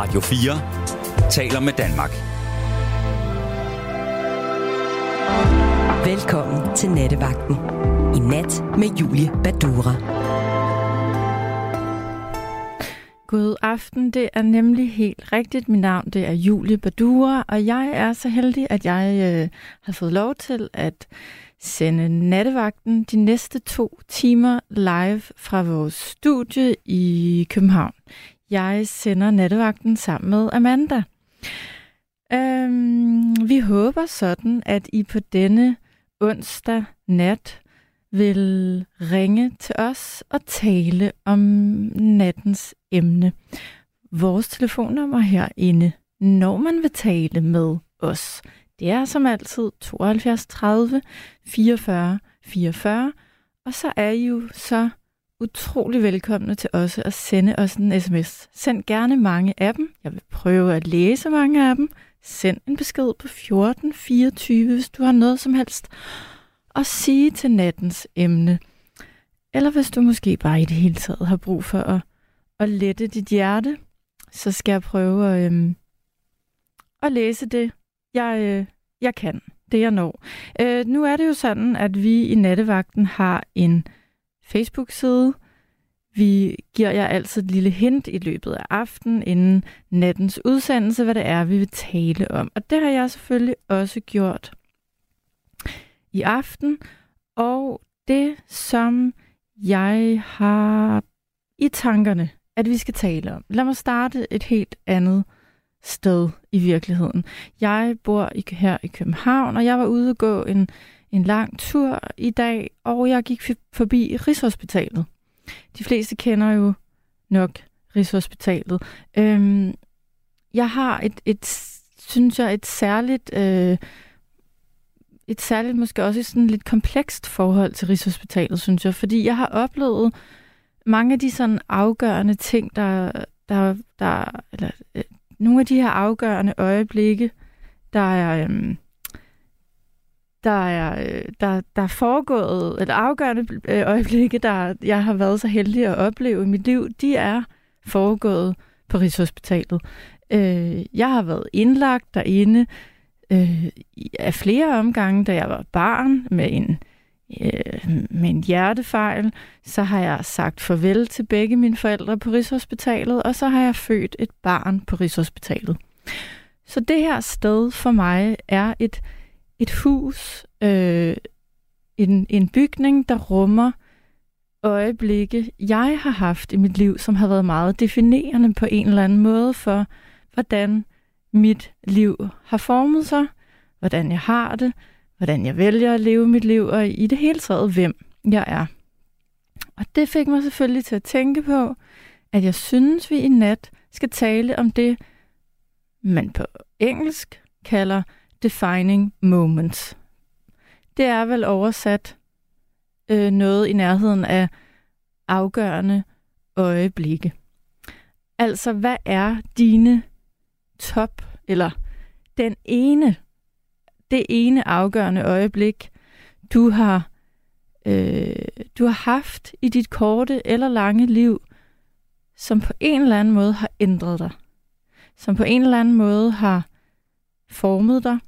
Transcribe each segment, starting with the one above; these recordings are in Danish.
Radio 4 taler med Danmark. Velkommen til Nattevagten. I nat med Julie Badura. God aften, det er nemlig helt rigtigt. Mit navn det er Julie Badura, og jeg er så heldig, at jeg øh, har fået lov til at sende nattevagten de næste to timer live fra vores studie i København. Jeg sender nattevagten sammen med Amanda. Øhm, vi håber sådan, at I på denne onsdag nat vil ringe til os og tale om nattens emne. Vores telefonnummer herinde, når man vil tale med os, det er som altid 72 30 44 44, og så er I jo så utrolig velkomne til også at sende os en sms. Send gerne mange af dem. Jeg vil prøve at læse mange af dem. Send en besked på 1424, hvis du har noget som helst at sige til nattens emne. Eller hvis du måske bare i det hele taget har brug for at, at lette dit hjerte, så skal jeg prøve at, øhm, at læse det, jeg, øh, jeg kan, det jeg når. Øh, nu er det jo sådan, at vi i Nattevagten har en Facebook-side. Vi giver jer altid et lille hint i løbet af aftenen, inden nattens udsendelse, hvad det er, vi vil tale om. Og det har jeg selvfølgelig også gjort i aften. Og det, som jeg har i tankerne, at vi skal tale om. Lad mig starte et helt andet sted i virkeligheden. Jeg bor i, her i København, og jeg var ude at gå en, en lang tur i dag, og jeg gik forbi Rigshospitalet. De fleste kender jo nok Rigshospitalet. Øhm, jeg har et, et, synes jeg, et særligt, øh, et særligt, måske også et sådan lidt komplekst forhold til Rigshospitalet, synes jeg, fordi jeg har oplevet mange af de sådan afgørende ting, der, der, der eller, øh, nogle af de her afgørende øjeblikke, der er, øh, der er, øh, der, der er foregået, eller afgørende øh, øjeblikke, der jeg har været så heldig at opleve i mit liv, de er foregået på Rigshospitalet. Øh, jeg har været indlagt derinde øh, af flere omgange, da jeg var barn med en øh, med en hjertefejl, så har jeg sagt farvel til begge mine forældre på Rigshospitalet, og så har jeg født et barn på Rigshospitalet. Så det her sted for mig er et, et hus, øh, en, en bygning, der rummer øjeblikke, jeg har haft i mit liv, som har været meget definerende på en eller anden måde for, hvordan mit liv har formet sig, hvordan jeg har det, hvordan jeg vælger at leve mit liv, og i det hele taget, hvem jeg er. Og det fik mig selvfølgelig til at tænke på, at jeg synes, vi i nat skal tale om det, man på engelsk kalder defining moment. Det er vel oversat øh, noget i nærheden af afgørende øjeblikke. Altså, hvad er dine top, eller den ene det ene afgørende øjeblik, du har, øh, du har haft i dit korte eller lange liv, som på en eller anden måde har ændret dig. Som på en eller anden måde har formet dig,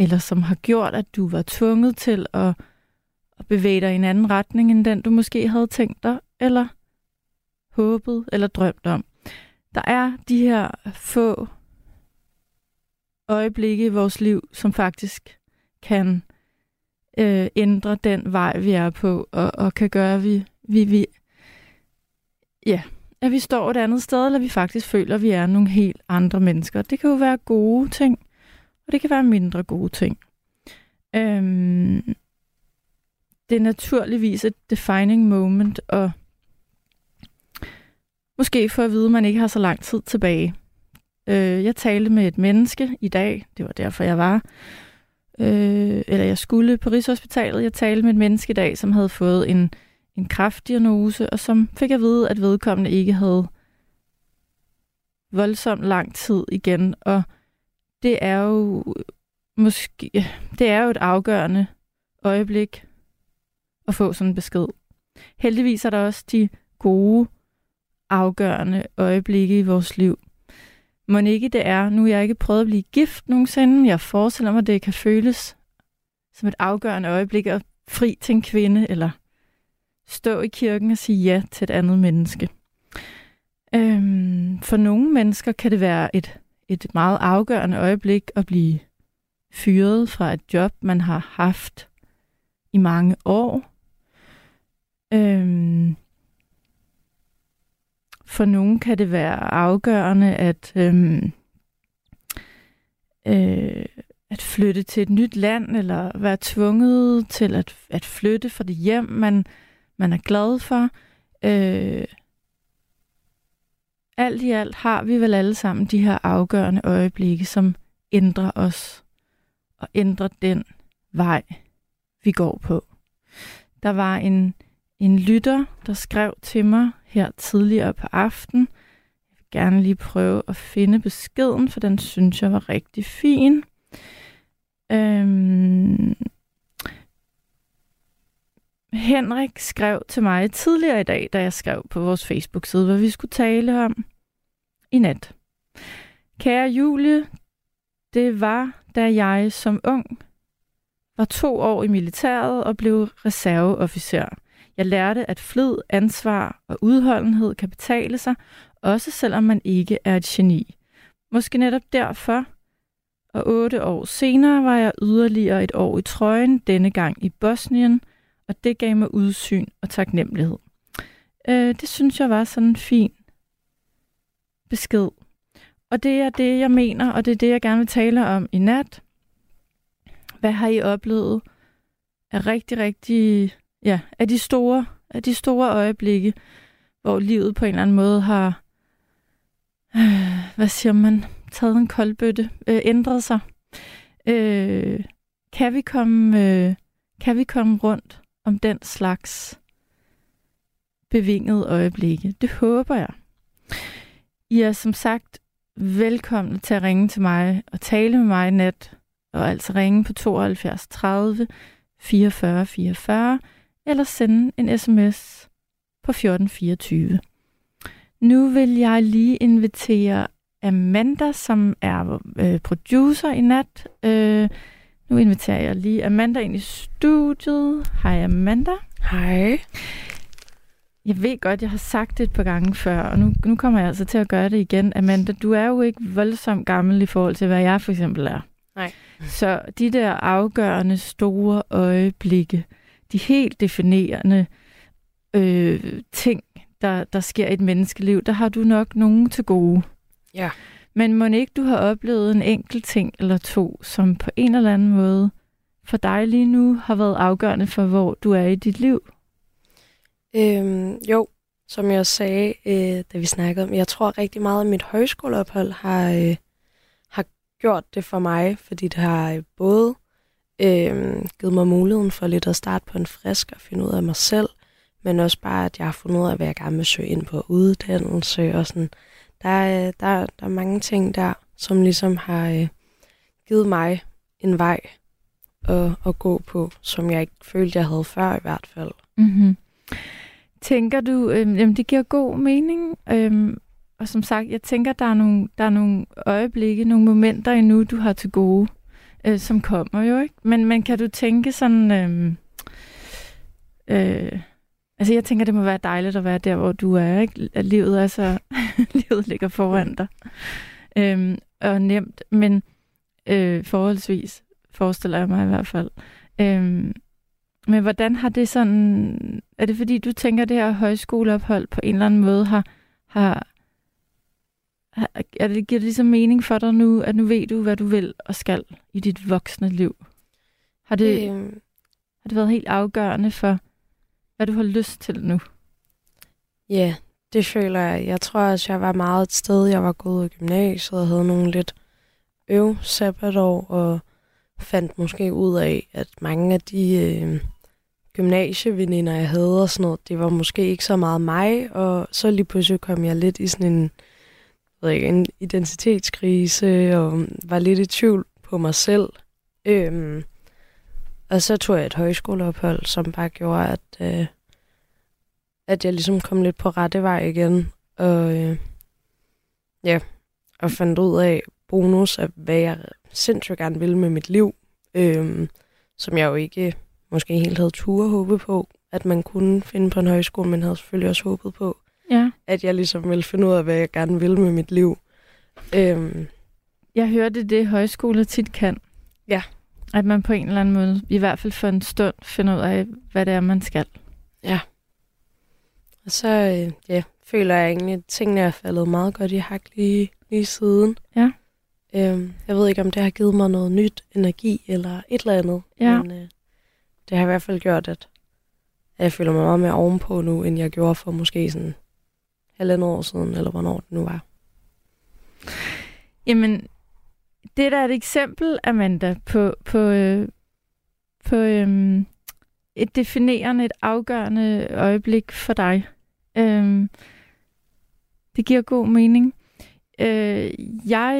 eller som har gjort, at du var tvunget til at, at bevæge dig i en anden retning, end den du måske havde tænkt dig, eller håbet, eller drømt om. Der er de her få øjeblikke i vores liv, som faktisk kan øh, ændre den vej, vi er på, og, og kan gøre, at vi, vi, vi, ja, at vi står et andet sted, eller vi faktisk føler, at vi er nogle helt andre mennesker. Det kan jo være gode ting, og det kan være mindre gode ting. Øhm, det er naturligvis et defining moment, og måske for at vide, at man ikke har så lang tid tilbage. Øh, jeg talte med et menneske i dag, det var derfor, jeg var, øh, eller jeg skulle på Rigshospitalet. Jeg talte med et menneske i dag, som havde fået en, en kraftdiagnose, og som fik at vide, at vedkommende ikke havde voldsomt lang tid igen. Og det er jo måske, det er jo et afgørende øjeblik at få sådan en besked. Heldigvis er der også de gode, afgørende øjeblikke i vores liv. må ikke det er, nu jeg ikke prøvet at blive gift nogensinde, jeg forestiller mig, det kan føles som et afgørende øjeblik at fri til en kvinde, eller stå i kirken og sige ja til et andet menneske. Øhm, for nogle mennesker kan det være et, et meget afgørende øjeblik at blive fyret fra et job, man har haft i mange år. Øhm, for nogen kan det være afgørende at, øhm, øh, at flytte til et nyt land, eller være tvunget til at, at flytte fra det hjem, man, man er glad for. Øh, alt i alt har vi vel alle sammen de her afgørende øjeblikke, som ændrer os og ændrer den vej, vi går på. Der var en, en lytter, der skrev til mig her tidligere på aften. Jeg vil gerne lige prøve at finde beskeden, for den synes jeg var rigtig fin. Øhm, Henrik skrev til mig tidligere i dag, da jeg skrev på vores Facebook-side, hvad vi skulle tale om i nat. Kære Julie, det var, da jeg som ung var to år i militæret og blev reserveofficer. Jeg lærte, at flid, ansvar og udholdenhed kan betale sig, også selvom man ikke er et geni. Måske netop derfor, og otte år senere var jeg yderligere et år i trøjen, denne gang i Bosnien, og det gav mig udsyn og taknemmelighed. Øh, det synes jeg var sådan en fin besked. Og det er det, jeg mener, og det er det, jeg gerne vil tale om i nat. Hvad har I oplevet af rigtig, rigtig, ja, af de store, af de store øjeblikke, hvor livet på en eller anden måde har, øh, hvad siger man, taget en koldbøtte, øh, ændret sig. Øh, kan vi komme, øh, kan vi komme rundt om den slags bevingede øjeblikke? Det håber jeg. I er som sagt velkomne til at ringe til mig og tale med mig i nat, og altså ringe på 72 30 44 44, eller sende en sms på 1424. Nu vil jeg lige invitere Amanda, som er øh, producer i nat. Øh, nu inviterer jeg lige Amanda ind i studiet. Hej Amanda. Hej. Jeg ved godt, jeg har sagt det et par gange før, og nu, nu kommer jeg altså til at gøre det igen. Amanda, du er jo ikke voldsomt gammel i forhold til, hvad jeg for eksempel er. Nej. Så de der afgørende store øjeblikke, de helt definerende øh, ting, der, der sker i et menneskeliv, der har du nok nogen til gode. Ja. Men må ikke du har oplevet en enkelt ting eller to, som på en eller anden måde for dig lige nu har været afgørende for, hvor du er i dit liv? Øhm, jo, som jeg sagde, øh, da vi snakkede om, jeg tror rigtig meget, at mit højskoleophold har, øh, har gjort det for mig, fordi det har øh, både øh, givet mig muligheden for lidt at starte på en frisk og finde ud af mig selv, men også bare, at jeg har fundet ud af, hvad jeg gerne vil søge ind på uddannelse og sådan. Der er, der, der er mange ting der, som ligesom har øh, givet mig en vej at, at gå på, som jeg ikke følte, jeg havde før i hvert fald. Mm-hmm. Tænker du, øh, jamen det giver god mening, øh, og som sagt, jeg tænker, der er nogle, der er nogle øjeblikke, nogle momenter endnu, du har til gode, øh, som kommer jo, ikke? Men, men kan du tænke sådan, øhm, øh, øh, altså jeg tænker, det må være dejligt at være der, hvor du er, ikke? At livet er så, livet ligger foran dig, øh, og nemt, men øh, forholdsvis, forestiller jeg mig i hvert fald. Øh, men hvordan har det sådan... Er det fordi, du tænker, det her højskoleophold på en eller anden måde har... har, har er det, giver det ligesom mening for dig nu, at nu ved du, hvad du vil og skal i dit voksne liv? Har det, øhm. har det været helt afgørende for, hvad du har lyst til nu? Ja, det føler jeg. Jeg tror også, jeg var meget et sted, jeg var gået i gymnasiet og havde nogle lidt øv sabbatår, og fandt måske ud af, at mange af de øh, gymnasieveninder, jeg havde og sådan noget, det var måske ikke så meget mig, og så lige pludselig kom jeg lidt i sådan en, ved ikke, en identitetskrise, og var lidt i tvivl på mig selv. Øhm, og så tog jeg et højskoleophold, som bare gjorde, at, øh, at jeg ligesom kom lidt på rette vej igen. Og øh, ja, og fandt ud af bonus af, hvad jeg sindssygt gerne ville med mit liv, øhm, som jeg jo ikke måske helt havde tur håbe på, at man kunne finde på en højskole, men havde selvfølgelig også håbet på, Ja. at jeg ligesom ville finde ud af, hvad jeg gerne ville med mit liv. Øhm, Jeg hørte det, højskoler tit kan. Ja. At man på en eller anden måde, i hvert fald for en stund, finder ud af, hvad det er, man skal. og så øh, ja, føler jeg egentlig, at tingene er faldet meget godt i hak lige, lige siden. Ja. Øhm, jeg ved ikke, om det har givet mig noget nyt energi eller et eller andet. Ja. Men øh, det har i hvert fald gjort, at at jeg føler mig meget mere ovenpå nu, end jeg gjorde for måske sådan halvandet år siden, eller hvornår det nu var. Jamen, det er da et eksempel, Amanda, på, på, øh, på øhm, et definerende, et afgørende øjeblik for dig. Øhm, det giver god mening. Øh, jeg,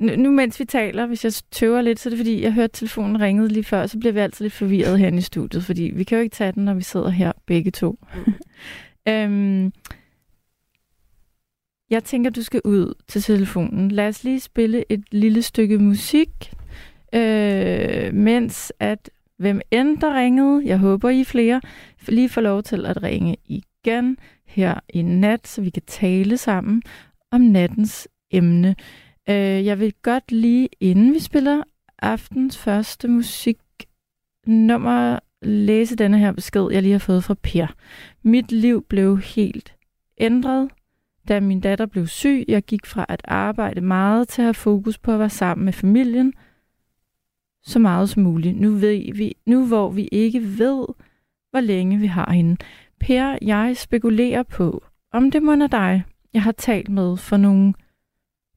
øh, nu, mens vi taler, hvis jeg tøver lidt, så er det fordi, jeg hørte telefonen ringede lige før, så bliver vi altid lidt forvirret herinde i studiet, fordi vi kan jo ikke tage den, når vi sidder her begge to. øhm, jeg tænker, du skal ud til telefonen. Lad os lige spille et lille stykke musik, øh, mens at hvem end der ringede, jeg håber I flere, lige får lov til at ringe igen her i nat, så vi kan tale sammen om nattens emne. Øh, jeg vil godt lige, inden vi spiller aftens første musiknummer, læse denne her besked, jeg lige har fået fra Per. Mit liv blev helt ændret, da min datter blev syg. Jeg gik fra at arbejde meget til at have fokus på at være sammen med familien så meget som muligt. Nu, ved vi, nu hvor vi ikke ved, hvor længe vi har hende. Per, jeg spekulerer på, om det må er dig, jeg har talt med for nogle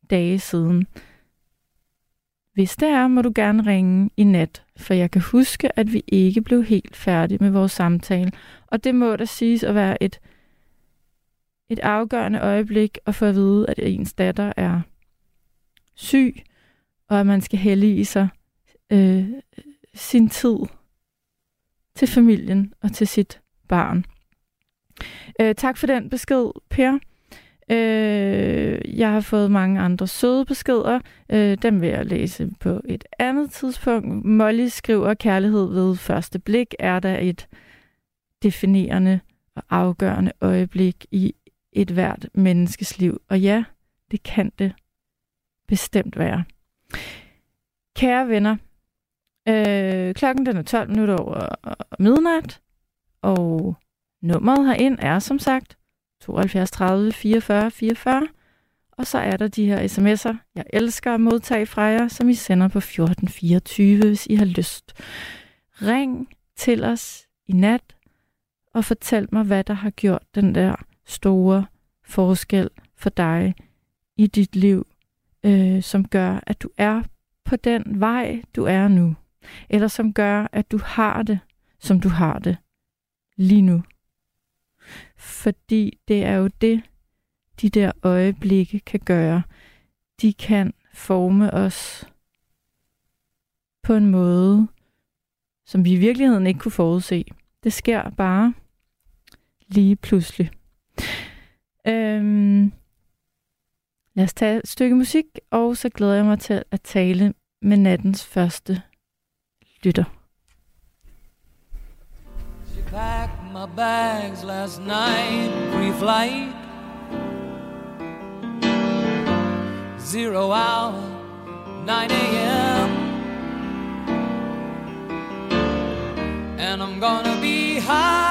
dage siden. Hvis det er, må du gerne ringe i nat, for jeg kan huske, at vi ikke blev helt færdige med vores samtale. Og det må da siges at være et, et afgørende øjeblik at få at vide, at ens datter er syg, og at man skal hælde i sig øh, sin tid til familien og til sit barn. Øh, tak for den besked, Per. Øh, jeg har fået mange andre søde beskeder. Øh, dem vil jeg læse på et andet tidspunkt. Molly skriver, kærlighed ved første blik er der et definerende og afgørende øjeblik i et hvert menneskes liv. Og ja, det kan det bestemt være. Kære venner, øh, klokken den er 12 minutter over øh, midnat, og nummeret herind er som sagt 72 30 44 44. Og så er der de her sms'er, jeg elsker at modtage fra jer, som I sender på 1424, hvis I har lyst. Ring til os i nat og fortæl mig, hvad der har gjort den der store forskel for dig i dit liv, øh, som gør, at du er på den vej, du er nu. Eller som gør, at du har det, som du har det lige nu. Fordi det er jo det, de der øjeblikke kan gøre. De kan forme os på en måde, som vi i virkeligheden ikke kunne forudse. Det sker bare lige pludselig. Øhm, lad os tage et stykke musik, og så glæder jeg mig til at tale med nattens første lytter. She packed my bags last night, pre-flight. Zero hour, 9 a.m. And I'm gonna be high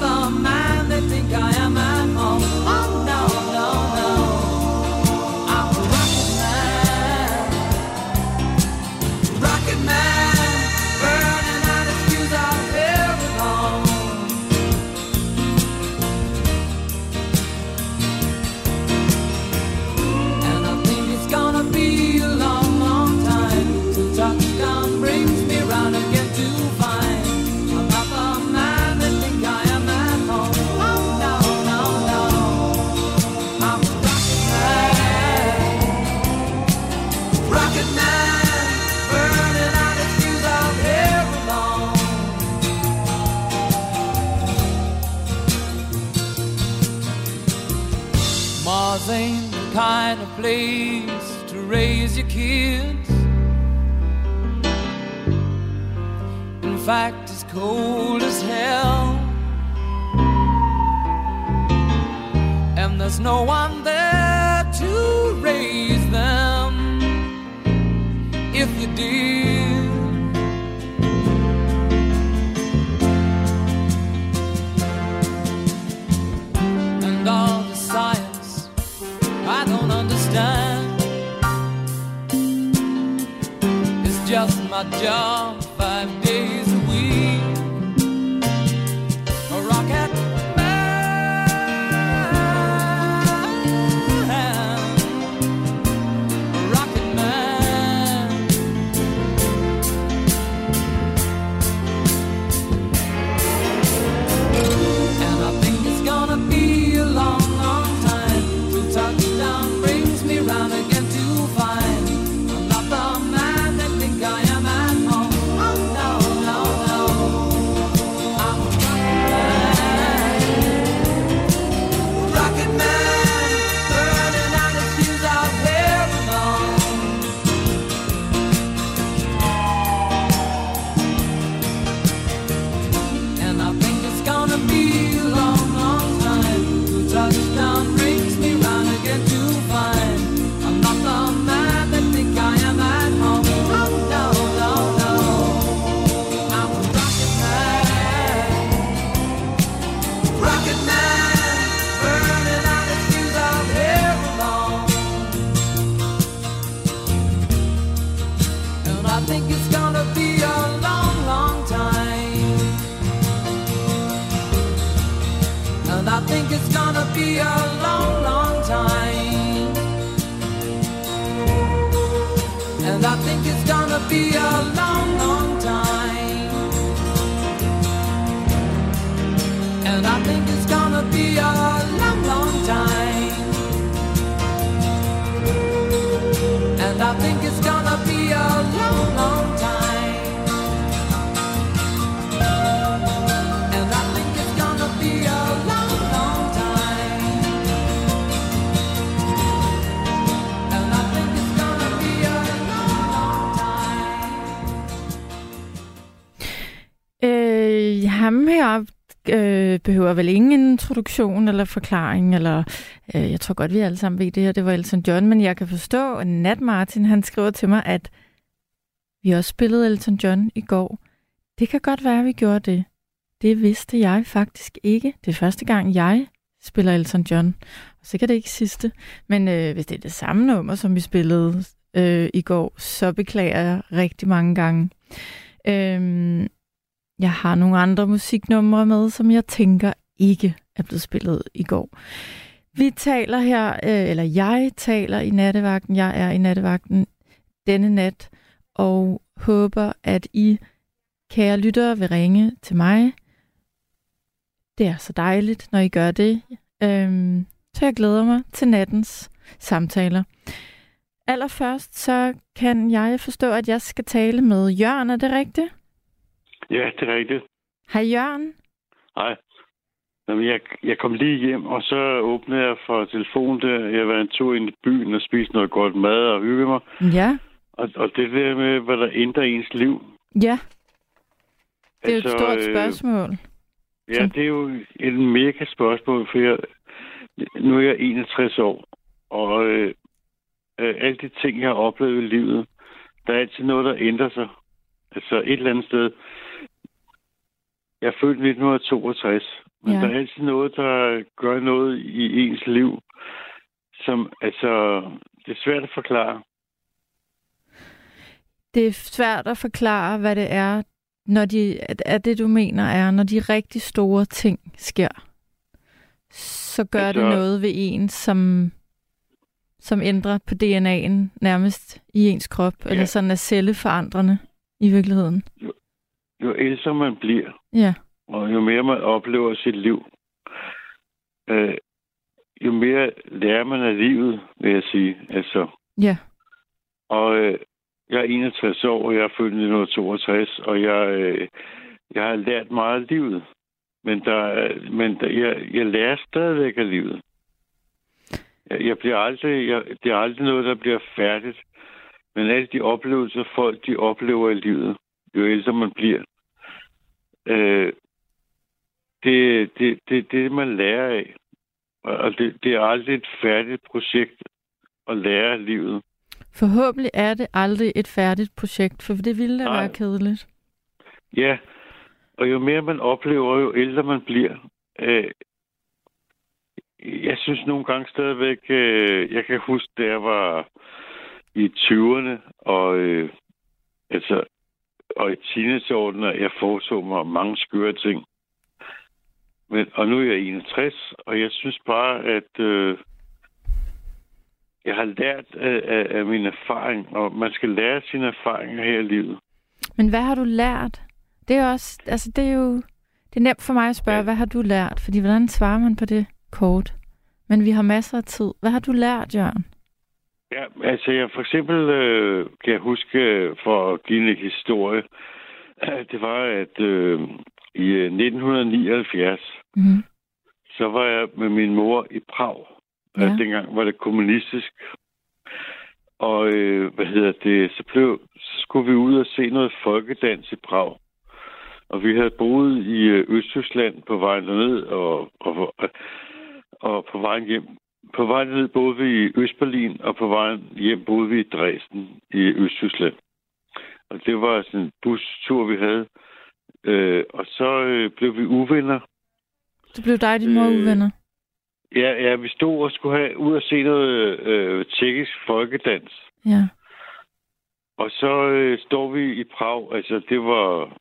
To behøver vel ingen introduktion eller forklaring, eller øh, jeg tror godt, vi alle sammen ved det her, det var Elton John, men jeg kan forstå, at Nat Martin, han skriver til mig, at vi også spillede Elton John i går. Det kan godt være, at vi gjorde det. Det vidste jeg faktisk ikke. Det er første gang, jeg spiller Elton John. Og sikkert ikke sidste. Men øh, hvis det er det samme nummer, som vi spillede øh, i går, så beklager jeg rigtig mange gange. Øhm, jeg har nogle andre musiknumre med, som jeg tænker ikke er blevet spillet i går. Vi taler her, øh, eller jeg taler i nattevagten. Jeg er i nattevagten denne nat, og håber, at I, kære lyttere, vil ringe til mig. Det er så dejligt, når I gør det. Øhm, så jeg glæder mig til nattens samtaler. Allerførst så kan jeg forstå, at jeg skal tale med Jørgen. Er det rigtigt? Ja, det er rigtigt. Hej Jørgen. Hej. Jamen, jeg, jeg kom lige hjem, og så åbnede jeg for telefonen der. Jeg var en tur ind i byen og spiste noget godt mad og hygge mig. Ja, Og, og det der med, hvad der ændrer ens liv. ja. Det er jo et Altså, stort øh, spørgsmål. Ja, det er jo et mega spørgsmål, for jeg, nu er jeg 61 år, og øh, øh, alle de ting, jeg har oplevet i livet, der er altid noget, der ændrer sig. Altså et eller andet sted. Jeg er født i 1962, men Ja. der er altid noget, der gør noget i ens liv, som altså, det er svært at forklare. Det er svært at forklare, hvad det er, når de, er det, du mener, er, når de rigtig store ting sker. Så gør altså, det noget ved en, som, som ændrer på DNA'en nærmest i ens krop, ja. eller sådan er celleforandrende i virkeligheden. Jo ældre man bliver, Ja, og jo mere man oplever sit liv, øh, jo mere lærer man af livet, vil jeg sige. Altså, ja, og øh, jeg er 61 år, og jeg er født i 1962, og jeg, øh, jeg har lært meget af livet. Men, der, er- men der, jeg, jeg lærer stadigvæk af livet. Jeg, jeg bliver aldrig, jeg, det er aldrig noget, der bliver færdigt. Men alle de oplevelser, folk de oplever i livet, jo ældre man bliver, øh, det, det, det, det er det, man lærer af. Og det, det er aldrig et færdigt projekt at lære af livet. Forhåbentlig er det aldrig et færdigt projekt, for det ville da Nej. være kedeligt. Ja, og jo mere man oplever, jo ældre man bliver. Øh, jeg synes nogle gange stadigvæk, øh, jeg kan huske, da jeg var i 20'erne, og, øh, altså, og i teenageårene, jeg foreså mig mange skøre ting. Men, og nu er jeg 61, og jeg synes bare, at øh, jeg har lært af, af, af min erfaring, og man skal lære sine erfaringer her i livet. Men hvad har du lært? Det er også, altså det er jo, det er nemt for mig at spørge, Ja. hvad har du lært? Fordi hvordan svarer man på det kort? Men vi har masser af tid. Hvad har du lært, Jørgen? Ja, altså jeg for eksempel øh, kan jeg huske, øh, for at give en historie, det var, at øh, i øh, 1979, Mm-hmm. så var jeg med min mor i Prag. Ja. Ja. Dengang var det kommunistisk. Og øh, hvad hedder det, så, blev, så skulle vi ud og se noget folkedans i Prag. Og vi havde boet i øh, Østtyskland på vejen derned, og, og, og på vejen hjem. På vejen ned boede vi i Østberlin, og på vejen hjem boede vi i Dresden i Østtyskland. Og det var sådan en bustur, vi havde. Øh, og så øh, blev vi uvenner. Det blev dig og din mor Øh, uvenner. Ja, ja, vi stod og skulle have ud og se noget øh, tjekkisk folkedans. Ja. Og så øh, står vi i Prag. Altså, det var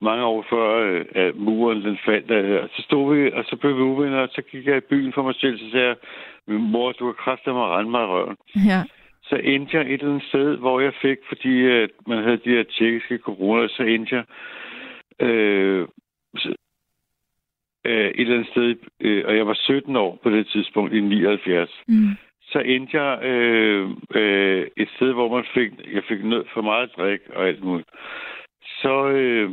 mange år før, øh, at muren den faldt. Øh, så stod vi, og så blev vi uvenner, og så gik jeg i byen for mig selv, så sagde jeg, min mor, du har kraftigt mig at rende mig i røven. Ja. Så endte jeg et eller andet sted, hvor jeg fik, fordi øh, man havde de her tjekkiske corona, så endte jeg øh, så, øh, et eller andet sted, øh, og jeg var 17 år på det tidspunkt, i 79 Mm. så endte jeg øh, øh, et sted, hvor man fik, jeg fik nød for meget drik og alt muligt. Så øh,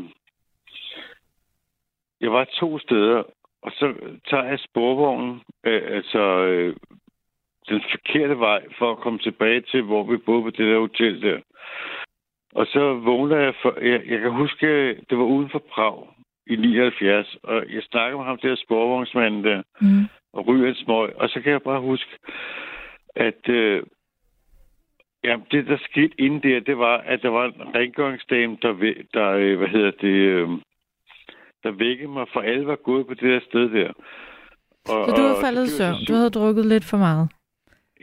jeg var to steder, og så tager jeg sporvognen, øh, altså øh, den forkerte vej, for at komme tilbage til, hvor vi boede på det der hotel der. Og så vågner jeg, for, jeg, jeg kan huske, det var uden for Prag i 79, og jeg snakker med ham der sporvognsmanden der, Mm. og ryger en smøg. Og så kan jeg bare huske, at øh, ja, det, der skete inden der, det var, at der var en rengøringsdame, der, der øh, hvad hedder det, øh, der vækkede mig, for alle var gået på det der sted der. Og, Så du og faldet i søvn. Du havde drukket lidt for meget.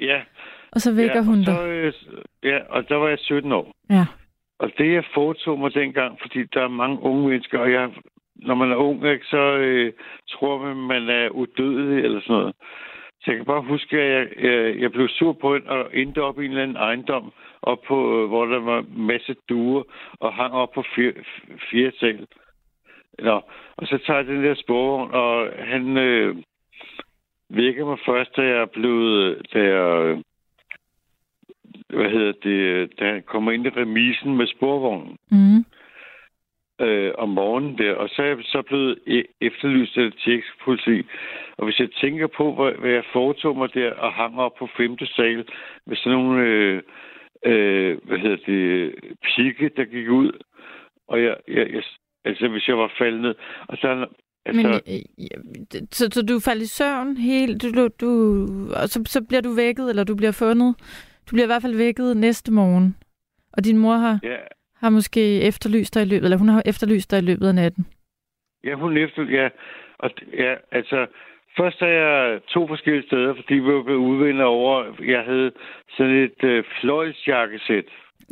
Ja, Og så vækker ja, hun dig. så, øh, ja, og der var jeg 17 år. Ja. Og det, jeg foretog mig dengang, fordi der er mange unge mennesker, og jeg, når man er ung, ikke, så øh, tror man, man er udødelig eller sådan noget. Så jeg kan bare huske, at jeg, jeg, jeg blev sur på hende og endte op i en eller anden ejendom, op på, øh, hvor der var en masse duer, og hang op på fire sal. Nå, og så tager jeg den der sporvogn, og han øh, vækker mig først, da jeg blev, da jeg, øh, hvad hedder det, da han kommer ind i remisen med sporvognen Mm. øh, om morgenen der, og så er jeg så blevet e- efterlyst af det tjekkiske politi. Og hvis jeg tænker på, hvad, hvad jeg foretog mig der, og hang op på femte sal med sådan nogle, øh, øh, hvad hedder det, pigge, der gik ud, og jeg, jeg, jeg altså hvis jeg var faldet ned, og så, altså, Men, øh, så, så du faldt i søvn helt, du, du, og så, så bliver du vækket, eller du bliver fundet. Du bliver i hvert fald vækket næste morgen. Og din mor har, ja, har måske efterlyst dig i løbet, eller hun har efterlyst dig i løbet af natten. Ja, hun efter... Ja, og, ja, altså... Først er jeg to forskellige steder, fordi vi var blevet udvendt over... Jeg havde sådan et øh, fløjlsjakkesæt,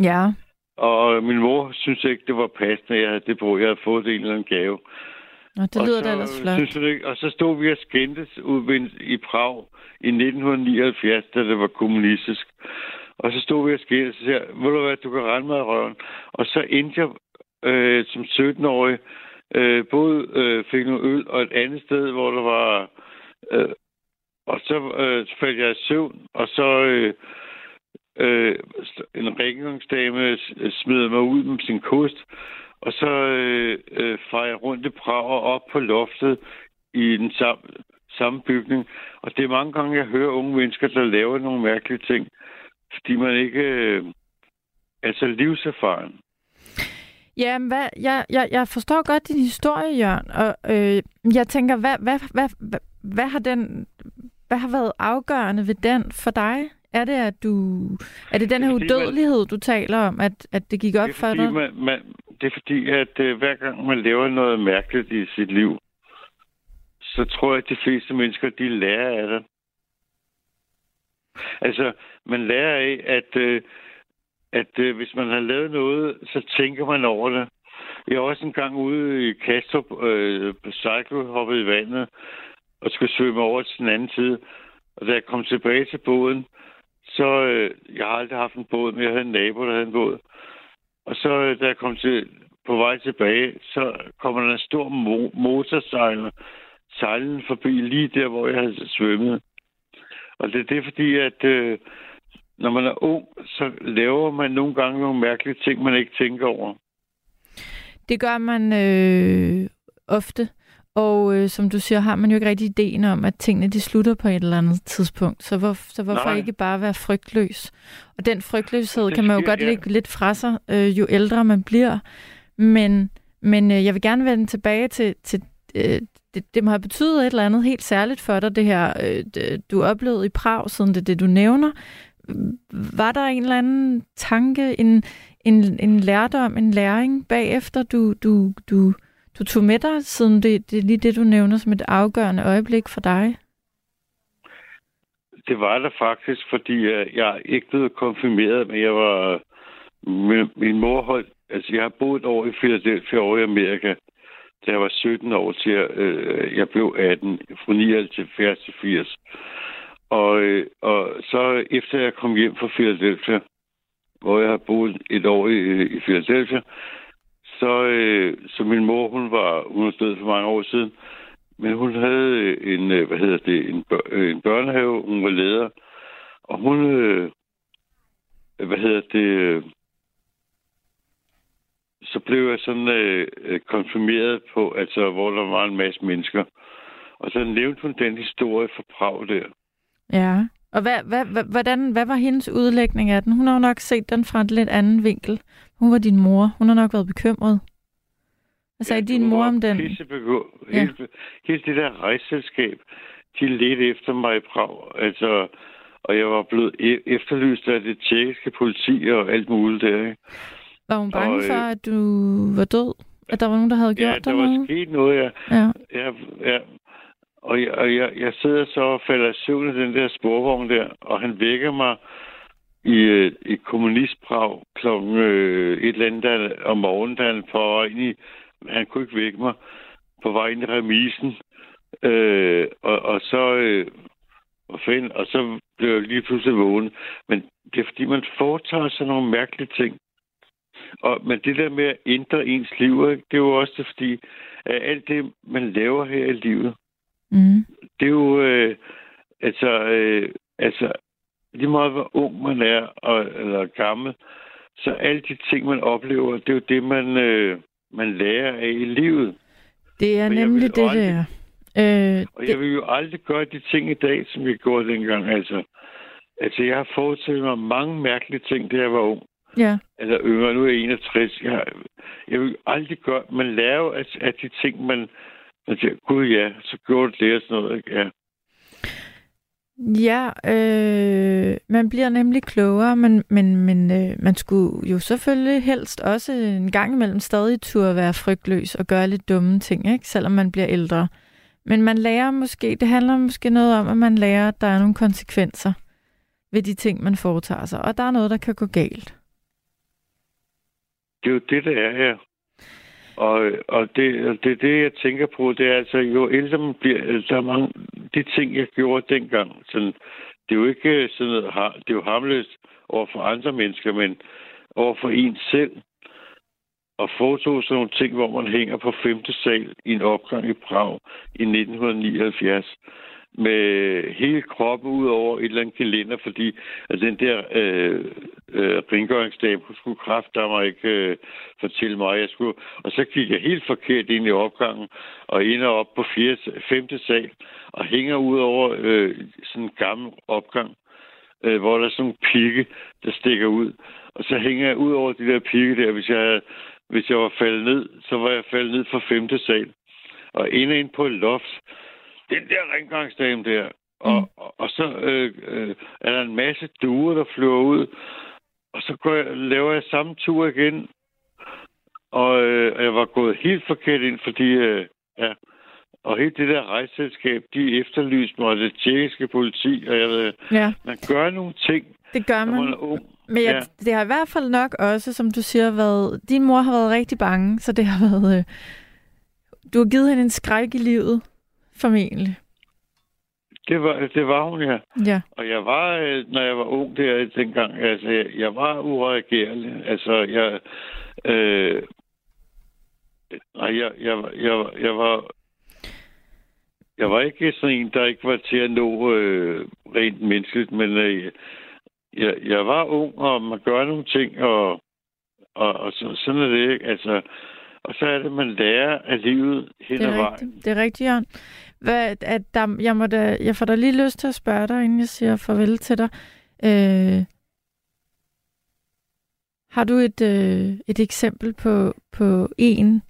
Ja. Og min mor synes ikke, det var passende, jeg havde det på. Jeg havde fået det en eller anden gave. Og det og lyder så, da ellers flot. Synes ikke, og så stod vi og skændtes ude i Prag i 1979, da det var kommunistisk. Og så stod vi og skændtes og sagde, ved du hvad, du kan rende mig i røven. Og så endte jeg øh, som 17-årig, øh, både øh, fik noget øl og et andet sted, hvor der var... Øh, og så øh, faldt jeg i søvn, og så øh, øh, en rengøringsdame smider mig ud med sin kost, og så øh, øh, farer jeg rundt i Prag og op på loftet i den samme, samme bygning. Og det er mange gange, jeg hører unge mennesker, der laver nogle mærkelige ting, fordi man ikke... Øh, altså livserfaren. Ja, men hvad, jeg, jeg, jeg forstår godt din historie, Jørgen, og øh, jeg tænker, hvad, hvad, hvad, hvad, hvad, har den, hvad har været afgørende ved den for dig? Er det, at du, er det den her Det fordi, man- udødelighed, du taler om, at, at det gik op det, for dig? man, man, det er fordi, at øh, hver gang man laver noget mærkeligt i sit liv, så tror jeg, at de fleste mennesker, de lærer af det. Altså, man lærer af, at, øh, at øh, hvis man har lavet noget, så tænker man over det. Jeg var også en gang ude i Kastrup, øh, på cycle, hoppet i vandet, og skulle svømme over til den anden side. Og da jeg kom tilbage til båden, så, øh, jeg har aldrig haft en båd, men jeg havde en nabo, der havde en båd. Og så, øh, da jeg kom til, på vej tilbage, så kommer der en stor mo- motorsejler sejlen forbi lige der, hvor jeg havde svømmet. Og det, det er fordi, at øh, når man er ung, så laver man nogle gange nogle mærkelige ting, man ikke tænker over. Det gør man øh, ofte, og øh, som du siger, har man jo ikke rigtig ideen om, at tingene de slutter på et eller andet tidspunkt. Så, hvor, så hvorfor Nej. ikke bare være frygtløs? Og den frygtløshed Det kan man jo godt ja. lægge lidt fra sig, øh, jo ældre man bliver. Men, men øh, jeg vil gerne vende tilbage til, til øh, det, det må have betydet et eller andet helt særligt for dig, det her, øh, det, du oplevede i Prag, siden det det, du nævner. Var der en eller anden tanke, en, en, en lærdom, en læring bagefter, du, du, du, du tog med dig, siden det, det er lige det, du nævner som et afgørende øjeblik for dig? Det var det faktisk, fordi øh, jeg ikke blev konfirmeret, men jeg var... Øh, min, min mor holdt... Altså, jeg har boet et år i Philadelphia over i Amerika, da jeg var 17 år til, jeg, øh, jeg blev 18, fra 79 til 80. Og, øh, og så efter jeg kom hjem fra Philadelphia, hvor jeg har boet et år i, øh, i Philadelphia, så, øh, så min mor, hun var, hun var død for mange år siden, men hun havde øh, en, øh, hvad hedder det, en, bør, øh, en børnehave, hun var leder, og hun, øh, hvad hedder det, øh, så blev jeg sådan øh, konfirmeret på, altså hvor der var en masse mennesker. Og så nævnte hun den historie fra Prag der. Ja. Og hvad, hvad, hvad, hvordan, hvad var hendes udlægning af den? Hun har jo nok set den fra en lidt anden vinkel. Hun var din mor. Hun har nok været bekymret. Hvad sagde din hun mor var om den? pissebegå- Ja. Hele, hele det der rejseselskab, de ledte efter mig i Prag. Altså, og jeg var blevet e- efterlyst af det tjekkiske politi og alt muligt der. Ikke? Var hun bange og, øh, for, at du var død? At der var nogen, der havde Ja, gjort der dig var noget? sket noget, ja. Ja. Ja, ja. Og, jeg, og jeg, jeg sidder så og falder i søvn i den der sporvogn der, og han vækker mig i, øh, i kommunistprag klokken øh, et eller andet der, om morgenen, da han på vej ind i, han kunne ikke vække mig, på vej ind i remisen. Øh, og, og så, øh, og, fanden, og så blev jeg lige pludselig vågen. Men det er fordi, man foretager sig nogle mærkelige ting. Og, men det der med at ændre ens liv, ikke, det er jo også det, fordi at alt det, man laver her i livet, Mm. det er jo, øh, altså, øh, altså, lige meget hvor ung man er, og, eller gammel, så alle de ting, man oplever, det er jo det, man, øh, man lærer af i livet. Det er Men nemlig det, aldrig- det er. Øh, Og det, jeg vil jo aldrig gøre de ting i dag, som jeg gjorde dengang. Altså, altså jeg har foretaget mig mange mærkelige ting, da jeg var ung. ja. Eller yngre, nu er jeg 61. Jeg, jeg vil aldrig gøre... Man lærer jo af, af de ting, man... Man siger, gud ja, så gjorde det og sådan noget. Ikke? Ja. Ja, øh, man bliver nemlig klogere, men, men, men øh, man skulle jo selvfølgelig helst også en gang imellem stadig turde være frygtløs og gøre lidt dumme ting, ikke? selvom man bliver ældre. Men man lærer måske, det handler måske noget om, at man lærer, at der er nogle konsekvenser ved de ting, man foretager sig, og der er noget, der kan gå galt. Det er jo det, der er her. Og, og det, det det, jeg tænker på. Det er altså, jo ældre man bliver, altså, der er mange, de ting, jeg gjorde dengang, sådan, det er jo ikke øh, sådan noget, har- det er jo harmløst over for andre mennesker, men over for en selv. Og foretog sådan nogle ting, hvor man hænger på femte sal i en opgang i Prag i 1979 med hele kroppen ud over et eller andet gelænder, fordi at den der øh, øh, rengøringsdame hun skulle kraft, der mig ikke øh, fortælle mig, jeg skulle. Og så gik jeg helt forkert ind i opgangen, og ender op på fjerde, femte sal, og hænger ud over øh, sådan en gammel opgang, øh, hvor der er sådan nogle pigge, der stikker ud. Og så hænger jeg ud over de der pigge der, hvis jeg hvis jeg var faldet ned, så var jeg faldet ned fra femte sal. Og inde ind på et loft. Den der rengøringsdame der. Og, Mm. og, og så øh, øh, er der en masse duer, der flyver ud. Og så går jeg, laver jeg samme tur igen. Og øh, jeg var gået helt forkert ind, fordi... Øh, ja, og helt det der rejseselskab, de efterlyste mig, det tjekkiske politi, og jeg ved, Ja, man gør nogle ting, det gør man man. ung. Men jeg, Ja. det har i hvert fald nok også, som du siger, været... Din mor har været rigtig bange, så det har været... Øh, du har givet hende en skræk i livet, formentlig. Det var, det var hun, ja. Ja, Og jeg var, øh, når jeg var ung der dengang, altså, jeg, jeg var ureagerlig. Altså, jeg... Øh, nej, jeg, jeg, var- jeg, jeg var... Jeg var ikke sådan en, der ikke var til at nå øh, rent menneskeligt, men øh, jeg, jeg var ung, og man gør nogle ting, og, og, og så, sådan er det ikke. Altså, og så er det, man lærer af livet hen ad vejen. Det er rigtigt, Jørgen. Hvad, at der, jeg, må da, jeg får da lige lyst til at spørge dig, inden jeg siger farvel til dig. Øh, har du et, øh, et eksempel på, på en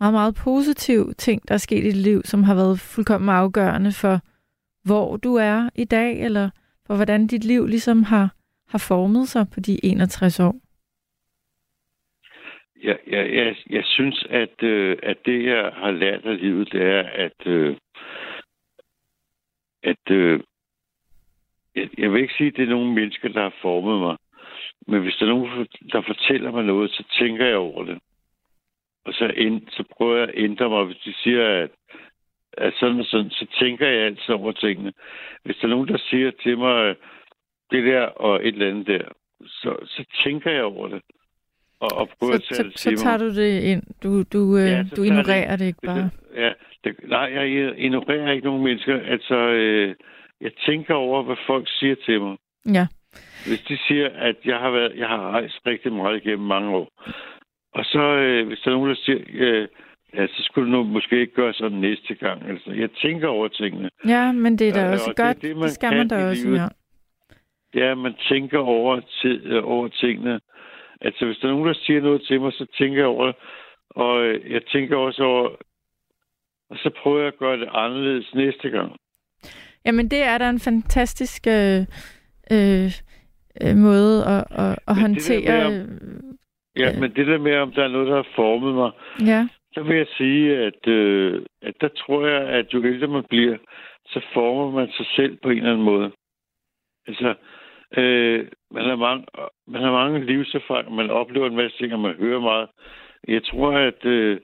meget, meget positiv ting, der er sket i dit liv, som har været fuldkommen afgørende for, hvor du er i dag, eller for hvordan dit liv ligesom har, har formet sig på de 61 år? Jeg, jeg, jeg, jeg synes, at, øh, at det, jeg har lært af livet, det er, at, øh, at øh, jeg, jeg vil ikke sige, at det er nogle mennesker, der har formet mig. Men hvis der er nogen, der fortæller mig noget, så tænker jeg over det. Og så, ind, så prøver jeg at ændre mig. Hvis de siger, at, at sådan og sådan, så tænker jeg altid over tingene. Hvis der er nogen, der siger til mig, øh, det der og et eller andet der, så, så tænker jeg over det. Og, og Så, så, det så tager du det ind. Du, du, øh, Ja, du ignorerer det ikke Hvis bare. Ja, det, nej, jeg ignorerer ikke nogen mennesker. Altså, øh, jeg tænker over, hvad folk siger til mig. Ja. Hvis de siger, at jeg har, været, jeg har rejst rigtig meget igennem mange år, og så øh, hvis der er nogen, der siger, øh, ja, så skulle du nu måske ikke gøre sådan næste gang. Altså, jeg tænker over tingene. Ja, men det er da Ja, også og det godt. det, Det, man det skal man da også, ja. Det at man tænker over, øh, over tingene. Altså, hvis der er nogen, der siger noget til mig, så tænker jeg over det. Og øh, jeg tænker også over, og så prøver jeg at gøre det anderledes næste gang. Jamen, det er da en fantastisk øh, øh, øh, måde at, at, at Men det der håndtere... med Ja, Ja. men det der med, om der er noget, der har formet mig, ja, så vil jeg sige, at, øh, at der tror jeg, at jo ældre man bliver, så former man sig selv på en eller anden måde. Altså, øh, man, har mange, man har mange livserfaringer, man oplever en masse ting, og man hører meget. Jeg tror, at, øh,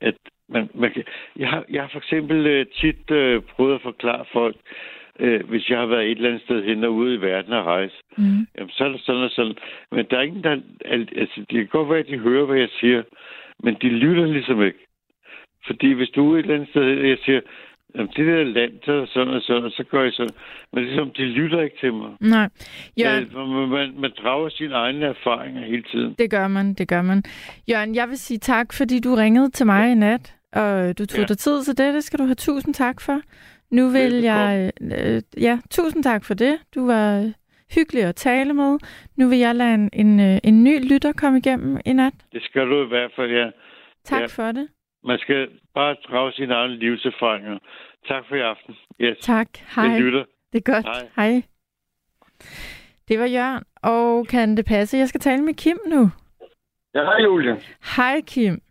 at man, man kan, jeg, har, jeg har for eksempel øh, tit øh, prøvet at forklare folk, øh, hvis jeg har været et eller andet sted hen og ude i verden og rejse, mm. Jamen, så er det sådan og sådan. Men der er ingen, der... al- Altså, det kan godt være, at de hører, hvad jeg siger, men de lytter ligesom ikke. Fordi hvis du er et eller andet sted, og jeg siger, jamen, det der land, er det sådan og sådan, og så gør jeg sådan. Men ligesom, de lytter ikke til mig. nej. Ja. Jørgen, Man, man, man drager sine egne erfaringer hele tiden. det gør man, det gør man. Jørgen, jeg vil sige tak, fordi du ringede til mig i nat, og du tog Ja. dig tid til det. Det skal du have tusind tak for. Nu vil jeg... Øh, ja, tusind tak for det. Du var øh, hyggelig at tale med. Nu vil jeg lade en, en, øh, en ny lytter komme igennem i nat. Det skal du i hvert fald, ja. Tak Ja. for det. Man skal bare drage sine egne livserfaringer. Tak for i aften. Yes. Tak. Hej. Jeg lytter. Det er godt. Hej. Hej. Det var Jørgen. Og kan det passe, jeg skal tale med Kim nu? Ja, hej Julie. Hej Kim.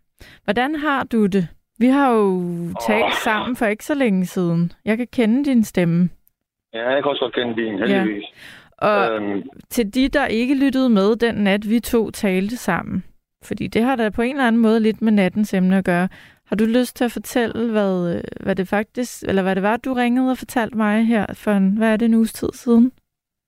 Hvordan har du det? Vi har jo talt sammen for ikke så længe siden. Jeg kan kende din stemme. Ja, jeg kan også godt kende din, heldigvis. Og Øhm, til de, der ikke lyttede med den nat, vi to talte sammen. Fordi det har da på en eller anden måde lidt med nattens emne at gøre. Har du lyst til at fortælle, hvad, øh, hvad det faktisk, eller hvad det var, du ringede og fortalte mig her for en, hvad er det en uges tid siden?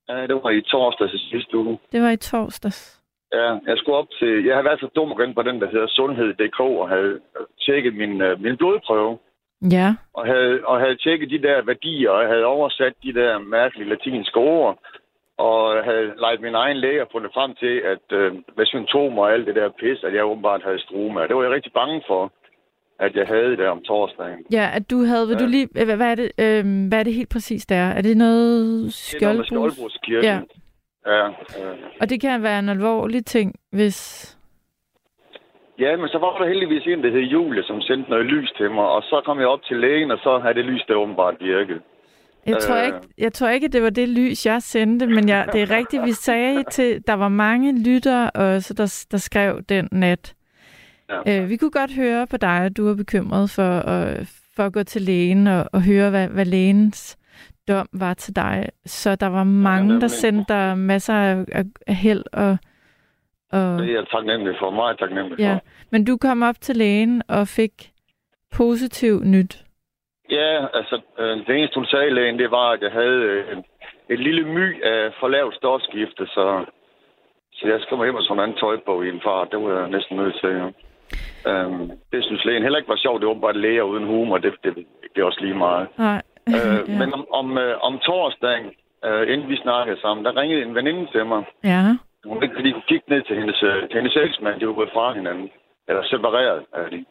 ja, det var i torsdags i sidste uge. Det var i torsdags. Ja, jeg skulle op til... Jeg har været så dum at gå ind på den, der hedder sundhed.dk og havde tjekket min, øh, min blodprøve. Ja. og havde, og havde tjekket de der værdier, og havde oversat de der mærkelige latinske ord, og havde leget min egen læge og fundet frem til, at øh, med symptomer og alt det der pis, at jeg åbenbart havde struma. Det var jeg rigtig bange for, at jeg havde det om torsdagen. Ja, at du havde, vil Ja. du lige, hvad, hvad, er det, øh, hvad er det helt præcis der? Er det noget Det er noget med skjoldbrus? Ja. Ja, øh. Og det kan være en alvorlig ting, hvis... ja, men så var der heldigvis en, der hed Julie, som sendte noget lys til mig, og så kom jeg op til lægen, og så havde det lys der åbenbart virket. Jeg tror, Øh. ikke, jeg tror ikke, det var det lys, jeg sendte, men jeg, det er rigtigt, vi sagde til, der var mange lyttere også, der, der skrev den nat. Ja. Øh, vi kunne godt høre på dig, at du er bekymret for, at, for at gå til lægen og, og høre, hvad, hvad lægens dom var til dig. Så der var mange, der nemlig. sendte dig masser af, af, af held. Og, og, Det er jeg taknemmelig for, meget taknemmelig ja. for. Men du kom op til lægen og fik positiv nyt. Ja, altså, øh, det eneste, hun sagde, lægen, det var, at jeg havde øh, et lille my af for lavt stofskifte, så, så jeg skal hjem og sådan en anden tøjbog i en fart. Det var jeg næsten nødt til, ja. Øhm, det synes lægen heller ikke var sjovt. Det var bare læger uden humor. Det, det, det er også lige meget. Nej. Øh, ja. Men om, om, øh, om torsdagen, øh, inden vi snakkede sammen, der ringede en veninde til mig. ja. Hun ikke, fordi hun gik ned til hendes, øh, til hendes eksmand. De var gået fra hinanden. Eller separeret er de.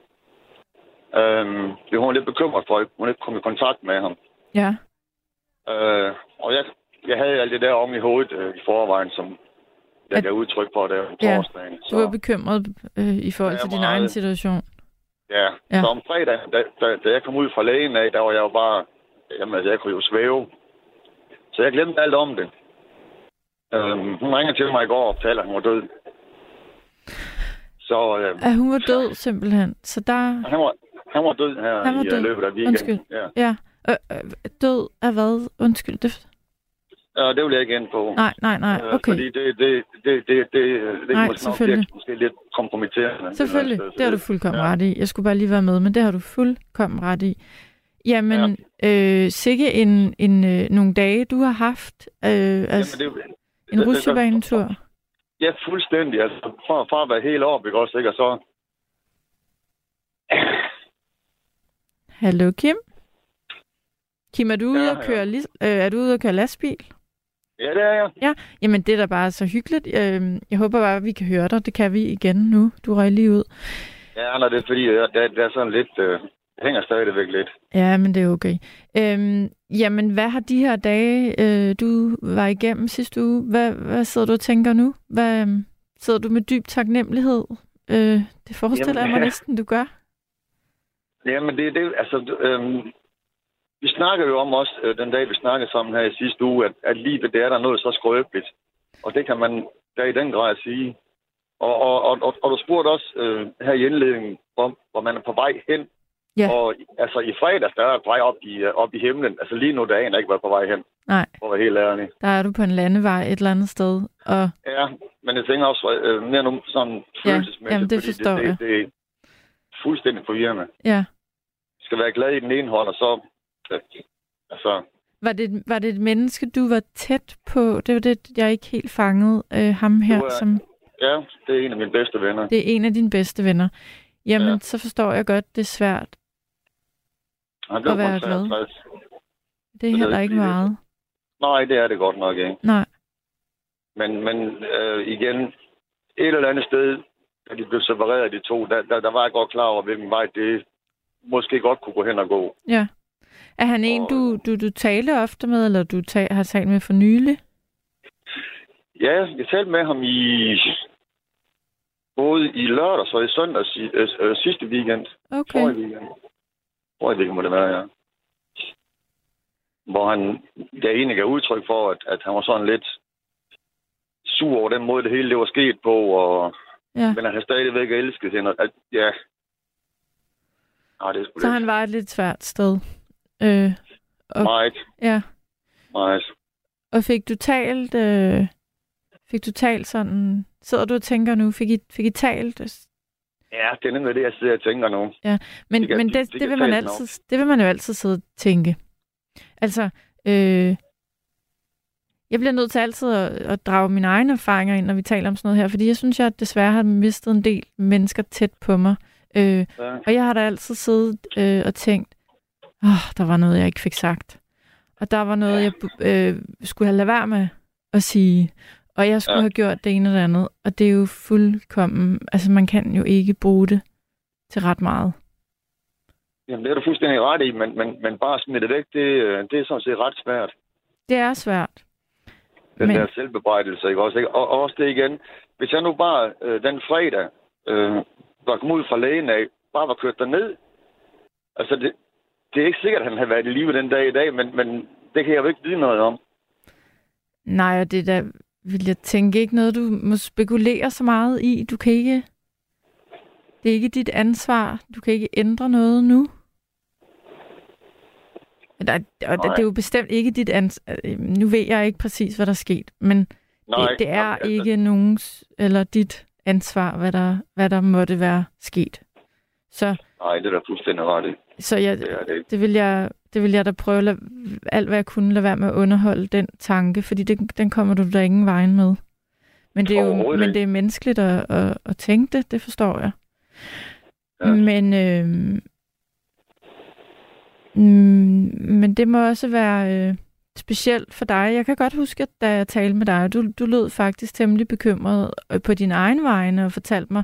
Øhm, det var hun lidt bekymret for. Hun ikke kom i kontakt med ham. Ja. Øh, og jeg, jeg havde alt det der om i hovedet øh, i forvejen, som jeg At- gav udtryk for der om Ja, torsdagen. Du var bekymret øh, i forhold til din meget. egen situation. ja. Ja. Så om fredag, da, da, da jeg kom ud fra lægen af, der var jeg jo bare... Jamen, altså, jeg kunne jo svæve. Så jeg glemte alt om det. Øhm, hun ringer til mig i går og fortæller, at hun var død. Så øh, At hun var død simpelthen. Så der... han, var, han var død her Han var i død. øh, løbet af weekenden. Undskyld. Ja. Ja. Øh, øh, død af hvad? Undskyld. Det... Og det vil jeg ikke ind på. Nej, nej, nej. Øh, Okay. Fordi det, det, det, det, det, det Nej, måske nok virke måske lidt kompromitterende. Selvfølgelig. Så Det har du fuldkommen ja. ret i. Jeg skulle bare lige være med, men det har du fuldkommen ret i. Jamen, øh, sikke en, en, øh, nogle dage, du har haft. Øh, altså, Jamen, det, en det- det- rutsjebanetur. Ja, fuldstændig. Altså, fra, fra at være helt op, ikke også, ikke? Og så... Hallo, Kim? Kim, er du ude Ja, og ja. køre, lis- øh, er du ude og køre lastbil? Ja, det er jeg. Jamen, det er da bare så hyggeligt. Øh, jeg håber bare, at vi kan høre dig. Det kan vi igen nu. Du røg lige ud. Ja, når det er fordi, det, det, det er sådan lidt... Øh, det hænger stadigvæk lidt. Ja, men det er okay. Øhm, jamen, hvad har de her dage, øh, du var igennem sidste uge, hvad, hvad sidder du og tænker nu? Hvad, øhm, sidder du med dyb taknemmelighed? Øh, det forestiller Jamen, jeg mig ja. næsten, du gør. Jamen, det er det... Altså, øhm, vi snakker jo om også, øh, den dag vi snakkede sammen her i sidste uge, at, at livet, det er der noget så skrøbeligt. Og det kan man da i den grad sige. Og, og, og, og, og du spurgte også øh, her i indledningen, om, hvor man er på vej hen. Ja. Og altså i fredags, der er på vej op i, øh, op i himlen. Altså lige nu, der aner jeg ikke, hvor er på vej hen. Nej. For at være helt ærlig. Der er du på en landevej et eller andet sted. Og Ja, men jeg tænker også øh, mere nu sådan følelsesmæssigt. jamen, det forstår det, jeg. det, det er fuldstændig forvirrende. ja, skal være glad i den ene hånd, og så... Øh, altså, var det, var det et menneske, du var tæt på? Det var det, jeg ikke helt fangede. Øh, ham her, var- som ja, det er en af mine bedste venner. det er en af dine bedste venner. Jamen, Ja. så forstår jeg godt, det er svært. Han blev at være glad. 63. Det er Så det er heller ikke det. meget. Nej, det er det godt nok ikke. Nej. Men, men øh, igen, et eller andet sted, da de blev separeret, de to, der, der, der var jeg godt klar over, hvilken vej det måske godt kunne gå hen og gå. Ja. Er han en, Og- du, du, du taler ofte med, eller du ta- har talt med for nylig? Ja, jeg talte med ham i både i lørdags og i søndags i, øh, øh, sidste weekend. Okay. Forrige weekend. Forrige weekend må det være, ja. Hvor han der egentlig gav udtryk for, at, at han var sådan lidt sur over den måde, det hele det var sket på, og, Ja. men at han stadigvæk elskede hende. At, ja. Nej, det er sgu Så lidt han var et lidt svært sted. Øh, og- meget, ja. meget. Og fik du talt... Øh, fik du talt sådan... Sidder du og tænker nu? Fik I, fik I talt? Ja, det er nemlig det, jeg sidder og tænker nu. Men, Det kan- men det- det, det det, vil man altid, det vil man jo altid sidde og tænke. Altså, øh, jeg bliver nødt til altid at, at drage mine egne erfaringer ind, når vi taler om sådan noget her, fordi jeg synes, jeg desværre har mistet en del mennesker tæt på mig. Øh, Ja. og jeg har da altid siddet øh, og tænkt, oh, der var noget, jeg ikke fik sagt. Og der var noget, jeg øh, skulle have lade være med at sige. Og jeg skulle Ja. have gjort det ene eller det andet. Og det er jo fuldkommen... Altså, man kan jo ikke bruge det til ret meget. Jamen, det er du fuldstændig ret i, men, men, men bare smide det væk, det, øh, det er sådan set ret svært. Det er svært. Den men... der selvbebrejdelse, ikke også? Ikke? Og, og også det igen. Hvis jeg nu bare øh, den fredag øh, var kommet ud fra lægen af, bare var kørt derned, altså det, det er ikke sikkert, at han havde været i live den dag i dag, men, men det kan jeg jo ikke vide noget om. Nej, og det er da, vil jeg tænke, ikke noget, du må spekulere så meget i. Du kan ikke... Det er ikke dit ansvar. Du kan ikke ændre noget nu. Der, og det Nej. er jo bestemt ikke dit ansvar. Nu ved jeg ikke præcis, hvad der er sket, men Nej, det, det er jamen, altså, ikke nogens eller dit ansvar, hvad der, hvad der måtte være sket. Så, Nej, det er der fuldstændig ret i. så jeg, Det er det vil jeg, det vil jeg da prøve at lade, alt, hvad jeg kunne lade være med at underholde den tanke, fordi det, den kommer du da ingen vejen med. Men det er jo men det er menneskeligt at, at, at tænke det, det forstår jeg. Ja. Men, øh, mm, men det må også være øh, specielt for dig. Jeg kan godt huske, at da jeg talte med dig, du, du lød faktisk temmelig bekymret øh, på din egen vegne og fortalte mig,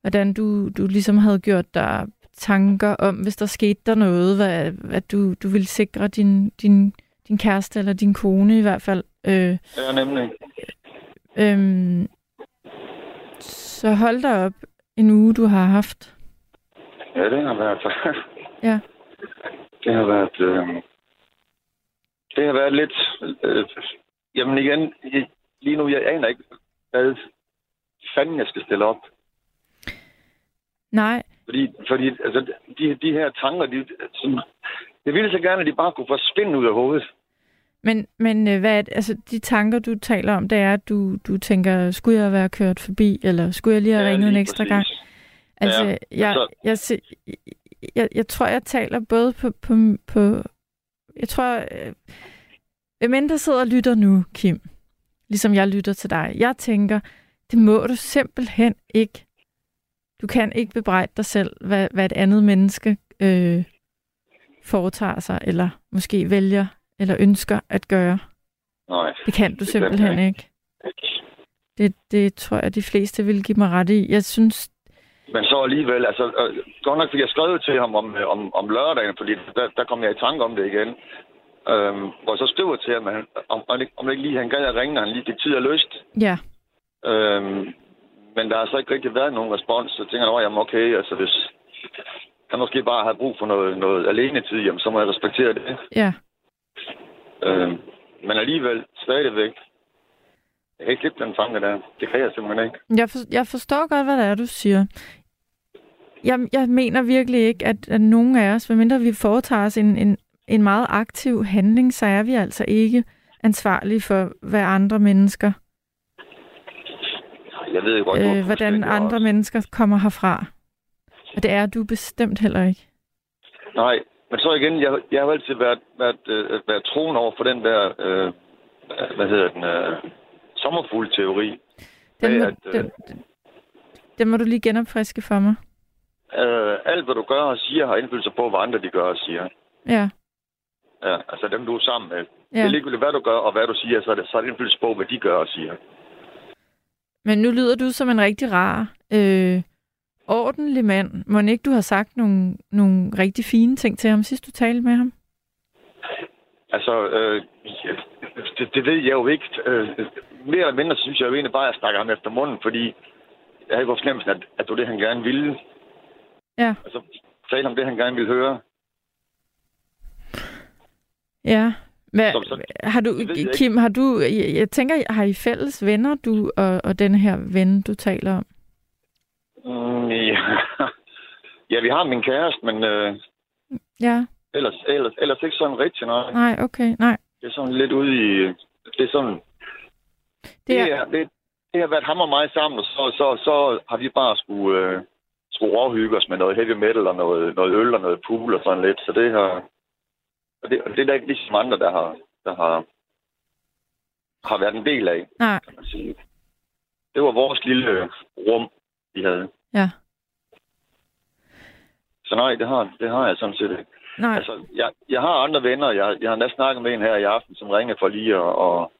hvordan du, du ligesom havde gjort dig tanker om, hvis der skete der noget, hvad, at du, du ville sikre din, din, din kæreste eller din kone i hvert fald. Øh, Ja, nemlig. øhm, så hold da op en uge, du har haft. Ja, det har været... Ja. Det har været... Øh... Det har været lidt... Øh... Jamen igen, jeg- lige nu, jeg aner ikke, hvad fanden jeg skal stille op. Nej, Fordi, fordi altså, de, de her tanker, de, som, jeg ville så gerne, at de bare kunne forsvinde ud af hovedet. men, men øh, hvad er det, altså, de tanker, du taler om, det er, at du, du tænker, skulle jeg være kørt forbi, eller skulle jeg lige have Ja, ringet en lige ekstra præcis. gang? Altså, Ja, jeg, altså- jeg, se, jeg, jeg tror, jeg taler både på... på, på jeg tror, øh, hvem end der sidder og lytter nu, Kim, ligesom jeg lytter til dig, jeg tænker, det må du simpelthen ikke. Du kan ikke bebrejde dig selv, hvad, hvad et andet menneske øh, foretager sig, eller måske vælger, eller ønsker at gøre. Nej. Det kan du Det kan simpelthen jeg ikke. Det, det tror jeg, de fleste vil give mig ret i. Jeg synes, Men så alligevel, altså, øh, godt nok fik jeg skrevet til ham om, øh, om, om lørdagen, fordi der, der kom jeg i tanke om det igen. Øhm, hvor jeg så skriver til ham, om, om, ikke, om ikke lige han gad at ringe, når han lige fik tid og lyst. ja, Øhm, men der har så ikke rigtig været nogen respons, så tænker jeg, at jamen okay, altså hvis han måske bare har brug for noget, noget alene tid, jamen, så må jeg respektere det. ja. Øhm, men alligevel, stadigvæk, jeg kan ikke slippe den tanke der. Det kan jeg simpelthen ikke. Jeg, for, jeg forstår godt, hvad det er, du siger. Jeg, jeg mener virkelig ikke, at, at nogen af os, medmindre vi foretager os en, en, en meget aktiv handling, så er vi altså ikke ansvarlige for, hvad andre mennesker, Jeg ved godt, øh, hvordan andre ret. mennesker kommer herfra. Og det er du bestemt heller ikke. Nej, men så igen, jeg, jeg har altid været, været, øh, været troen over for den der, øh, hvad hedder den, øh, sommerfuglteori. Den må, at, øh, den, den må du lige genopfriske for mig. Øh, alt, hvad du gør og siger, har indflydelse på, hvad andre de gør og siger. Ja, Ja, altså dem, du er sammen med. Ja. Det er ligegyldigt, hvad du gør og hvad du siger, så er det, så er det indflydelse på, hvad de gør og siger. Men nu lyder du som en rigtig rar, øh, ordentlig mand. Må ikke du har sagt nogle, nogle rigtig fine ting til ham, sidst du talte med ham? Altså, øh, det, det ved jeg jo ikke. Øh, mere eller mindre, synes jeg jo egentlig bare, at jeg snakker ham efter munden, fordi jeg havde på fornemmelsen, at, at det var det, han gerne ville. Ja. Altså, tale om det, han gerne ville høre. Ja. Hvad, Så- så- har du, det. Kim, har du, jeg, jeg tænker, har I fælles venner, du og, og den her ven, du taler om? Mm, ja. ja, vi har min kæreste, men øh, Ja, ellers, ellers, ellers ikke sådan rigtig noget. nej, okay, nej. Det er sådan lidt ude i... Det er sådan... Det Det, er, er, det, det har været ham og mig sammen, og så, så, så har vi bare skulle, øh, skulle overhygge os med noget heavy metal og noget, noget øl og noget pool og sådan lidt. Så det har... Og det, og det er der ikke ligesom andre, der har, der har, har været en del af, nej, kan man sige. Det var vores lille rum, vi havde. ja. Så nej, det har, det har jeg sådan set ikke. Nej, Altså, jeg, jeg har andre venner. Jeg, jeg har næsten snakket med en her i aften, som ringer for lige at og,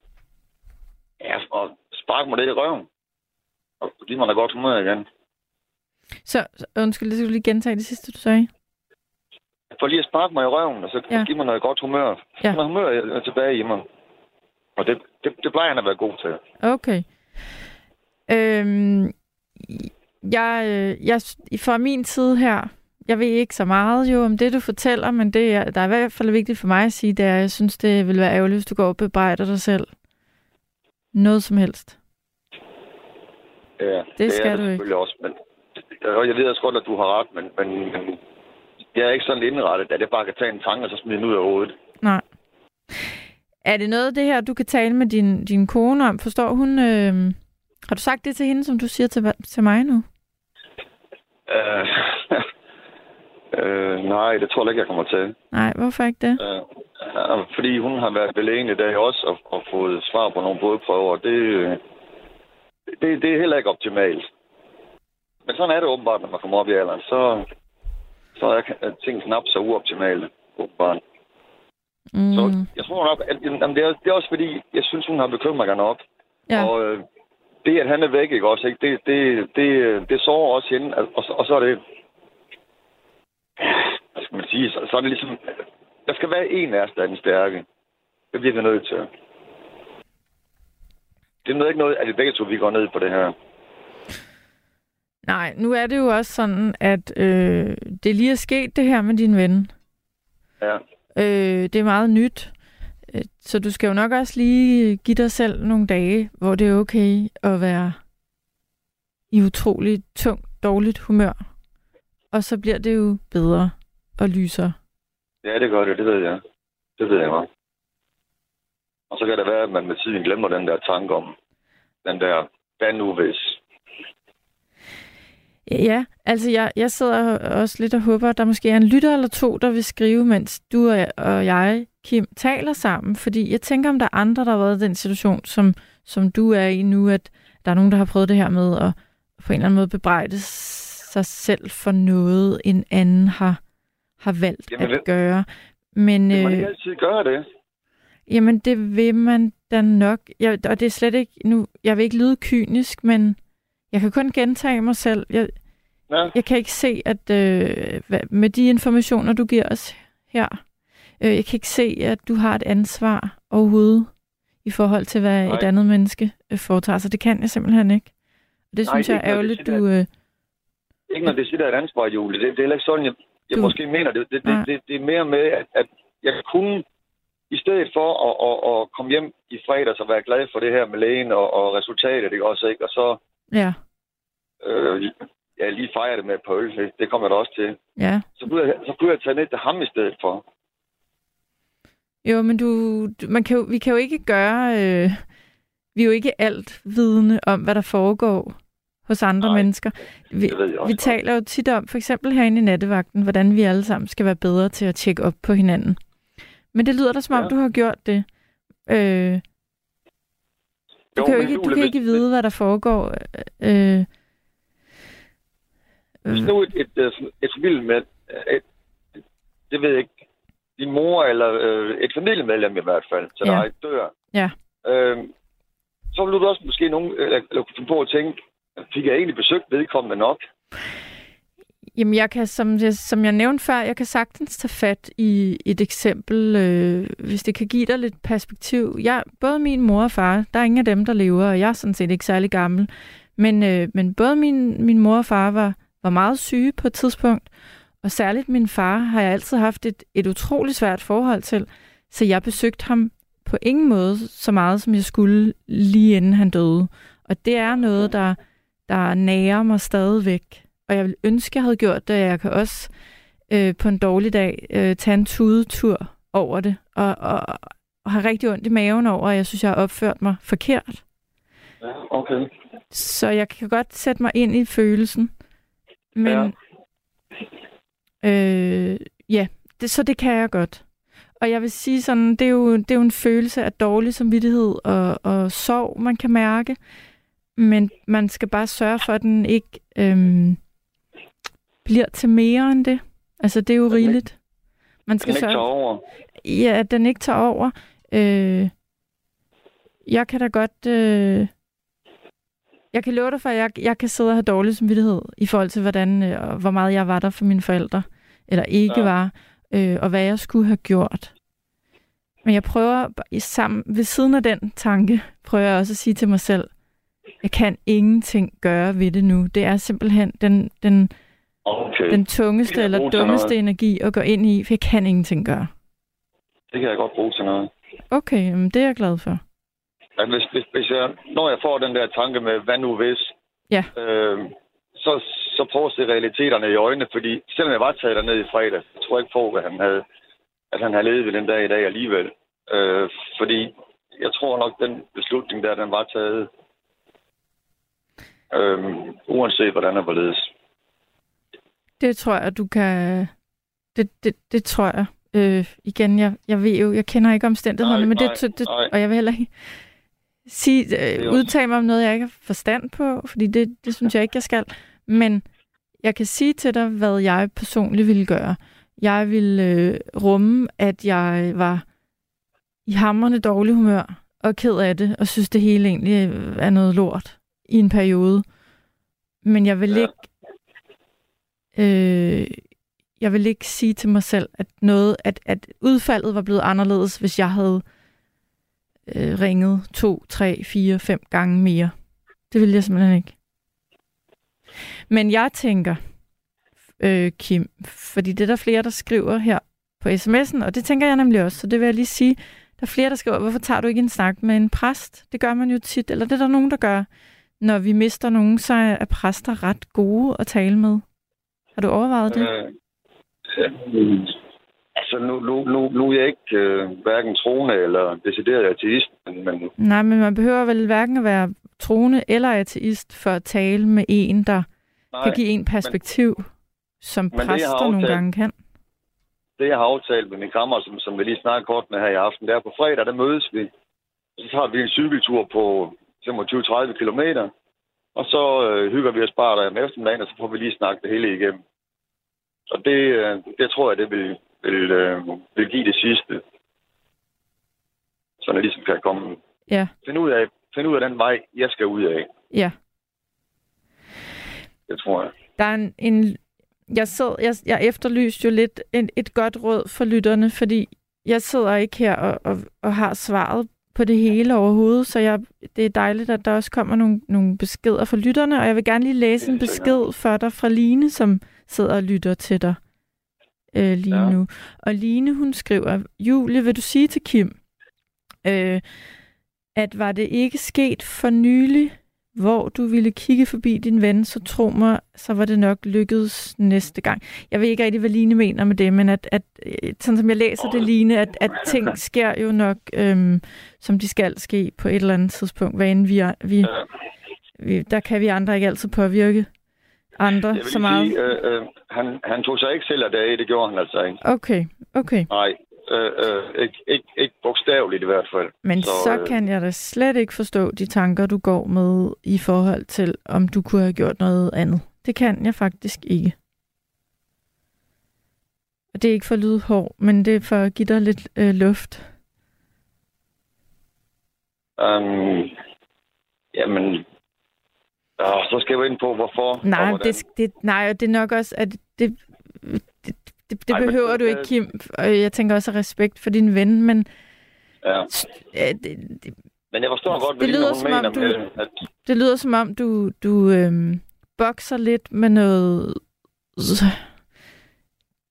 ja, og sparke mig lidt i røven. Og give mig da godt humør igen. Så så- undskyld, det skal du lige gentage det sidste, du sagde. For lige at sparke mig i røven, og så Ja. give mig noget godt humør. Ja. Ja. Noget humør er tilbage i mig. Og det, det, det plejer han at være god til. Okay. Øhm, jeg, øh, jeg, fra min side her, jeg ved ikke så meget jo om det, du fortæller, men det, er, der er i hvert fald vigtigt for mig at sige, det er, at jeg synes, det vil være ærgerligt, hvis du går og bebrejder dig selv. Noget som helst. Ja, Det skal er du ikke. også. Men, jeg ved også godt, at du har ret, men, men, men jeg er ikke sådan indrettet, at jeg bare kan tage en tanke og så smide den ud af hovedet. Nej. Er det noget af det her, du kan tale med din, din kone om? Forstår hun... Øh, har du sagt det til hende, som du siger til, til mig nu? Øh, øh, nej, det tror jeg ikke, jeg kommer til. Nej, hvorfor ikke det? Øh, øh, fordi hun har været ved lægen i dag også og, og fået svar på nogle blodprøver. Det, øh, det, det er heller ikke optimalt. Men sådan er det åbenbart, når man kommer op i alderen. Så, så er ting knap så uoptimale, åbenbart. Mm, Så jeg tror nok, at jamen, det, er, det er også fordi, jeg synes, hun har bekymringer nok. ja. Og øh, det, at han er væk, ikke også, ikke? Det, det, det, det sover også hende. Og, og, så- og så er det... Hvad skal man sige? Så, så er det ligesom... Der skal være en af os, der er den stærke. Det bliver vi nødt til. Det er ikke noget, at vi begge to vi går ned på det her. Nej, nu er det jo også sådan, at øh, det lige er sket det her med din ven. Ja. Øh, det er meget nyt. Øh, Så du skal jo nok også lige give dig selv nogle dage, hvor det er okay at være i utrolig tungt, dårligt humør. Og så bliver det jo bedre og lysere. Ja, det gør det. Det ved jeg. Det ved jeg godt. Og så kan det være, at man med tiden glemmer den der tanke om den der, hvad nu hvis? Ja, altså jeg, jeg sidder også lidt og håber, at der måske er en lytter eller to, der vil skrive, mens du og jeg, Kim, taler sammen. Fordi jeg tænker, om der er andre, der har været i den situation, som, som du er i nu, at der er nogen, der har prøvet det her med at på en eller anden måde bebrejde sig selv for noget, en anden har, har valgt Jamen, at gøre. Men, Vil man øh, ikke altid gøre det? Jamen, det vil man da nok. Jeg, og det er slet ikke... Nu, jeg vil ikke lyde kynisk, men jeg kan kun gentage mig selv. Jeg, Ja. jeg kan ikke se, at øh, hvad- med de informationer, du giver os her, øh, jeg kan ikke se, at du har et ansvar overhovedet i forhold til, hvad Nej. et andet menneske øh, foretager sig. Det kan jeg simpelthen ikke. Og det Nej, synes det jeg er ærgerligt, du... Øh, Ikke når det siger, der er et ansvar, Julie. Det, det er heller ikke sådan, jeg, jeg Du- måske mener det. Det, det, det. det er mere med, at, at jeg kunne, i stedet for at, at, at komme hjem i fredags og være glad for det her med lægen og, og resultatet, ikke også, ikke? Og så ja, øh, ja, lige fejre det med et par øl. ikke? Det kommer der også til. ja. Så kunne jeg, så kunne jeg tage ned til ham i stedet for. Jo, men du, man kan jo, vi kan jo ikke gøre... Øh, vi er jo ikke alt vidne om, hvad der foregår hos andre Nej, mennesker. Vi, Det jeg vi taler jo tit om, for eksempel herinde i nattevagten, hvordan vi alle sammen skal være bedre til at tjekke op på hinanden. Men det lyder da som om, Ja. du har gjort det. Øh, du Jo, kan jo ikke, du kan ikke vide, hvad der foregår. Øh, Hvis nu et, et, et, et familiemedlem, et, det ved jeg ikke, din mor eller øh, et familiemedlem i hvert fald, til Ja. dig dør, Ja. øh, så vil du også måske nogen, eller, eller kunne finde på at tænke, fik jeg egentlig besøgt vedkommende nok? Jamen, jeg kan, som jeg, som jeg nævnte før, jeg kan sagtens tage fat i et eksempel, øh, hvis det kan give dig lidt perspektiv. Jeg, både min mor og far, der er ingen af dem, der lever, og jeg er sådan set ikke særlig gammel, men, øh, men både min, min mor og far var, var meget syge på et tidspunkt, og særligt min far har jeg altid haft et, et utroligt svært forhold til, så jeg besøgte ham på ingen måde så meget, som jeg skulle lige inden han døde. Og det er noget, der, der nærer mig stadigvæk. Og jeg vil ønske, jeg havde gjort det, jeg kan også øh, på en dårlig dag øh, tage en tudetur over det, og, og, og have rigtig ondt i maven over, at jeg synes, jeg har opført mig forkert. Okay. Så jeg kan godt sætte mig ind i følelsen. Men øh, ja, det, så det kan jeg godt. Og jeg vil sige sådan, det er jo, det er jo en følelse af dårlig samvittighed og, og sorg, man kan mærke. Men man skal bare sørge for, at den ikke øhm, bliver til mere end det. Altså, det er jo rigeligt. Man skal Den ikke sørge tager over. Ja, at den ikke tager over. Øh, jeg kan da godt... Øh, jeg kan love dig for, at jeg, jeg kan sidde og have dårlig samvittighed i forhold til, hvordan, øh, og hvor meget jeg var der for mine forældre, eller ikke ja. Var, øh, og hvad jeg skulle have gjort. Men jeg prøver sammen, ved siden af den tanke, prøver jeg også at sige til mig selv, jeg kan ingenting gøre ved det nu. Det er simpelthen den, den, Okay. den tungeste er eller dummeste energi at gå ind i, for jeg kan ingenting gøre. Det kan jeg godt bruge til noget. Okay, jamen, det er jeg glad for. At hvis, hvis, hvis jeg, når jeg får den der tanke med, hvad nu hvis, Ja. øh, så, så prøv at se realiteterne i øjnene, fordi selvom jeg var taget derned i fredag, jeg tror ikke på, at han havde, at han havde levet ved den dag i dag alligevel. Øh, fordi jeg tror nok, den beslutning der, den var taget, øh, uanset hvordan der var ledes. Det tror jeg, du kan... Det, det, det tror jeg. Øh, igen, jeg, jeg ved jo, jeg kender ikke omstændighederne, Nej, men det, nej, det, det, nej. og jeg vil heller ikke sige, øh, udtale mig om noget, jeg ikke har forstand på, fordi det, det synes jeg ikke, jeg skal. Men jeg kan sige til dig, hvad jeg personligt ville gøre. Jeg ville øh, rumme, at jeg var i hammerne dårlig humør og ked af det, og synes, det hele egentlig øh, er noget lort i en periode. Men jeg vil ikke øh, jeg vil ikke sige til mig selv, at noget, at, at udfaldet var blevet anderledes, hvis jeg havde øh, ringet to, tre, fire, fem gange mere. Det vil jeg simpelthen ikke. Men jeg tænker, øh, Kim, fordi det er der flere, der skriver her på sms'en, og det tænker jeg nemlig også, så det vil jeg lige sige. Der er flere, der skriver, hvorfor tager du ikke en snak med en præst? Det gør man jo tit, eller det er der nogen, der gør. Når vi mister nogen, så er præster ret gode at tale med. Har du overvejet det? Øh, ja altså, nu, nu, nu, nu er jeg ikke øh, hverken troende eller decideret ateist, men, men Nej, men man behøver vel hverken at være troende eller ateist for at tale med en, der nej, kan give en perspektiv, som det, jeg har præster nogle aftalt- gange kan. det, jeg har aftalt med min kammer, som, som vi lige snakker kort med her i aften, det er på fredag, der mødes vi. Så tager vi en cykeltur på 25-30 kilometer, og så øh, hygger vi os bare der om eftermiddagen, og så får vi lige snakket det hele igennem. Og det, øh, det tror jeg, det vil, vil, øh, vil give det sidste. Så jeg ligesom kan komme Ja, finde ud af, finde ud af den vej, jeg skal ud af. ja. Det tror jeg. Der er en, en jeg, sad, jeg, jeg efterlyste jo lidt et, et godt råd for lytterne, fordi jeg sidder ikke her og, og, og har svaret på det hele overhovedet, så jeg, det er dejligt, at der også kommer nogle, nogle beskeder fra lytterne, og jeg vil gerne lige læse en besked for dig fra Line, som sidder og lytter til dig øh, lige ja. Nu. Og Line, hun skriver, Julie, vil du sige til Kim, øh, at var det ikke sket for nylig, hvor du ville kigge forbi din ven, så tro mig, så var det nok lykkedes næste gang. Jeg ved ikke rigtig, hvad Line mener med det, men at, at øh, sådan som jeg læser det, Line, at, at ting sker jo nok, øhm, som de skal ske på et eller andet tidspunkt, hvad end vi, er- vi, vi, der kan vi andre ikke altid påvirke andre så meget. sige, øh, øh, han, han tog sig ikke selv af dage, det gjorde han altså ikke. Okay, okay. Nej, øh, øh, ikke, ikke, ikke bogstaveligt i hvert fald. Men så, Så, så øh, kan jeg da slet ikke forstå de tanker, du går med i forhold til, om du kunne have gjort noget andet. Det kan jeg faktisk ikke. Og det er ikke for at lyde hård, men det er for at give dig lidt øh, luft. Um, jamen, øh, så skal jo ind på, hvorfor. og Nej, det, det, nej, og det er nok også, at det, det, det, det Ej, men behøver det- du ikke, Kim. Og jeg tænker også respekt for din ven, men Ja. det, det, Men jeg forstår godt, Det hvad Line, lyder som mener om, du- med, at det lyder som om, du, du øhm, bokser lidt med noget...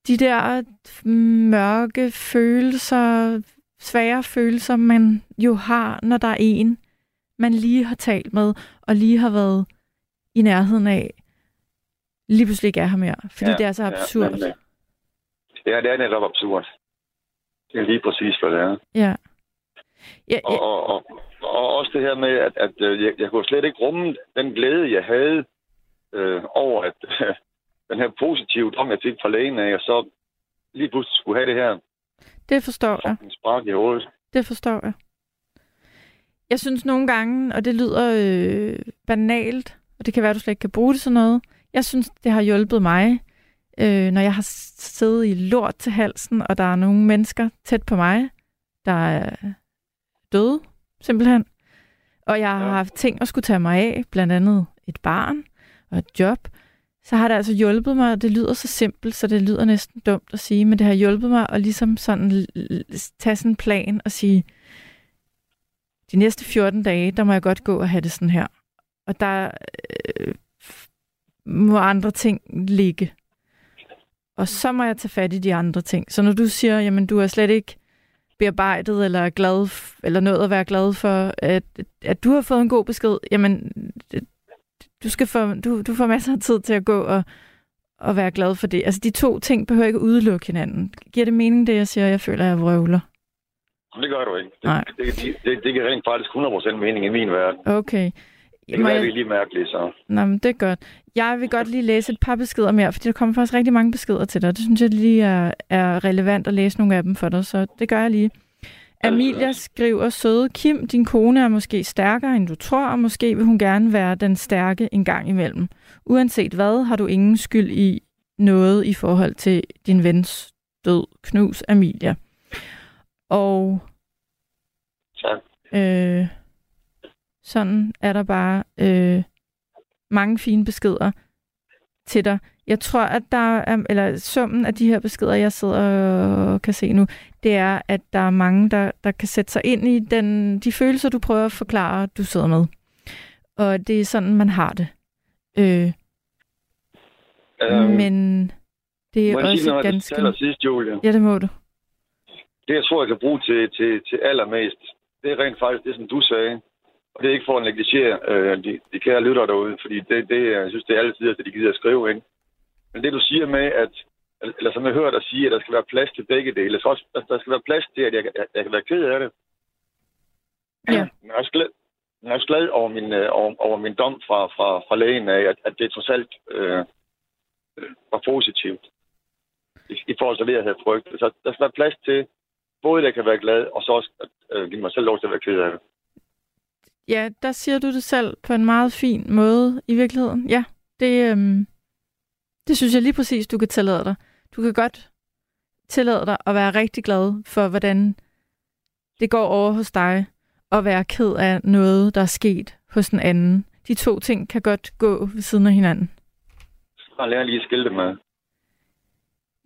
De der mørke følelser, svære følelser, man jo har, når der er en, man lige har talt med, og lige har været i nærheden af, lige pludselig ikke er her mere. Fordi ja, det er så absurd. Ja, øh, ja, det er netop absurd. Det er lige præcis, hvad det er. Ja. Ja, Og, ja, og, og, og også det her med, at, at øh, jeg, jeg kunne slet ikke rumme den glæde, jeg havde øh, over, at øh, den her positive dom, jeg fik fra lægen af, og så lige pludselig skulle have det her det forstår jeg. i hovedet. Det forstår jeg. Jeg synes nogle gange, og det lyder øh, banalt, og det kan være, at du slet ikke kan bruge det sådan noget, jeg synes, det har hjulpet mig øh, når jeg har siddet i lort til halsen, og der er nogle mennesker tæt på mig, der er døde, simpelthen. Og jeg har Ja. haft ting at skulle tage mig af, blandt andet et barn og et job, så har det altså hjulpet mig, og det lyder så simpelt, så det lyder næsten dumt at sige, men det har hjulpet mig at ligesom sådan tage sådan en plan og sige, de næste 14 dage, der må jeg godt gå og have det sådan her. Og der øh, må andre ting ligge. Og så må jeg tage fat i de andre ting. Så når du siger, jamen du er slet ikke bearbejdet eller glad eller noget at være glad for, at, at du har fået en god besked, jamen du skal få, du, du får masser af tid til at gå og, og være glad for det. Altså de to ting behøver ikke udelukke hinanden. Giver det mening, det jeg siger, jeg føler, jeg vrøvler? Det gør du ikke. Nej. det, det, det, det giver rent faktisk 100% mening i min verden. Okay. Det kan være, jeg- det er lige mærkeligt, så. Nå, men det er godt. Jeg vil godt lige læse et par beskeder mere, fordi der kommer faktisk rigtig mange beskeder til dig. Det synes jeg lige er, er relevant at læse nogle af dem for dig, så det gør jeg lige. Amelia skriver, søde Kim, din kone er måske stærkere, end du tror, og måske vil hun gerne være den stærke en gang imellem. Uanset hvad, har du ingen skyld i noget i forhold til din vens død. Knus Amelia. Og Tak. Øh, sådan er der bare øh, mange fine beskeder til dig. Jeg tror, at der er, eller summen af de her beskeder, jeg sidder og kan se nu, det er, at der er mange, der, der kan sætte sig ind i den, de følelser, du prøver at forklare, du sidder med. Og det er sådan, man har det. Øh, Øhm, men det er sige også til ganske... allersidst, Julie? Ja, det må du. Det, jeg tror, jeg kan bruge til, til, til allermest, det er rent faktisk det, som du sagde. Og det er ikke for at negligere øh, de, de kære lyttere derude, fordi det, det, jeg synes, det er altid, at de gider at skrive ind. Men det, du siger med, at, eller som jeg hører dig sige, at der skal være plads til begge dele. Så også, der skal være plads til, at jeg, jeg, jeg kan være ked af det. Ja. Men jeg er også glad, jeg er også glad over, min, øh, over, over min dom fra, fra, fra lægen af, at, at det trods alt øh, øh, var positivt i, i forhold til det, jeg havde frygtet. Så der skal være plads til, både jeg kan være glad, og så også at øh, give mig selv lov til at være ked af det. Ja, der siger du det selv på en meget fin måde i virkeligheden. Ja, det, øhm, det synes jeg lige præcis, du kan tillade dig. Du kan godt tillade dig at være rigtig glad for, hvordan det går over hos dig, og være ked af noget, der er sket hos den anden. De to ting kan godt gå ved siden af hinanden. Så lærer lige at skille det med.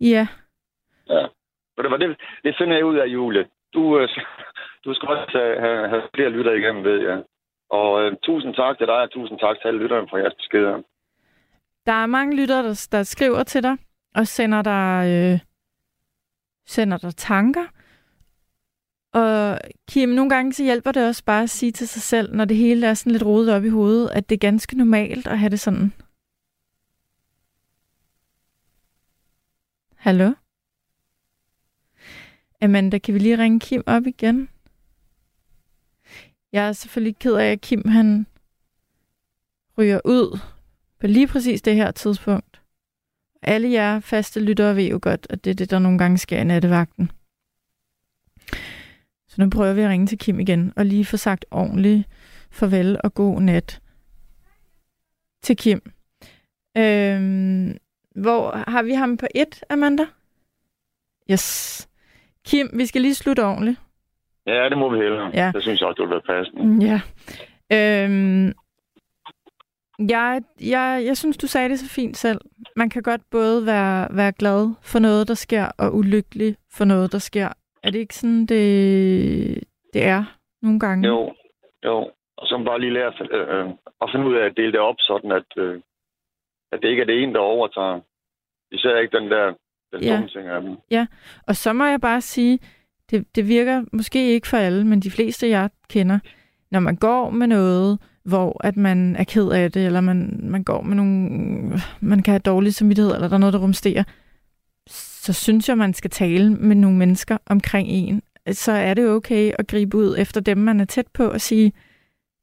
Ja, Ja. Og det, det, det finder jeg ud af, Julie. Du, øh, du skal også have, have, have flere lytter igennem, ved jeg. Og øh, tusind tak til dig, og tusind tak til alle lytterne for jeres beskeder. der er mange lyttere, der, der skriver til dig, og sender dig, øh, sender dig tanker. Og Kim, nogle gange så hjælper det også bare at sige til sig selv, når det hele er sådan lidt rodet op i hovedet, at det er ganske normalt at have det sådan. Hallo? Amanda, kan vi lige ringe Kim op igen? Jeg er selvfølgelig ked af, at Kim han ryger ud på lige præcis det her tidspunkt. Alle jer faste lyttere ved jo godt, at det er det, der nogle gange sker i nattevagten. Så nu prøver vi at ringe til Kim igen, og lige få sagt ordentligt farvel og god nat til Kim. Øhm, hvor har vi ham på et, Amanda? Yes. Kim, vi skal lige slutte ordentligt. Ja, det må vi hellere. Ja. Det synes jeg også, det ville være passende. Mm, Ja. Øhm, jeg, jeg, jeg synes, du sagde det så fint selv. Man kan godt både være, være glad for noget, der sker, og ulykkelig for noget, der sker. Er det ikke sådan, det, det er nogle gange? Jo, jo. Og så bare lige lære øh, øh, at finde ud af at dele det op, sådan at, øh, at det ikke er det ene, der overtager. Især ikke den der den Ja. ting af dem. Og så må jeg bare sige, det, det virker måske ikke for alle, men de fleste, jeg kender, når man går med noget, hvor at man er ked af det, eller man, man går med nogle, man kan have dårlig samvittighed, eller der er noget, der rumsterer, så synes jeg, man skal tale med nogle mennesker omkring en. Så er det okay at gribe ud efter dem, man er tæt på, og sige,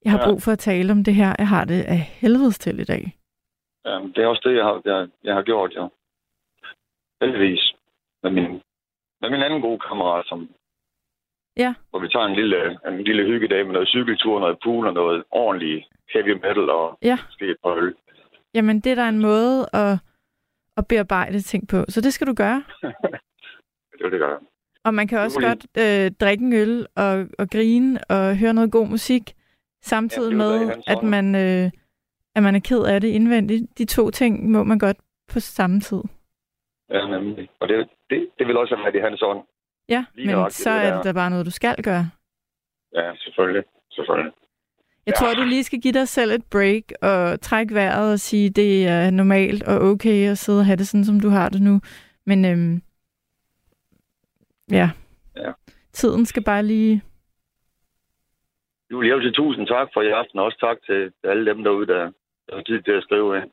jeg har Ja. brug for at tale om det her, jeg har det af helvedes til i dag. Ja, det er også det, jeg har, jeg, jeg har gjort, ja. Heldigvis. Med min, med min anden gode kammerat, som, Ja. hvor vi tager en lille, en lille hyggedag med noget cykeltur, noget pool og noget ordentligt heavy metal og Ja. måske et par øl. Jamen, det er der en måde at, at bearbejde ting på. Så det skal du gøre. Det var det, gør. Og man kan også godt øh, drikke en øl og, og grine og høre noget god musik, samtidig Ja, med, da at man, øh, at man er ked af det indvendigt. De to ting må man godt på samme tid. Ja, nemlig. Og det, det, det vil også været i hans ånd. Ja, Lige men nøjagtigt så det er det da bare noget, du skal gøre. Ja, selvfølgelig. Selvfølgelig. Jeg Ja. tror, du lige skal give dig selv et break og trække vejret og sige, det er normalt og okay at sidde og have det sådan, som du har det nu. Men øhm, ja. Ja. tiden skal bare lige... Julie, jeg vil sige tusind tak for i aften, og også tak til alle dem derude, der der har tid til at skrive ind.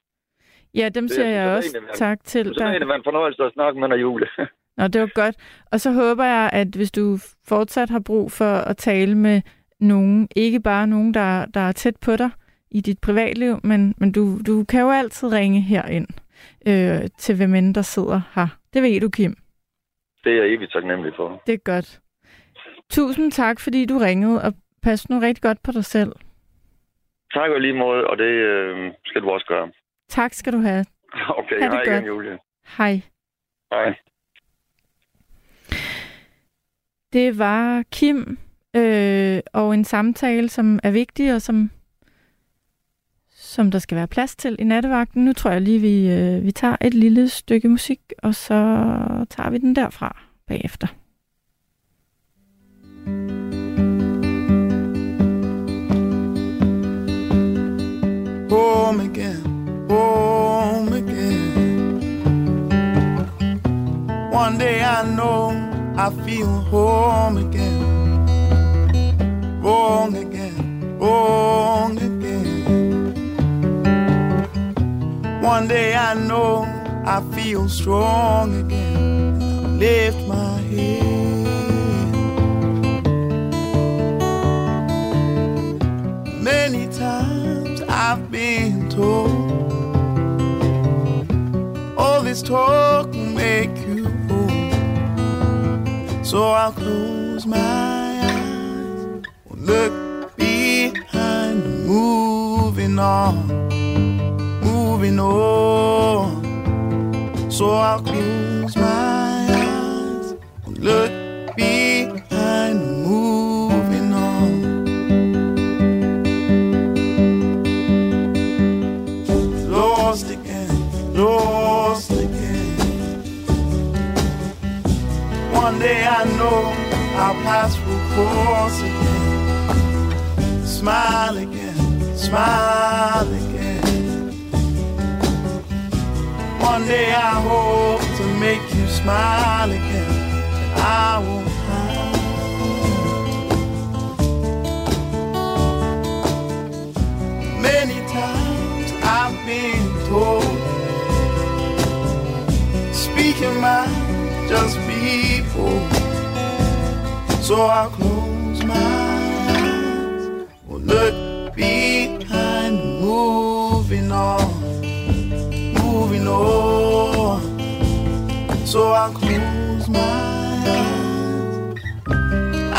Ja, dem Det er siger jeg så også egentlig, man- tak til Så er dig. det var en fornøjelse at snakke med dig, Julie. Nå, det var godt. Og så håber jeg, at hvis du fortsat har brug for at tale med nogen, ikke bare nogen, der, der er tæt på dig i dit privatliv, men, men du, du kan jo altid ringe herind øh, til hvem end der sidder her. Det ved du, Kim. Det er jeg evigt taknemmelig for. Det er godt. Tusind tak, fordi du ringede, og pas nu rigtig godt på dig selv. Tak og lige måde, og det øh, skal du også gøre. Tak skal du have. Okay, Ha' det hej igen, godt. Julie. Hej. Hej. Det var Kim øh, og en samtale, som er vigtig, og som, som der skal være plads til i nattevagten. Nu tror jeg lige, vi, øh, vi tager et lille stykke musik, og så tager vi den derfra bagefter. home again, home again. One day I know I feel home again. Wrong again, wrong again. One day I know I feel strong again. Lift my head. Many times I've been told all this talk will make you old. So I'll close my eyes, look behind, moving on, moving on. So I'll close my eyes, look One day I know our paths will cross again. Smile again, smile again. One day I hope to make you smile again. I won't hide. Many times I've been told Speaking mind, just bold So I'll close my eyes Will look behind, moving on Moving on. So I'll close my eyes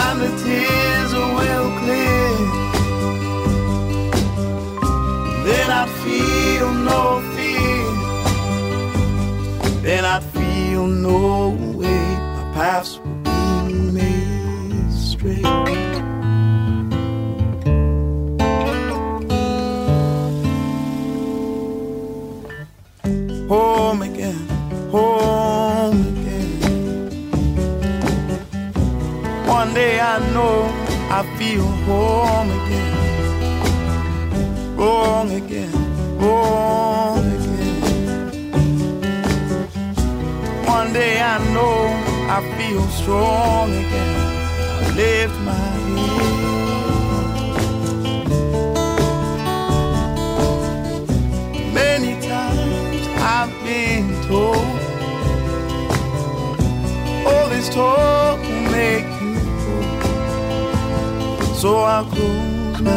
And the tears will clear. Then I'd feel no No way. My paths will be made straight. Home again, home again. One day I know I feel home again wrong again, wrong One day I know I feel strong again. I lift my head. Many times I've been told all this talk will make you old. So I'll close my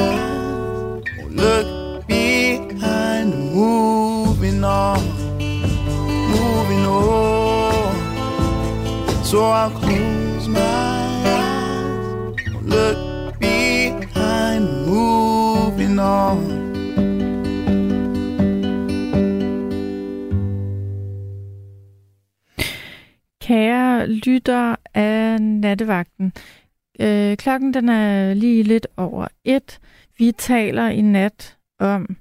eyes look behind, moving on, So I'll close my eyes, look behind, moving on. Kære lytter af nattevagten, øh, klokken den er lige lidt over et. Vi taler i nat om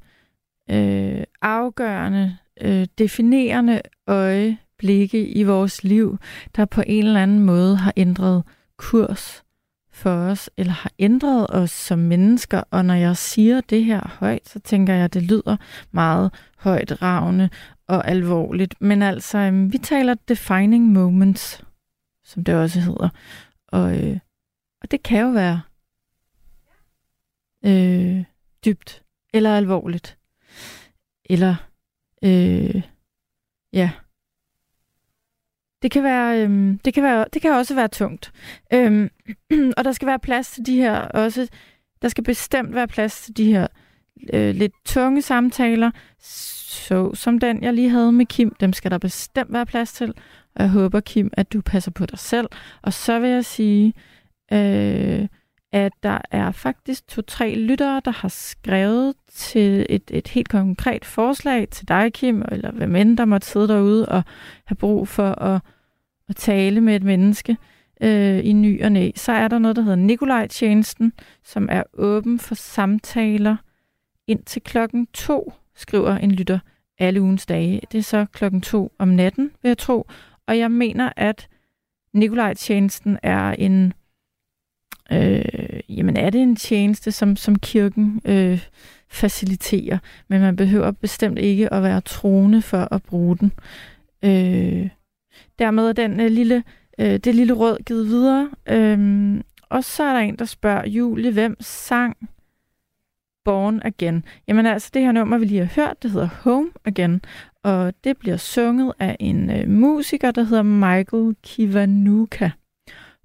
øh, afgørende, øh, definerende øje øjeblikke i vores liv, der på en eller anden måde har ændret kurs for os, eller har ændret os som mennesker. Og når jeg siger det her højt, så tænker jeg, at det lyder meget højt ravne og alvorligt. Men altså, øhm, vi taler defining moments, som det også hedder. Og, øh, og det kan jo være øh, dybt eller alvorligt. Eller, øh, ja, det kan være, øhm, det kan være, det kan også være tungt. Øhm, og der skal være plads til de her også. Der skal bestemt være plads til de her øh, lidt tunge samtaler, så som den, jeg lige havde med Kim. Dem skal der bestemt være plads til. Og jeg håber, Kim, at du passer på dig selv. Og så vil jeg sige, øh, at der er faktisk to-tre lyttere, der har skrevet til et, et helt konkret forslag til dig, Kim, eller hvem end der måtte sidde derude og have brug for at, at tale med et menneske øh, i ny og næ. Så er der noget, der hedder Nikolaj-tjenesten, som er åben for samtaler indtil klokken to, skriver en lytter alle ugens dage. Det er så klokken to om natten, vil jeg tro. Og jeg mener, at Nikolaj-tjenesten er en Øh, jamen er det en tjeneste, som, som kirken øh, faciliterer, men man behøver bestemt ikke at være troende for at bruge den. Øh, dermed er den øh, lille, øh, det lille råd givet videre. Øh, og så er der en, der spørger, Julie, hvem sang Born Again? Jamen altså, det her nummer, vi lige har hørt, det hedder Home Again, og det bliver sunget af en øh, musiker, der hedder Michael Kiwanuka.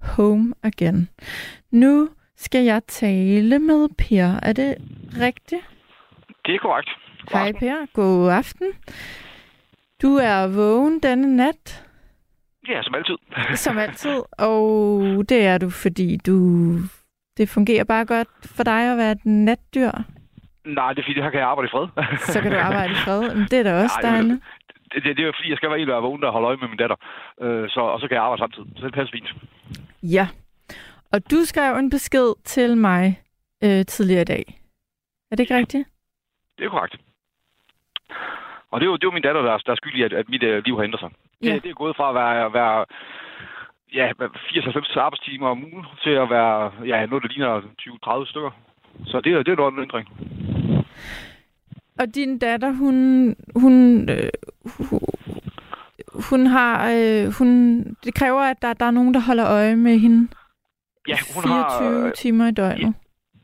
Home Again. Nu skal jeg tale med Per. Er det rigtigt? Det er korrekt. God Hej Per, god aften. Du er vågen denne nat? Ja, som altid. som altid, og det er du, fordi du... Det fungerer bare godt for dig at være et natdyr? Nej, det er fordi, her kan jeg arbejde i fred. Så kan du arbejde i fred? Men det er da også Nej, dejligt. Det, det, det er jo fordi, jeg skal være en, der er vågen, der holder øje med min datter. Øh, så, og så kan jeg arbejde samtidig. Så det passer fint. Ja. Og du skrev en besked til mig øh, tidligere i dag. Er det ikke rigtigt? Det er korrekt. Og det er jo, det er jo min datter, der er, der er skyld i, at, at mit øh, liv har ændret sig. Ja. Det, det er gået fra at være, være ja, 80-90 arbejdstimer om ugen til at være ja, noget, der ligner 20-30 stykker. Så det, er- det er af en ændring. Og din datter, hun, hun, øh, hun, hun har, øh, hun, det kræver, at der, der er nogen, der holder øje med hende Ja, hun 24 har, øh, timer i døgnet.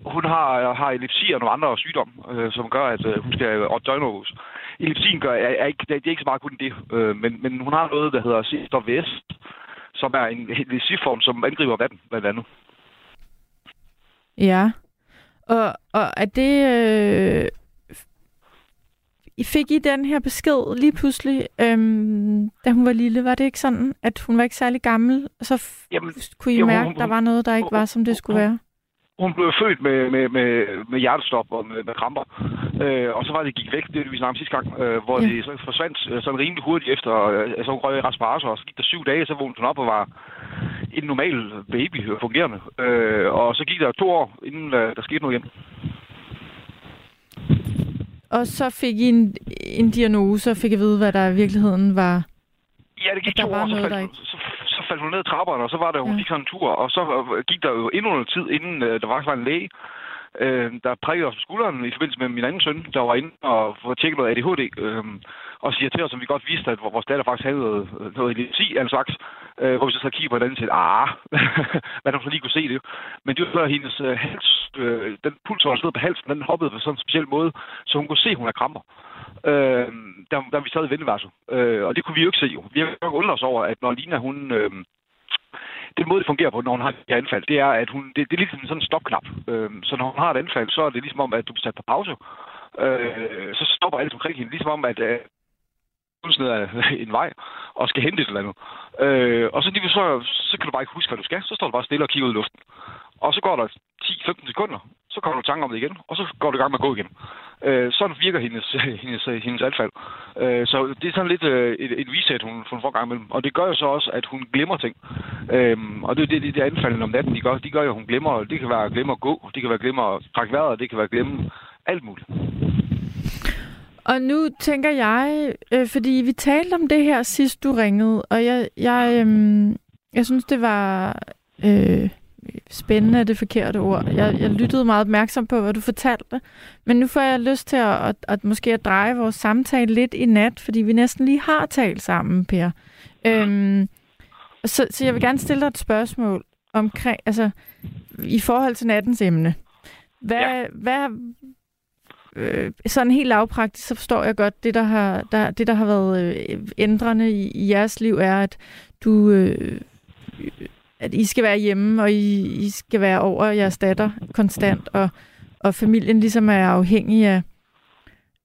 hun har, har epilepsi og nogle andre sygdomme, øh, som gør, at øh, hun skal og døgnovervåges. Epilepsien gør, er, er ikke, det er ikke så meget kun det, øh, men, men hun har noget, der hedder Sister Vest, som er en epilepsiform, som angriber vand, blandt andet. Ja. Og, og er det... Øh, I fik I den her besked lige pludselig, øhm, da hun var lille? Var det ikke sådan, at hun var ikke særlig gammel? Og så Jamen, kunne I jo, hun- mærke, at der var noget, der ikke var, som det skulle være? Hun blev født med, med, med, med hjertestop og med, med kramper. Øh, og så var det gik væk, det vi snakkede sidste gang, øh, hvor Ja. det så forsvandt øh, sådan rimelig hurtigt efter, øh, altså hun røg i respirator, og så gik der syv dage, så vågnede hun op og var en normal baby, øh, fungerende. Øh, og så gik der to år, inden øh, der skete noget igen. Og så fik I en, en diagnose og fik at vide, hvad der i virkeligheden var. Ja, det gik to år, så faldt, ikke- så, så faldt hun ned ad trapperne, og så var der, hun Ja. sådan en tur, og så øh, gik der jo endnu noget tid, inden øh, der faktisk var en læge, øh, der prikkede os på skulderen i forbindelse med min anden søn, der var inde og få tjekket noget ADHD, øh, og siger til os, som vi godt vidste, at vores datter faktisk havde noget, noget epilepsi af en slags, øh, hvor vi så sad og kiggede på hinanden og sagde, ah, hvad der så lige kunne se det. Men det var før hendes øh, hals, øh, den puls, der var på halsen, den hoppede på sådan en speciel måde, så hun kunne se, at hun havde kramper. Øh, der, der vi sad i venteværelset. Øh, og det kunne vi jo ikke se jo. Vi har jo undret os over, at når Lina, hun... Øh, den måde, det fungerer på, når hun har et anfald, det er, at hun, det, det er ligesom sådan en stopknap. Øh, så når hun har et anfald, så er det ligesom om, at du bliver sat på pause. Øh, så stopper alt omkring hende, ligesom om, at at hun ned en vej og skal hente et eller andet. Øh, og så, lige så, så kan du bare ikke huske, hvad du skal. Så står du bare stille og kigger ud i luften. Og så går der 10-15 sekunder, så kommer du i tanke om det igen, og så går du i gang med at gå igen. Øh, sådan virker hendes, hendes, hendes anfald. Øh, så det er sådan lidt øh, et, et reset, hun, hun får gang imellem. Og det gør jo så også, at hun glemmer ting. Øh, og det er det, det, det anfaldene om natten, de gør. De gør jo, at hun glemmer, det kan være at glemme at gå, det kan være at glemme at trække vejret, det kan være at glemme alt muligt. Og nu tænker jeg, øh, fordi vi talte om det her sidst du ringede, og jeg, jeg, øh, jeg synes, det var øh, spændende er det forkerte ord. Jeg, jeg lyttede meget opmærksom på, hvad du fortalte, men nu får jeg lyst til at, at, at måske at dreje vores samtale lidt i nat, fordi vi næsten lige har talt sammen, Per. Øhm, så, så jeg vil gerne stille dig et spørgsmål omkring, altså i forhold til nattens emne. Hvad, ja. hvad, øh, sådan helt lavpraktisk, så forstår jeg godt, det der har, der, det, der har været øh, ændrende i, i jeres liv, er, at du... Øh, at I skal være hjemme, og I, I skal være over jeres datter konstant, og, og familien ligesom er afhængig af,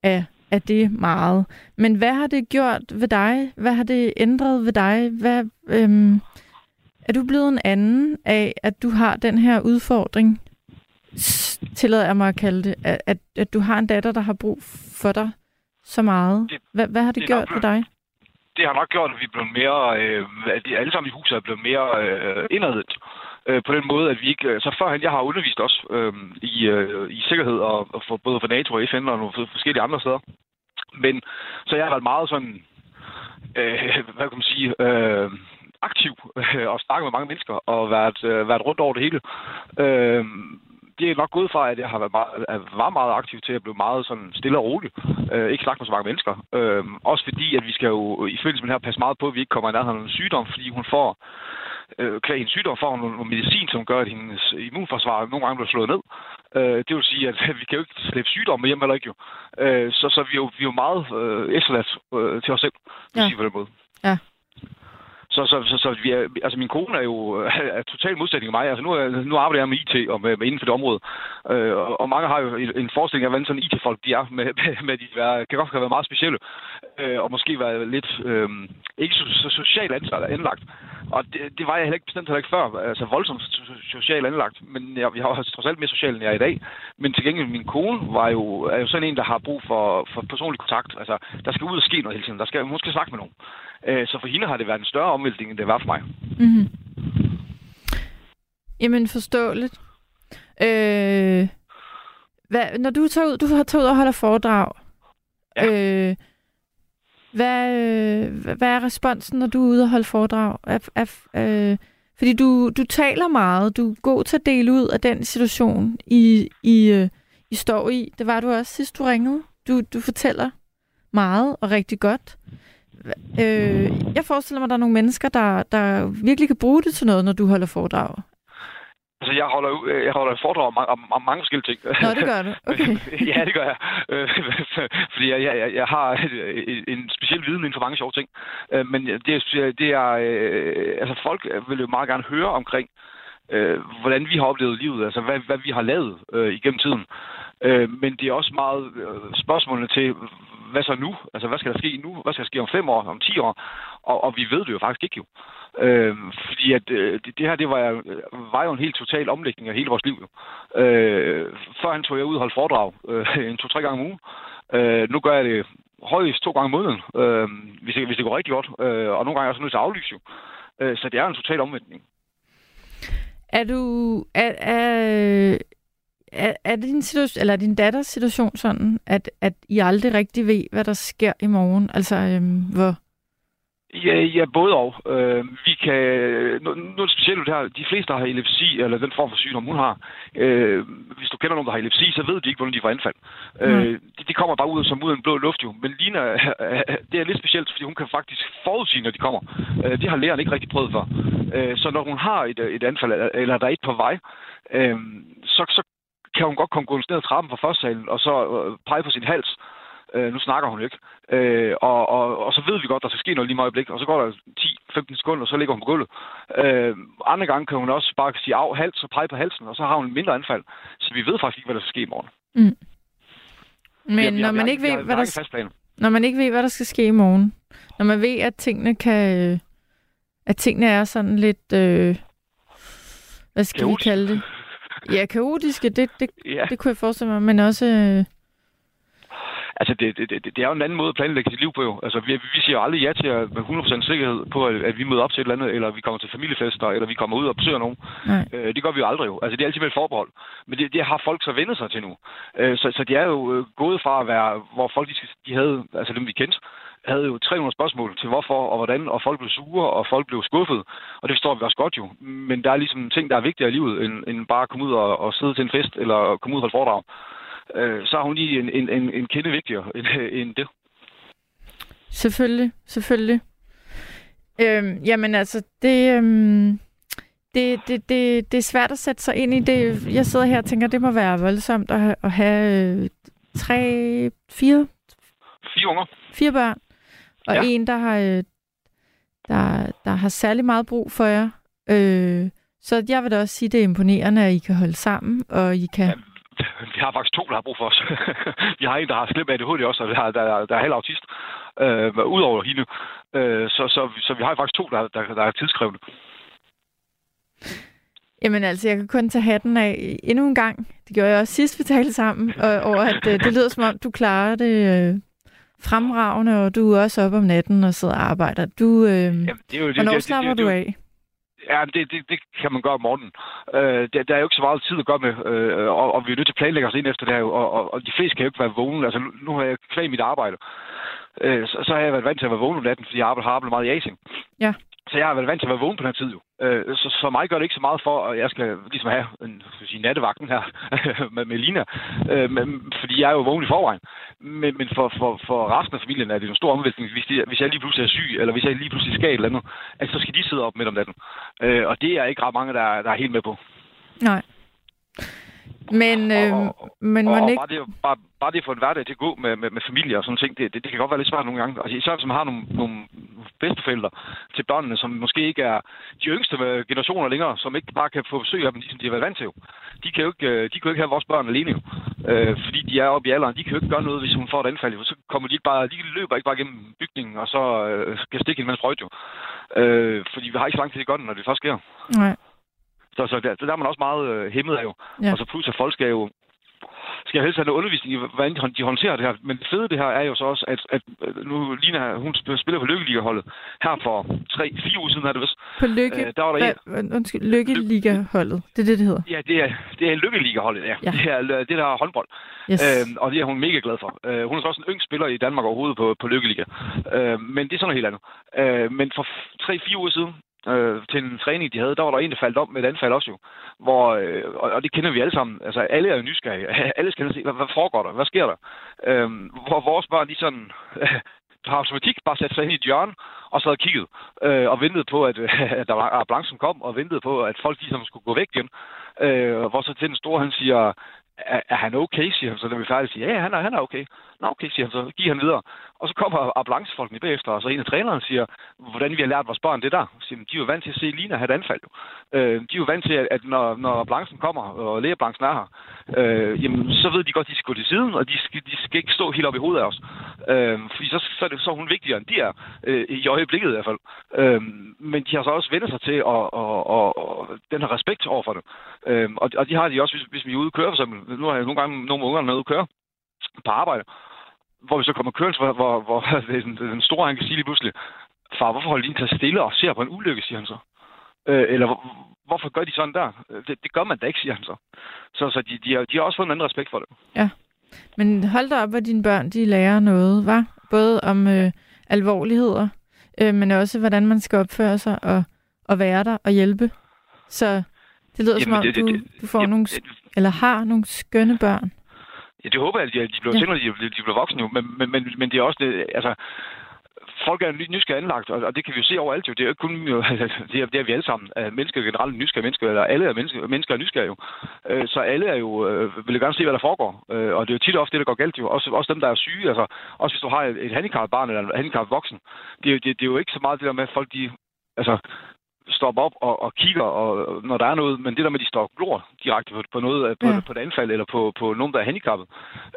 af, af det meget. Men hvad har det gjort ved dig? Hvad har det ændret ved dig? Hvad, øhm, er du blevet en anden af, at du har den her udfordring? Tillader jeg mig at kalde det, at, at, du har en datter, der har brug for dig så meget. Hvad, hvad har det, det gjort ved dig? det har nok gjort, at vi er blevet mere, øh, at de alle sammen i huset er blevet mere øh, indadvendt. Øh, på den måde, at vi ikke... Så førhen, jeg har undervist også øh, i, øh, i sikkerhed, og, og for, både for NATO og FN og nogle forskellige andre steder. Men så jeg har været meget sådan... Øh, hvad kan man sige... Øh, aktiv øh, og snakket med mange mennesker og været, øh, været rundt over det hele. Øh, det er nok gået fra, at jeg har været meget, var meget aktiv til at blive meget sådan stille og rolig. Øh, ikke snakke med så mange mennesker. Øh, også fordi, at vi skal jo i følelse med det her passe meget på, at vi ikke kommer i nærheden af en sygdom, fordi hun får øh, kvæg en sygdom, får noget medicin, som gør, at hendes immunforsvar nogle gange bliver slået ned. Øh, det vil sige, at vi kan jo ikke slæbe sygdomme hjem eller ikke jo. Øh, så, så vi er jo, vi er jo meget øh, efterladt øh, til os selv, ja. sige på den måde. Ja. Så, så, så, så vi er, altså min kone er jo er total modsætning af mig. Altså nu, nu arbejder jeg med IT og med, med inden for det område. Øh, og mange har jo en forestilling af, hvordan sådan IT-folk de er, med, med, med de være, kan godt være meget specielle. Øh, og måske være lidt øh, ikke så, så socialt anlagt. Og det, det var jeg heller ikke bestemt heller ikke før. Altså voldsomt socialt anlagt. Men jeg, jeg har trods alt mere social, end jeg er i dag. Men til gengæld, min kone var jo, er jo sådan en, der har brug for, for personlig kontakt. Altså, der skal ud og ske noget hele tiden. Der skal, hun skal snakke med nogen. Øh, så for hende har det været en større omvæltning, end det var for mig. Mm-hmm. Jamen, forståeligt. Øh, hvad, når du tager ud, du har taget ud og holder foredrag, ja. øh, hvad, hvad er responsen, når du er ude og holde foredrag? Er, er, øh, fordi du, du taler meget, du er god til at dele ud af den situation, I, I, øh, I står i. Det var du også sidst, du ringede. Du, du fortæller meget og rigtig godt. Øh, jeg forestiller mig, at der er nogle mennesker, der, der virkelig kan bruge det til noget, når du holder foredrag. Altså, jeg holder, jeg holder foredrag om, om, om mange forskellige ting. Nå, det gør du. Okay. ja, det gør jeg. Øh, fordi jeg, jeg, jeg har en speciel viden inden for mange sjove ting. Øh, men det er, det er øh, altså folk vil jo meget gerne høre omkring, øh, hvordan vi har oplevet livet, altså hvad, hvad vi har lavet øh, igennem tiden. Øh, men det er også meget øh, spørgsmålene til, hvad så nu? Altså, hvad skal der ske nu? Hvad skal der ske om fem år, om ti år? Og, og vi ved det jo faktisk ikke jo. Øh, fordi at øh, det, det her, det var, var jo en helt total omlægning af hele vores liv. Jo. Øh, førhen tog jeg ud og holdt foredrag øh, en to-tre gange om ugen. Øh, nu gør jeg det højst to gange om måneden, øh, hvis, det, hvis det går rigtig godt. Øh, og nogle gange er jeg også nødt til at aflyse jo. Øh, så det er en total omvendning. Er du... Er, er, er, er din, situation, eller er din datters situation sådan, at, at I aldrig rigtig ved, hvad der sker i morgen? Altså, øhm, hvor... Ja, ja, både og. Øh, vi kan... Nu, nu er det specielt det her. De fleste, der har epilepsi, eller den form for sygdom, hun har. Øh, hvis du kender nogen, der har epilepsi, så ved de ikke, hvordan de får anfald. Mm. Øh, de, de, kommer bare ud som ud af en blå luft, jo. Men Lina, det er lidt specielt, fordi hun kan faktisk forudsige, når de kommer. Øh, det har læreren ikke rigtig prøvet for. Øh, så når hun har et, et anfald, eller der er et på vej, øh, så, så kan hun godt komme ned ad trappen fra første salen, og så øh, pege på sin hals. Øh, nu snakker hun ikke. Øh, og, og, og så ved vi godt, der skal ske noget lige meget øjeblik, og så går der 10-15 sekunder, og så ligger hun på gulvet. Øh, andre gange kan hun også bare sige af hals og pege på halsen, og så har hun en mindre anfald. Så vi ved faktisk ikke, hvad der skal ske i morgen. Mm. Men når man ikke ved, hvad der når man ikke ved, hvad der skal ske i morgen, når man ved, at tingene kan, at tingene er sådan lidt, øh, hvad skal vi kalde det? Ja, kaotiske, det, det, Ja. det kunne jeg forestille mig, men også... Øh, Altså, det, det, det, det er jo en anden måde at planlægge sit liv på, jo. Altså, vi, vi siger jo aldrig ja til at, med 100% sikkerhed på, at, at vi møder op til et eller andet, eller vi kommer til familiefester, eller vi kommer ud og besøger nogen. nej. Øh, det gør vi jo aldrig jo. Altså, det er altid med et forbehold. Men det, det har folk så vendt sig til nu. Øh, så, så de er jo øh, gået fra at være, hvor folk de, de havde, altså dem vi kendte, havde jo 300 spørgsmål til hvorfor og hvordan, og folk blev sure, og folk blev skuffet. Og det forstår vi også godt jo. Men der er ligesom ting, der er vigtigere i livet, end, end bare at komme ud og, og sidde til en fest, eller komme ud og holde foredrag. Øh, så har hun lige en, en, en, en kende vigtigere end, end det. Selvfølgelig, selvfølgelig. Øhm, jamen altså, det, øhm, det, det, det, det er svært at sætte sig ind i det. Jeg sidder her og tænker, det må være voldsomt at have, at have øh, tre, fire, Fire unger. fire børn, og Ja. en, der har, øh, der, der har særlig meget brug for jer. Øh, så jeg vil da også sige, det er imponerende, at I kan holde sammen, og I kan... Ja, vi har faktisk to, der har brug for os. vi har en, der har slemt ADHD også, og der, der, der er halv autist, øh, udover hende. Øh, så, så, så vi har faktisk to, der, der, der er tidskrævende. Jamen altså, jeg kan kun tage hatten af endnu en gang. Det gjorde jeg også sidst, vi talte sammen, og over at øh, det lyder som om, du klarer det øh, fremragende, og du er også op om natten og sidder og arbejder. Du, øh, Jamen, det er jo, det, hvornår det, det, slapper det, du det, af? Ja, det, det, det kan man gøre om morgenen. Øh, der, der er jo ikke så meget tid at gøre med, øh, og, og vi er nødt til at planlægge os ind efter det her, og, og, og de fleste kan jo ikke være vågne. Altså, nu, nu har jeg kvæg mit arbejde. Øh, så, så har jeg været vant til at være vågen om natten, fordi jeg arbejder, har arbejdet meget i Asien. Ja. Så jeg har været vant til at være vågen på den her tid jo. Øh, så, så mig gør det ikke så meget for, at jeg skal ligesom have en, skal sige, nattevagten her med, med Lina. Øh, men, fordi jeg er jo vågen i forvejen. Men, men for, for, for resten af familien er det en stor omvæltning, hvis, de, hvis jeg lige pludselig er syg, eller hvis jeg lige pludselig skal et eller andet, altså, så skal de sidde op midt om natten. Øh, og det er ikke ret mange, der, der er helt med på. Nej. Men, øh, Og- men og ikke... bare, det, bare, bare det for en hverdag til at gå med, med, med familie og sådan ting, det, det, det kan godt være lidt svært nogle gange. Altså, især som har nogle, nogle bedsteforældre til børnene, som måske ikke er de yngste generationer længere, som ikke bare kan få besøg af dem, ligesom de har været vant til. jo. De kan jo ikke, øh, de kan jo ikke have vores børn alene, jo. Øh, fordi de er oppe i alderen. De kan jo ikke gøre noget, hvis hun får et anfald. Jo. Så kommer de ikke bare, de løber ikke bare gennem bygningen, og så øh, skal stikke en sprøjt, jo. Øh, fordi vi har ikke så lang tid i godt, når det først sker. Nej. Så, så der, der er man også meget øh, hæmmet af jo. Ja. Og så at folk skal jo skal helst have noget undervisning i, hvordan de håndterer det her. Men det fede det her er jo så også, at, at øh, nu Lina, hun sp- spiller på Lykkeligaholdet her for tre, fire uger siden, er det vist. På lykke... Øh, der var der en, Hvad, undskyld, Lykkeliga-holdet. Det er det, det hedder. ja, det er, det er Lykkeligaholdet, ja. Ja. Det er det der er håndbold. Yes. Øhm, og det er hun mega glad for. Øh, hun er så også en yng spiller i Danmark overhovedet på, på Lykkeliga. Øh, men det er sådan noget helt andet. Øh, men for f- tre-fire uger siden, øh, til en træning, de havde, der var der en, der faldt om med et anfald også jo. Hvor, øh, og, og det kender vi alle sammen. Altså, alle er jo nysgerrige. alle skal se, hvad, hvad foregår der? Hvad sker der? Øh, hvor vores børn, de sådan... på automatik bare satte sig ind i et hjørne, og sad og kiggede, øh, og ventede på, at, at der var ambulancen kom, og ventede på, at folk ligesom skulle gå væk igen. Øh, hvor så til den store, han siger, er, er han okay, siger han så, da vi færdige, siger, ja, han er, han er okay. Nå, okay, siger han så, giver han videre. Og så kommer ambulancefolkene bagefter, og så en af træneren siger, hvordan vi har lært vores børn det der. Så siger, de er jo vant til at se Lina have et anfald. Jo. Øh, de er jo vant til, at, når, når ambulancen kommer, og lægeambulancen er her, øh, jamen, så ved de godt, at de skal gå til siden, og de skal, de skal ikke stå helt op i hovedet af os. Øh, fordi så, så, er det, så er hun vigtigere, end de er, øh, i øjeblikket i hvert fald. Øh, men de har så også vendt sig til at, og, og, og, den her respekt over for det. Øh, og, og de har de også, hvis, hvis vi er ude at køre, for eksempel. Nu har jeg nogle gange nogle unger med ude at køre på arbejde, hvor vi så kommer kørende, hvor, hvor, hvor den, den store, han kan sige lige pludselig, far, hvorfor holder de ikke stille og ser på en ulykke, siger han så. Øh, eller hvor, hvorfor gør de sådan der? Det, det gør man da ikke, siger han så. Så, så de, de, har, de har også fået en anden respekt for det. Men hold da op, hvor dine børn de lærer noget, var Både om øh, alvorligheder, øh, men også hvordan man skal opføre sig og, og være der og hjælpe. Så det lyder som om, det- det- du, det- du får jamen, nogle, det- eller har nogle skønne børn. Ja, det håber jeg, at de, de bliver Ja. når de, de, bliver voksne jo. Men, men, men, men det er også det, altså, folk er ny- nysgerrige anlagt, og, og det kan vi jo se overalt jo. Det er jo ikke kun, jo, det, er, det er vi alle sammen. At mennesker er generelt nysgerrige mennesker, eller alle er mennesker, mennesker er nysgerrige jo. Øh, så alle er jo, øh, vil jo gerne se, hvad der foregår. Øh, og det er jo tit ofte det, der går galt jo. Også, også dem, der er syge, altså, også hvis du har et, et handicappet barn eller en handicappet voksen. Det er, jo, det, det er jo ikke så meget det der med, at folk de, altså, stopper op og, og kigger, og, når der er noget, men det der med, at de står og glor direkte på, på noget, på, Ja. på et anfald, eller på, på nogen, der er handicappet,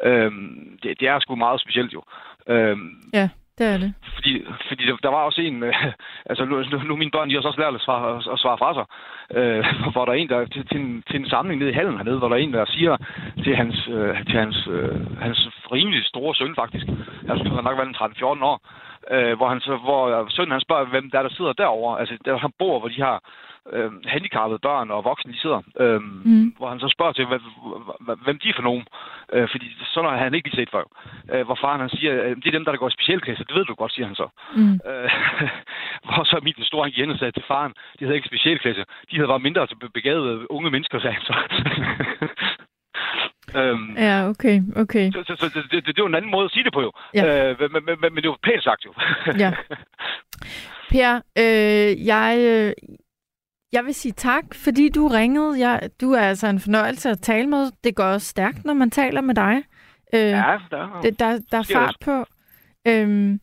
øhm, det, det er sgu meget specielt jo. Øhm, Ja. det er det. Fordi, fordi der, der var også en, øh, altså nu, nu, mine børn, de har så også lært at svare, at svare fra sig, øh, hvor der er en, der til, til, en, til en samling nede i hallen hernede, hvor der er en, der siger til hans, øh, til hans, øh, hans rimelig store søn faktisk, han skulle nok være en 13-14 år, øh, hvor, han så, hvor sønnen han spørger, hvem der er, der sidder derovre, altså der han bor, hvor de har øh, handicappede børn og voksne, de sidder, øh, Mm. hvor han så spørger til, hvem de er for nogen, øh, fordi sådan har han ikke lige set før. Øh, hvor faren han siger, øh, det er dem, der, der går i specialklasse, det ved du godt, siger han så. Mm. Øh, hvor så min store hygiene sagde til faren, de havde ikke specialklasse, de havde bare mindre til begavede unge mennesker, sagde han så. øhm, Ja, okay, okay. så, så, så det, det, det, var en anden måde at sige det på jo. Ja. Øh, men, men, men, men det var pænt sagt jo. Ja. Per, øh, jeg, øh, jeg vil sige tak, fordi du ringede. Jeg, du er altså en fornøjelse at tale med. Det går også stærkt, når man taler med dig. Øh, ja, der, der, der er fart på. Øhm,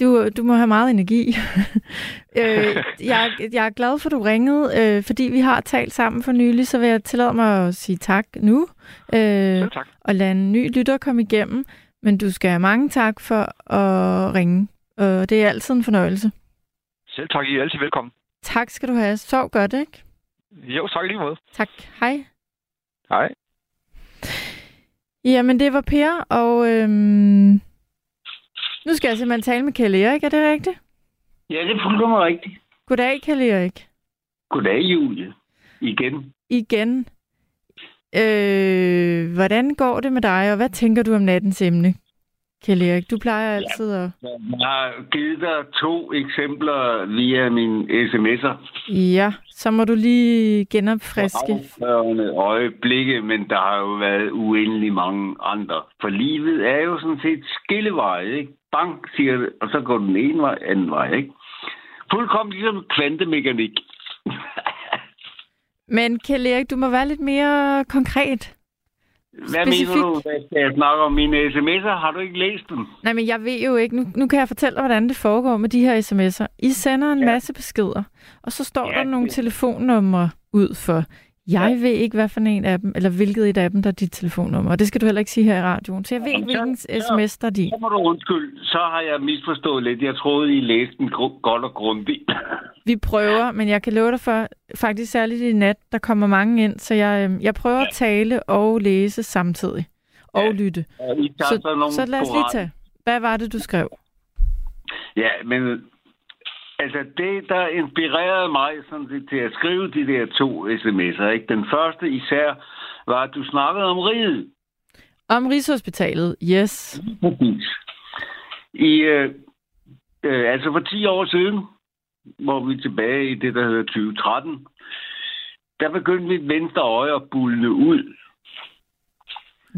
du, du må have meget energi. øh, jeg, jeg er glad for, at du ringede, øh, fordi vi har talt sammen for nylig, så vil jeg tillade mig at sige tak nu. Øh, Selv tak. og lade en ny lytter komme igennem. Men du skal have mange tak for at ringe. Og det er altid en fornøjelse. Selv tak, I er altid velkommen. Tak skal du have. Sov godt, ikke? Jo, tak i lige måde. Tak. Hej. Hej. Jamen, det var Per, og øhm, nu skal jeg simpelthen tale med Kjell Erik. Er det rigtigt? Ja, det er fuldkommen rigtigt. Goddag, Kjell Erik. Goddag, Julie. Igen. Igen. Øh, hvordan går det med dig, og hvad tænker du om nattens emne, Kjell Erik? Du plejer altid at... Jeg har givet dig to eksempler via mine sms'er. Ja, så må du lige genopfriske. Afgørende øjeblikke, men der har jo været uendelig mange andre. For livet er jo sådan set skillevej, ikke? Bang, siger det, og så går den ene vej, anden vej, ikke? Fuldkommen ligesom kvantemekanik. Men Kjell Erik, du må være lidt mere konkret. Hvad Specifik. mener du, hvad jeg snakke om mine sms'er? Har du ikke læst dem? Nej, men jeg ved jo ikke. Nu, nu kan jeg fortælle dig, hvordan det foregår med de her sms'er. I sender en ja. masse beskeder, og så står ja, der nogle det- telefonnumre ud for. Jeg ja. ved ikke, hvad for en af dem, eller hvilket et af dem, der er dit telefonnummer. Og det skal du heller ikke sige her i radioen. Så jeg ved ikke, hvilken sms, der er din. Så må du undskylde. Så har jeg misforstået lidt. Jeg troede, I læste den godt og grundigt. Vi prøver, men jeg kan love dig for, faktisk særligt i nat, der kommer mange ind, så jeg, øhm, jeg prøver at tale og læse samtidig. Og ja. lytte. Tager Så, så, så lad os lige tage. Hvad var det, du skrev? Ja, men altså det, der inspirerede mig sådan set til at skrive de der to sms'er, ikke? Den første især var, at du snakkede om riget. Om Rigshospitalet, yes. I, øh, øh, altså for 10 år siden, hvor vi er tilbage i det, der hedder 2013, der begyndte mit venstre øje at bulne ud.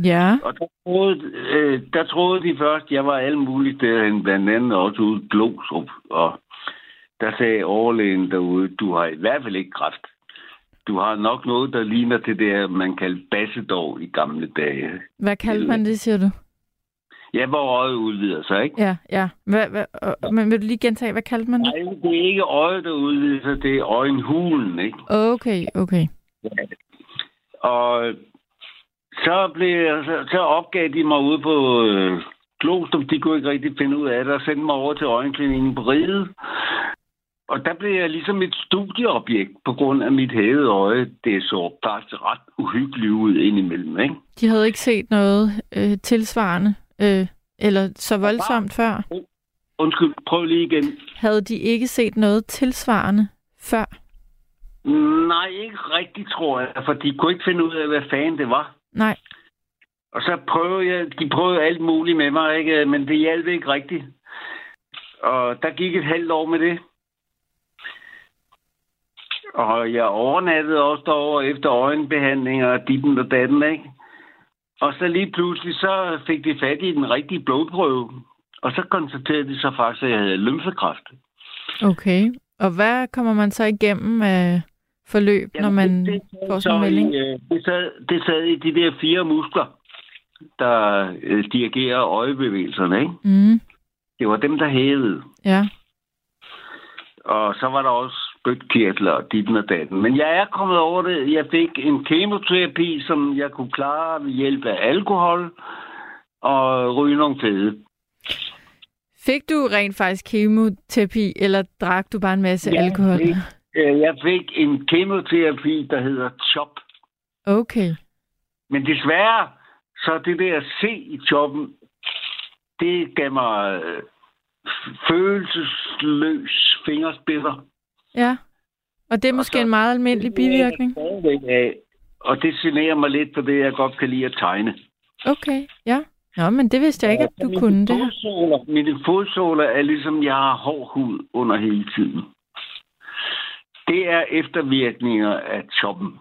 Ja. Og der troede, øh, der troede de først, jeg var alle mulige steder blandt andet også ude i Glostrup. Og der sagde overlægen derude, du har i hvert fald ikke kræft. Du har nok noget, der ligner til det, her, man kaldte bassedår i gamle dage. Hvad kaldte man det, siger du? Ja, hvor øjet udvider sig, ikke? Ja, ja. Hvad, hvad, øh, men vil du lige gentage, hvad kaldte man det? Nej, det er ikke øjet, der udvider sig, det er øjenhulen, ikke? Okay, okay. Og så, blev, så, så opgav de mig ude på øh, Glostrup. De kunne ikke rigtig finde ud af det, og sendte mig over til øjenklinikken på Riget. Og der blev jeg ligesom et studieobjekt på grund af mit hævede øje. Det så faktisk ret uhyggeligt ud indimellem, ikke? De havde ikke set noget øh, tilsvarende, øh, eller så voldsomt før. Undskyld, prøv lige igen. Havde de ikke set noget tilsvarende før? Nej, ikke rigtigt, tror jeg, for de kunne ikke finde ud af, hvad fanden det var. Nej. Og så prøvede jeg, de prøvede alt muligt med mig, ikke? men det hjalp ikke rigtigt. Og der gik et halvt år med det. Og jeg overnattede også derovre efter øjenbehandlinger og ditten og datten, ikke? Og så lige pludselig, så fik de fat i den rigtige blodprøve. Og så konstaterede de så faktisk, at jeg havde lymfekræft. Okay. Og hvad kommer man så igennem af forløb, når man får sådan en melding? i, øh, det, sad, det sad i de der fire muskler, der øh, dirigerer øjebevægelserne, ikke? Mm, Det var dem, der hævede. ja. Og så var der også spytkirtler og ditten og datten. Men jeg er kommet over det. Jeg fik en kemoterapi, som jeg kunne klare ved hjælp af alkohol og ryge nogle fede. Fik du rent faktisk kemoterapi, eller drak du bare en masse Jeg alkohol? fik, øh, jeg fik en kemoterapi, der hedder CHOP. Okay. Men desværre, så det der C i choppen, det gav mig øh, følelsesløs fingerspitter. Ja. Og det er måske en meget almindelig bivirkning? Af, og det generer mig lidt, fordi jeg godt kan lide at tegne. Okay, ja. Nå, men det vidste jeg ikke, at du mine kunne det fodsåler, mine fodsåler er ligesom, jeg har hård hud under hele tiden. Det er eftervirkninger af choppen.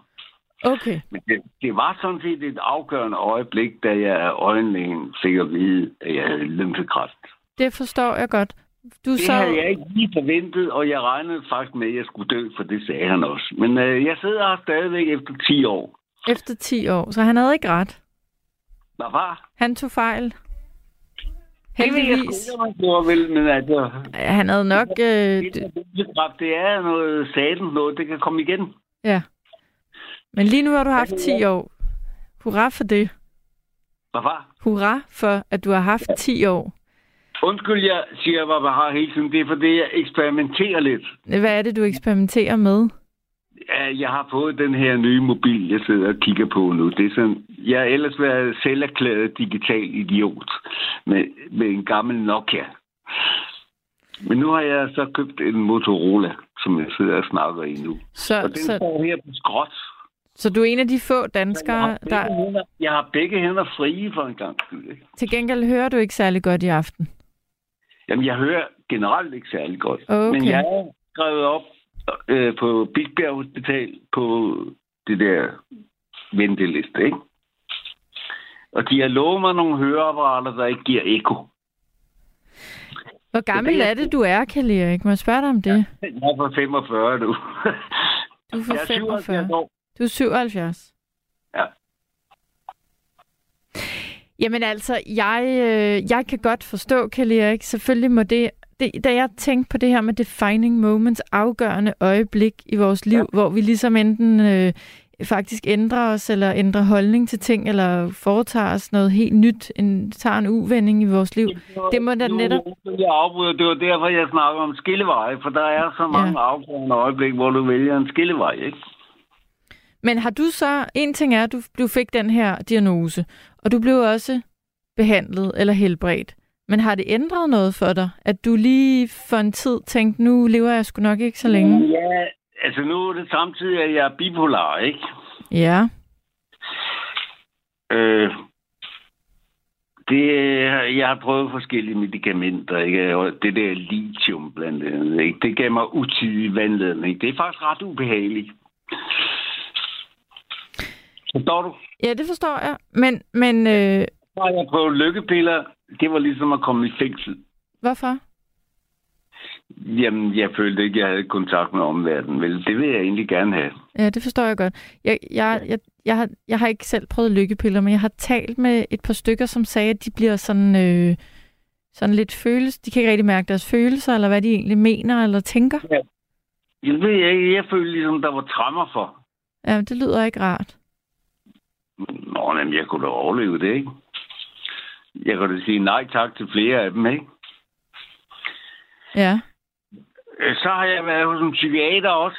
Okay. Men det, det var sådan set et afgørende øjeblik, da jeg af øjenlægen fik at vide, at jeg havde lymfekræft. Det forstår jeg godt. Du Det så... havde jeg ikke lige forventet, og jeg regnede faktisk med, at jeg skulle dø, for det sagde han også. Men øh, jeg sidder her stadigvæk efter 10 år. Efter 10 år, så han havde ikke ret. Hvad var? Han tog fejl. Det jeg Heldigvis. ikke, om han gjorde vel, men altså... Han havde nok... Øh, det er noget satan noget, det kan komme igen. ja. Men lige nu har du haft 10 år. Hurra for det. Hvad var? Hurra for, at du har haft 10 år. Undskyld, jeg siger, hvad jeg har hele tiden. Det er, fordi jeg eksperimenterer lidt. Hvad er det, du eksperimenterer med? Ja, Jeg har fået den her nye mobil, jeg sidder og kigger på nu. Det er sådan, jeg har ellers været selverklæret digital idiot med, med en gammel Nokia. Men nu har jeg så købt en Motorola, som jeg sidder og snakker i nu. Så, Og den så, står her på skråt. så du er en af de få Jeg danskere, begge der... hænder, jeg har begge hænder frie for en gang skyld. Til gengæld hører du ikke særlig godt i aften. Jamen, jeg hører generelt ikke særlig godt. Okay. Men jeg er skrevet op øh, på Bispebjerg Hospital på det der venteliste, ikke? Og de har lovet mig nogle høreapparater, der ikke giver ekko. Hvor gammel er- det, du er, Kjell Erik? Må jeg spørge dig om det? Jeg er for 45, du. Du er er 77 45. år. Du er 77. Ja. Jamen altså, jeg, øh, jeg kan godt forstå, Kjell Erik. Selvfølgelig må det, det... Da jeg tænkte på det her med defining moments, afgørende øjeblik i vores liv, ja. hvor vi ligesom enten øh, faktisk ændrer os, eller ændrer holdning til ting, eller foretager os noget helt nyt, en, tager en uvending i vores liv. Det må da netop... Jeg afbryder. Det var derfor, jeg snakker om skilleveje, for der er så mange ja. afgørende øjeblik, hvor du vælger en skillevej, ikke? Men har du så... En ting er, at du, du fik den her diagnose, og du blev også behandlet eller helbredt. Men har det ændret noget for dig, at du lige for en tid tænkte, nu lever jeg sgu nok ikke så længe? Ja, altså nu er det samtidig, at jeg er bipolar, ikke? Ja. Øh, det, jeg har prøvet forskellige medicamenter, ikke? Og det der lithium blandt andet, ikke? Det gav mig utidig vandledning. Det er faktisk ret ubehageligt. Forstår du? Ja, det forstår jeg. Men, men øh, har jeg prøvet lykkepiller. Det var ligesom at komme i fængsel. hvorfor? Jamen, jeg følte ikke, jeg havde kontakt med omverdenen. Vel, det vil jeg egentlig gerne have. Ja, det forstår jeg godt. Jeg, jeg, jeg, jeg, har, jeg har ikke selv prøvet lykkepiller, men jeg har talt med et par stykker, som sagde, at de bliver sådan, øh, sådan lidt føles. De kan ikke rigtig mærke deres følelser, eller hvad de egentlig mener eller tænker. Jeg ved ikke, jeg følte ligesom, der var trammer for. Ja, det lyder ikke rart. Nå, men jeg kunne da overleve det, ikke? Jeg kunne da sige nej tak til flere af dem, ikke? Ja, Øh, Så har jeg været hos en psykiater også,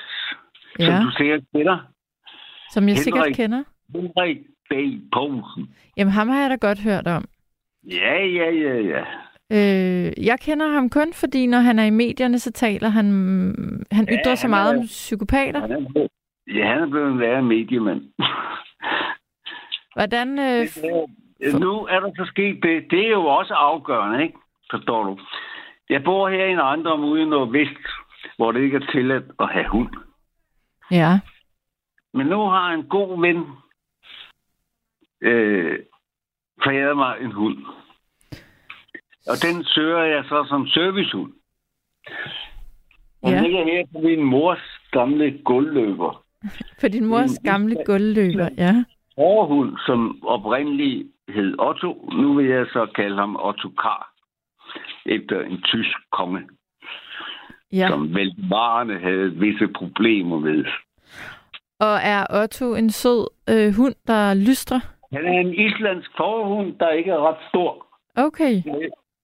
ja. ja. som du sikkert kender. som jeg Henrik. sikkert kender. Henrik B. Poulsen. Jamen, ham har jeg da godt hørt om. Ja, ja, ja, ja. Øh, jeg kender ham kun, fordi når han er i medierne, så taler han... Han Ja, ytrer sig han meget er- om psykopater. Han er Ja, han er blevet en værre mediemand. Hvordan... Øh, Øh, Nu er der så sket det. Det er jo også afgørende, ikke? Forstår du? Jeg bor her i en ejendom ude i Nordvest, hvor det ikke er tilladt at have hund. ja. Men nu har en god ven øh, foræret mig en hund. Og den søger jeg så som servicehund. Og Ja. ligger her på min mors gamle gulvløber. For din mors gamle gulvløber, ja. Overhund, som oprindeligt hed Otto. Nu vil jeg så kalde ham Otto Kar. Efter en tysk konge, ja. som velvarende havde visse problemer med. Og er Otto en sød øh, hund, der lystrer? Han er en islandsk forhund, der ikke er ret stor. Okay.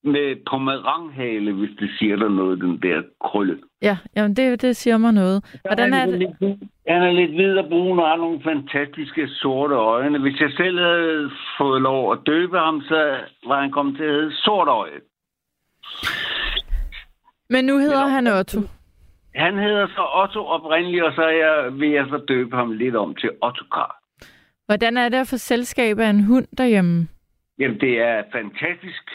med pomeranghale, hvis det siger der noget, den der krølle. Ja, jamen det, det siger mig noget. Hvordan er han, det? Han er lidt hvid og brun og har nogle fantastiske sorte øjne. Hvis jeg selv havde fået lov at døbe ham, så var han kommet til at hedde sort øje. Men nu hedder han Otto. Han hedder så Otto oprindeligt, og så er jeg, vil jeg så døbe ham lidt om til Ottokar. Hvordan er det at få selskab af en hund derhjemme? Jamen, det er fantastisk.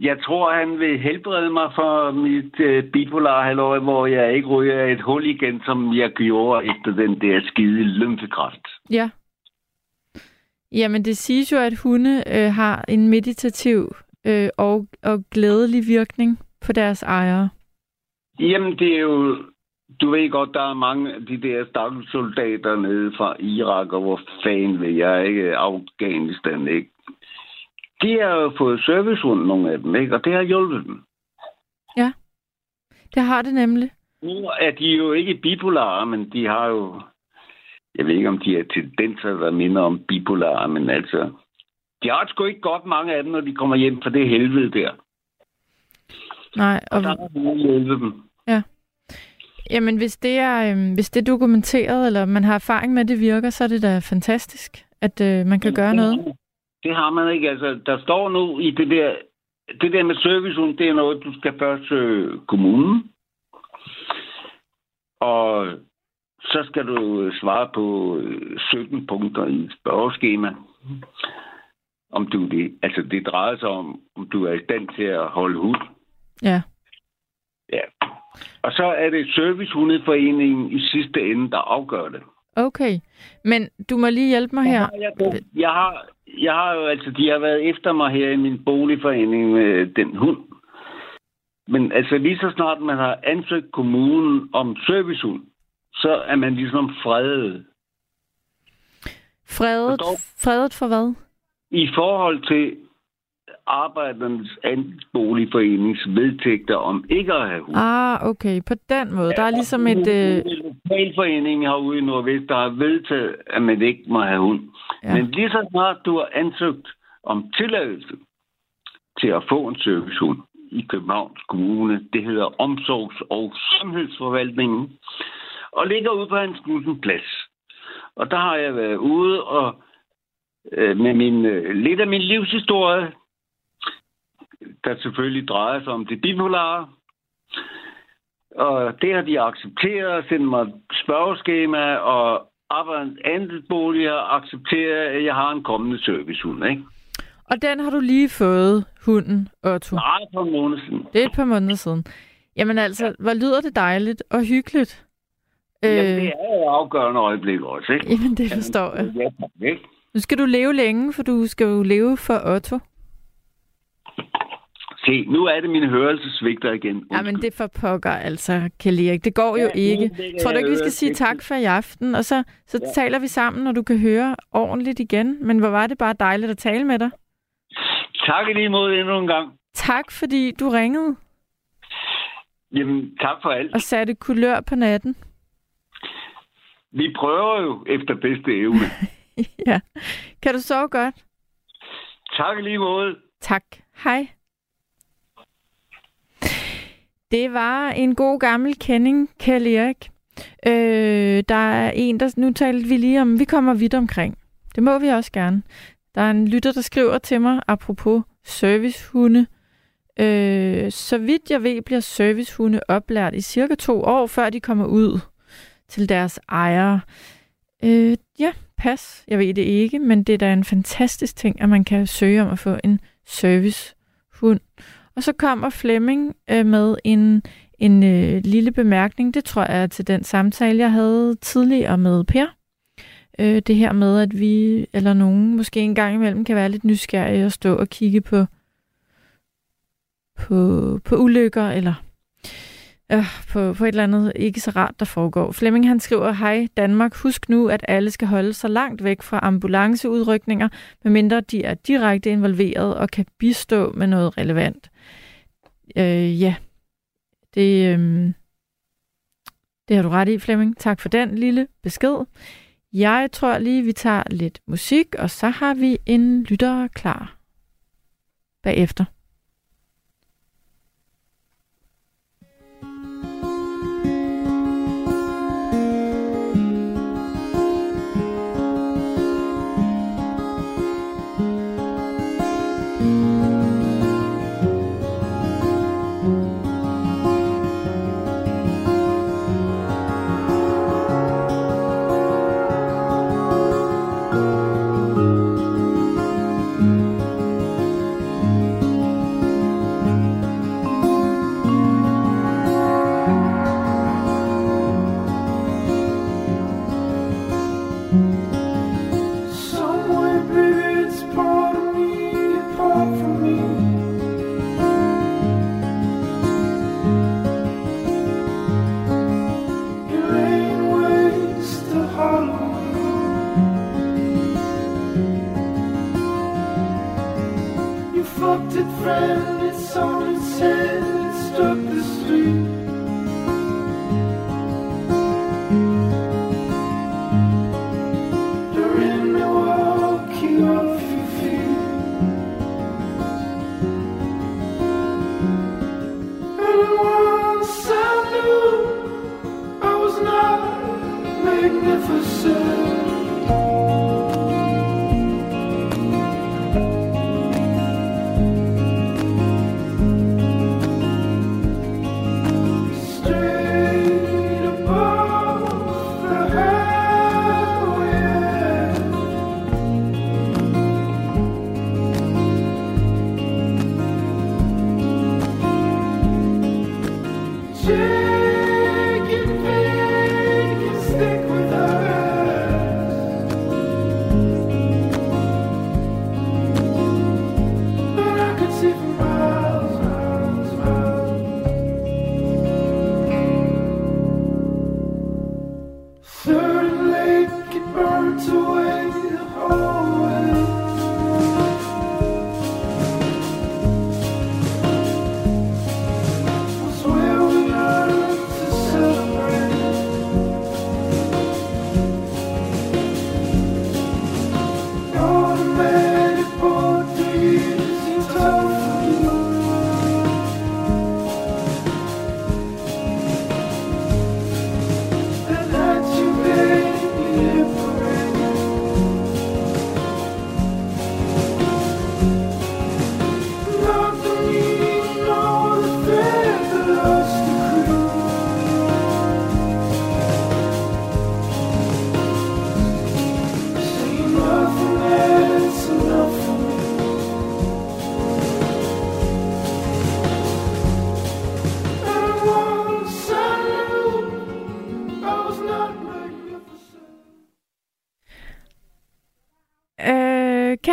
Jeg tror, han vil helbrede mig for mit øh, bipolar halvår, hvor jeg ikke ryger et hul igen, som jeg gjorde efter den der skide lymfekræft. Ja. Jamen, det siges jo, at hunde øh, har en meditativ øh, og, og glædelig virkning på deres ejere. Jamen, det er jo... Du ved godt, der er mange af de der stakkels soldater nede fra Irak, og hvor fanden vil jeg ikke, Afghanistan, ikke? De har jo fået servicehund, nogle af dem, ikke? Og det har hjulpet dem. Ja, det har det nemlig. Nu er de jo ikke bipolare, men de har jo... Jeg ved ikke, om de har tendenser, der minder om bipolare, men altså... De har sgu ikke godt mange af dem, når de kommer hjem fra det helvede der. Nej, og, Og der hjulpet dem. ja. Jamen, hvis det, er, øh, hvis det er dokumenteret, eller man har erfaring med, at det virker, så er det da fantastisk, at øh, man kan gøre noget. Det har man ikke. Altså, der står nu i det der... Det der med servicehund, det er noget, du skal først søge kommunen. Og så skal du svare på øh, 17 punkter i et spørgeskema. Om du det, altså det drejer sig om, om du er i stand til at holde hund. Ja. Ja. Og så er det Servicehundeforeningen i sidste ende, der afgør det. Okay, men du må lige hjælpe mig her. Jeg har, jeg har jo altså, de har været efter mig her i min boligforening med den hund. Men altså lige så snart man har ansøgt kommunen om servicehund, så er man ligesom fredet. Fredet, fredet for hvad? I forhold til Arbejdernes Andelsboligforenings vedtægter om ikke at have hund. Ah, okay, på den måde. Der er ligesom et... Øh... Lokalforeningen herude i Nordvest, der har vedtaget, at man ikke må have hund. Ja. Men lige så snart du har ansøgt om tilladelse til at få en servicehund i Københavns Kommune, det hedder Omsorgs- og Sundhedsforvaltningen, og ligger ude på Hans Knudsen Plads. Og der har jeg været ude og øh, med min, øh, lidt af min livshistorie, der selvfølgelig drejer sig om det bipolare. Og det har de accepteret og sendt mig spørgeskema, og Arbejderens andelsbolig har accepteret, at jeg har en kommende servicehund, ikke? Og den har du lige fået, hunden, Otto. Nej, for en måned siden. Det er et par måneder siden. Jamen altså, ja. hvor lyder det dejligt og hyggeligt. Jamen, det er jo afgørende øjeblik også, ikke? Jamen, det forstår jeg. Ja, tak, ikke? Nu skal du leve længe, for du skal jo leve for Otto. Se, nu er det min hørelse svigter igen. Ja, men det for pokker, altså, Erik. Det går jo Ja, ikke. ligger Tror du ikke, vi skal sige tak for i aften, og så, så Ja. taler vi sammen, når du kan høre ordentligt igen. Men hvor var det bare dejligt at tale med dig. Tak i lige måde endnu en gang. Tak, fordi du ringede Jamen, tak for alt. og satte kulør på natten. Vi prøver jo efter bedste evne. ja. Kan du sove godt? tak i lige måde. Tak. Hej. Det var en god gammel kending, Kjell Erik. Øh, der er en, der... Nu talte vi lige om, vi kommer vidt omkring. Det må vi også gerne. Der er en lytter, der skriver til mig, apropos servicehunde. Øh, så vidt jeg ved, bliver servicehunde oplært i cirka to år, før de kommer ud til deres ejere. Øh, ja, pas. Jeg ved det ikke, men det er da en fantastisk ting, at man kan søge om at få en servicehund. Og så kommer Flemming øh, med en, en øh, lille bemærkning. Det tror jeg er til den samtale, jeg havde tidligere med Per. Øh, det her med, at vi eller nogen måske en gang imellem kan være lidt nysgerrige og stå og kigge på, på, på ulykker eller øh, på, på et eller andet ikke så rart, der foregår. Flemming han skriver, hej Danmark, husk nu, at alle skal holde sig langt væk fra ambulanceudrykninger, medmindre de er direkte involveret og kan bistå med noget relevant. Øh, ja, det, øh, det har du ret i, Flemming. Tak for den lille besked. Jeg tror lige, vi tager lidt musik, og så har vi en lytter klar bagefter. Friend,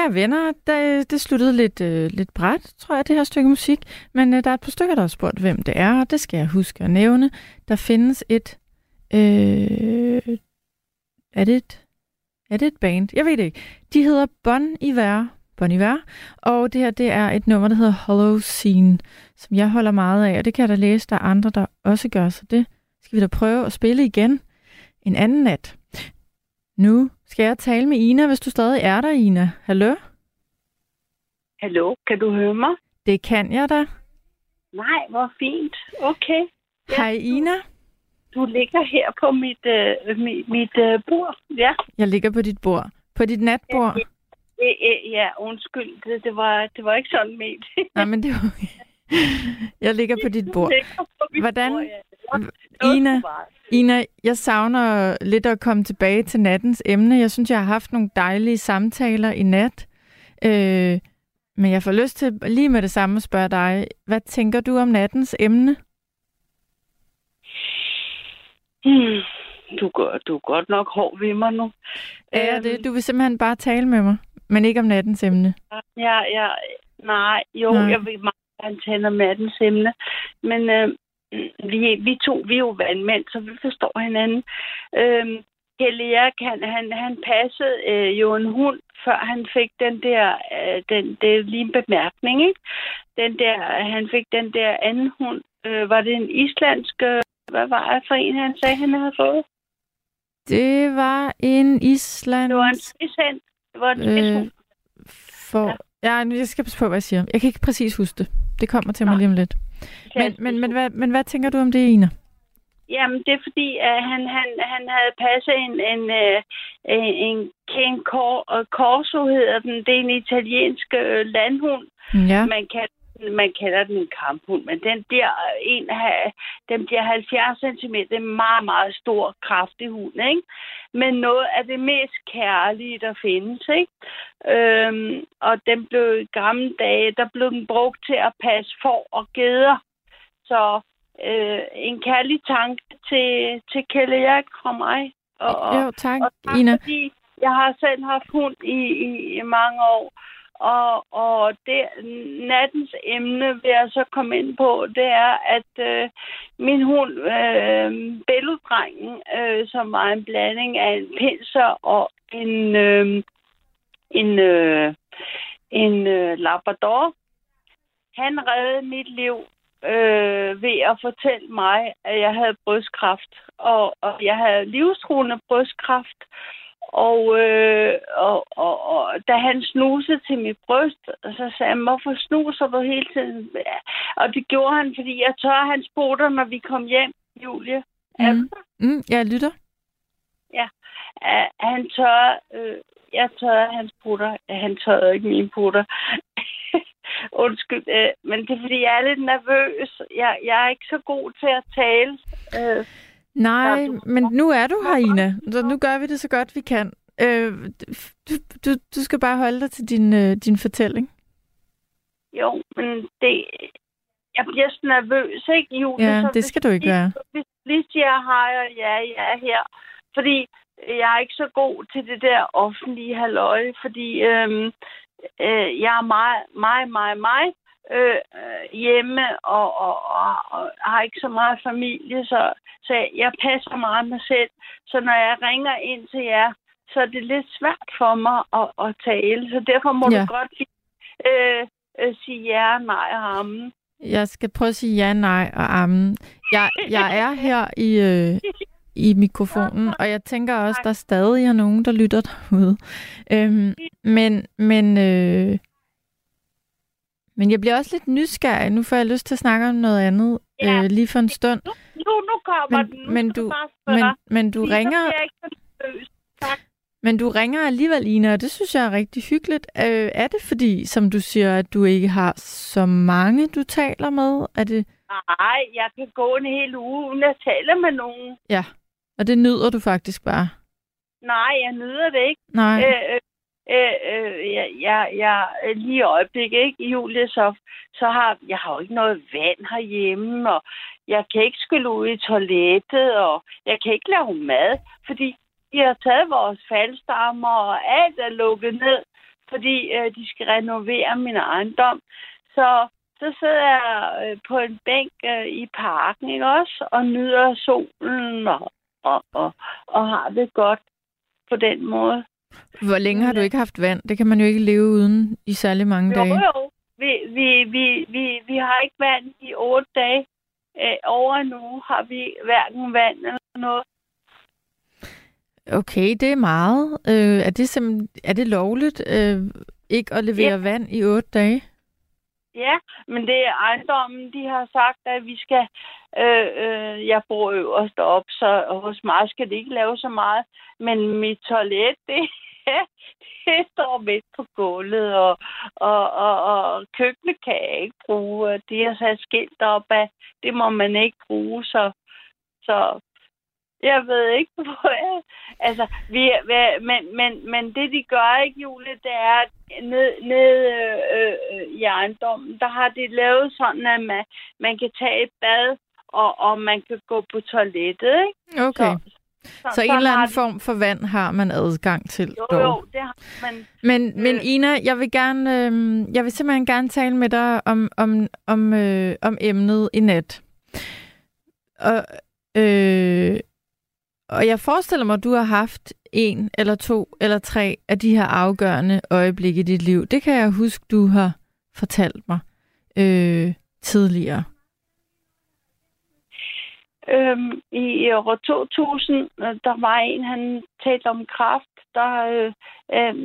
kære venner, det, det sluttede lidt, øh, lidt bræt, tror jeg, det her stykke musik. Men øh, der er et par stykker, der har spurgt, hvem det er, og det skal jeg huske at nævne. Der findes et... Øh, er det et... Er det et band? Jeg ved det ikke. De hedder Bon Iver. Bon Iver. Og det her, det er et nummer, der hedder Hollow Scene, som jeg holder meget af. Og det kan jeg da læse, der er andre, der også gør. Så det skal vi da prøve at spille igen en anden nat. Nu skal jeg tale med Ina, hvis du stadig er der, Ina. Hallo? Hallo, kan du høre mig? Det kan jeg da. Nej, hvor fint. Okay. Hej, Ina. Du ligger her på mit, øh, mit, mit øh, bord. Ja. Jeg ligger på dit bord. På dit natbord. Øh, øh, ja, undskyld. Det, det, var, det var ikke sådan ment. Nej, men det var Jeg ligger på dit bord. Hvordan- Det Ina, det Ina, jeg savner lidt at komme tilbage til nattens emne. Jeg synes, jeg har haft nogle dejlige samtaler i nat. Øh, men jeg får lyst til lige med det samme at spørge dig. Hvad tænker du om nattens emne? Hmm. Du, går- du er godt nok hård ved mig nu. Er jeg Øhm, det? Du vil simpelthen bare tale med mig, men ikke om nattens emne. Ja, ja, nej, jo, nej. jeg vil meget gerne tale om nattens emne. Men øh, vi, vi to, vi er jo vandmænd, så vi forstår hinanden. Øh, Helle Erik, han, han, han passede øh, jo en hund, før han fik den der, øh, den, det er lige en bemærkning, ikke? Den der, han fik den der anden hund. Øh, var det en islandsk, øh, hvad var det for en, han sagde, han havde fået? Det var en island... Det var en frishand. Det var en. Øh, for... Ja, nu- jeg skal passe på, hvad jeg siger. Jeg kan ikke præcis huske det. Det kommer til mig lige om lidt. Men, men, men, hvad, men hvad tænker du om det, Ina? Jamen, det er fordi, at han, han, han havde passet en, en, øh, en, en Ken Cor- Corso, hedder den. Det er en italiensk øh, landhund. Ja. Man, kan, man kalder den en kamphund, men den bliver, en, af- den bliver 70 cm. En meget, meget stor, kraftig hund, ikke? Men noget af det mest kærlige, der findes, ikke? Øhm, og den blev i gamle dage, der blev den brugt til at passe får og geder. Så øh, en kærlig tanke til, til Kjell Erik fra mig. Og, og, Jo, tak, og tak Ina. fordi jeg har selv haft hund i, i, i mange år. Og, og det, nattens emne vil jeg så komme ind på, det er, at øh, min hund, øh, Bælledrengen, øh, som var en blanding af en pinser og en, øh, en, øh, en øh, Labrador, han reddede mit liv øh, ved at fortælle mig, at jeg havde brystkræft. Og, og jeg havde livstruende brystkræft. Og, øh, og da han snusede til mit bryst, så sagde han, hvorfor snuser du hele tiden? Og det gjorde han, fordi jeg tør hans poter, når vi kom hjem, Julie. Mm. Mm, jeg lytter. Ja, uh, han tør, øh, jeg tør hans putter. Han tør ikke mine putter. Undskyld, øh, men det er fordi, jeg er lidt nervøs. Jeg, jeg er ikke så god til at tale. Øh, Nej, men nu er du her, Ina. Så nu gør vi det så godt, vi kan. Øh, du, du, du skal bare holde dig til din, øh, din fortælling. jo, men det... Jeg bliver så nervøs, ikke, Julie? Ja, Så det hvis skal du ikke være. Hvis lige siger hej og ja, jeg er her. Fordi jeg er ikke så god til det der offentlige halløj, fordi øhm, øh, jeg er meget, meget, meget, meget øh, hjemme og, og, og, og har ikke så meget familie, så, så jeg passer meget mig selv. Så når jeg ringer ind til jer, så er det lidt svært for mig at, at tale. Så derfor må Ja. du godt øh, øh, sige ja nej og amen. Jeg skal prøve at sige ja, nej og amen. Jeg, jeg er her i, øh, i mikrofonen, og jeg tænker også, der stadig er nogen, der lytter derude. Øhm, men, men, øh, men jeg bliver også lidt nysgerrig. Nu får jeg lyst til at snakke om noget andet Ja. øh, lige for en stund. Nu, nu kommer Men- den. Nu men du- Men, men du ringer... Tak. Men du ringer alligevel, Ina, og det synes jeg er rigtig hyggeligt. Øh, er det fordi, som du siger, at du ikke har så mange, du taler med? Er det... Nej, jeg kan gå en hel uge, uden at tale med nogen. Ja, og det nyder du faktisk bare. Nej, jeg nyder det ikke. Nej. Øh, øh, øh, jeg, jeg, jeg, lige i øjeblikket, ikke, Julie, så, så har jeg har jo ikke noget vand herhjemme, og jeg kan ikke skylle ud i toilettet, og jeg kan ikke lave mad, fordi de har taget vores faldstammer, og alt er lukket ned, fordi øh, de skal renovere min ejendom. Så så sidder jeg øh, på en bænk øh, i parken, ikke også, og nyder solen og, og, og, og har det godt på den måde. Hvor længe har du ikke haft vand? Det kan man jo ikke leve uden i særlig mange Jo, dage. jo. Vi, vi, vi, vi, vi har ikke vand i otte dage. Øh, over uge har vi hverken vand eller noget. Okay, det er meget. Øh, er, det simpelthen, er det lovligt øh, ikke at levere Ja. vand i otte dage? Ja, men det er ejendommen, de har sagt, at vi skal... Øh, øh, jeg bor øverst op, så hos mig skal det ikke lave så meget. Men mit toilet, det, det står midt på gulvet, og, og, og, og køkkenet kan jeg ikke bruge. De har sat skilt op af, det må man ikke bruge, så, så jeg ved ikke, hvor jeg... Altså, vi, men, men, men det, de gør ikke, Julie, det er, at ned, ned øh, øh, i ejendommen, der har de lavet sådan, at man, man kan tage et bad, og, og man kan gå på toilettet, ikke? Okay. Så, Så, så en eller anden de- form for vand har man adgang til. Jo, dog. jo, det har man... Men, men Øh. Ina, jeg vil gerne, øh, jeg vil simpelthen gerne tale med dig om, om, om, øh, om emnet i nat. Og, øh, og jeg forestiller mig, at du har haft en eller to eller tre af de her afgørende øjeblikke i dit liv. Det kan jeg huske, du har fortalt mig øh, tidligere. Øhm, I år 2000, øh, der var en, han talte om kraft, der, øh, øh,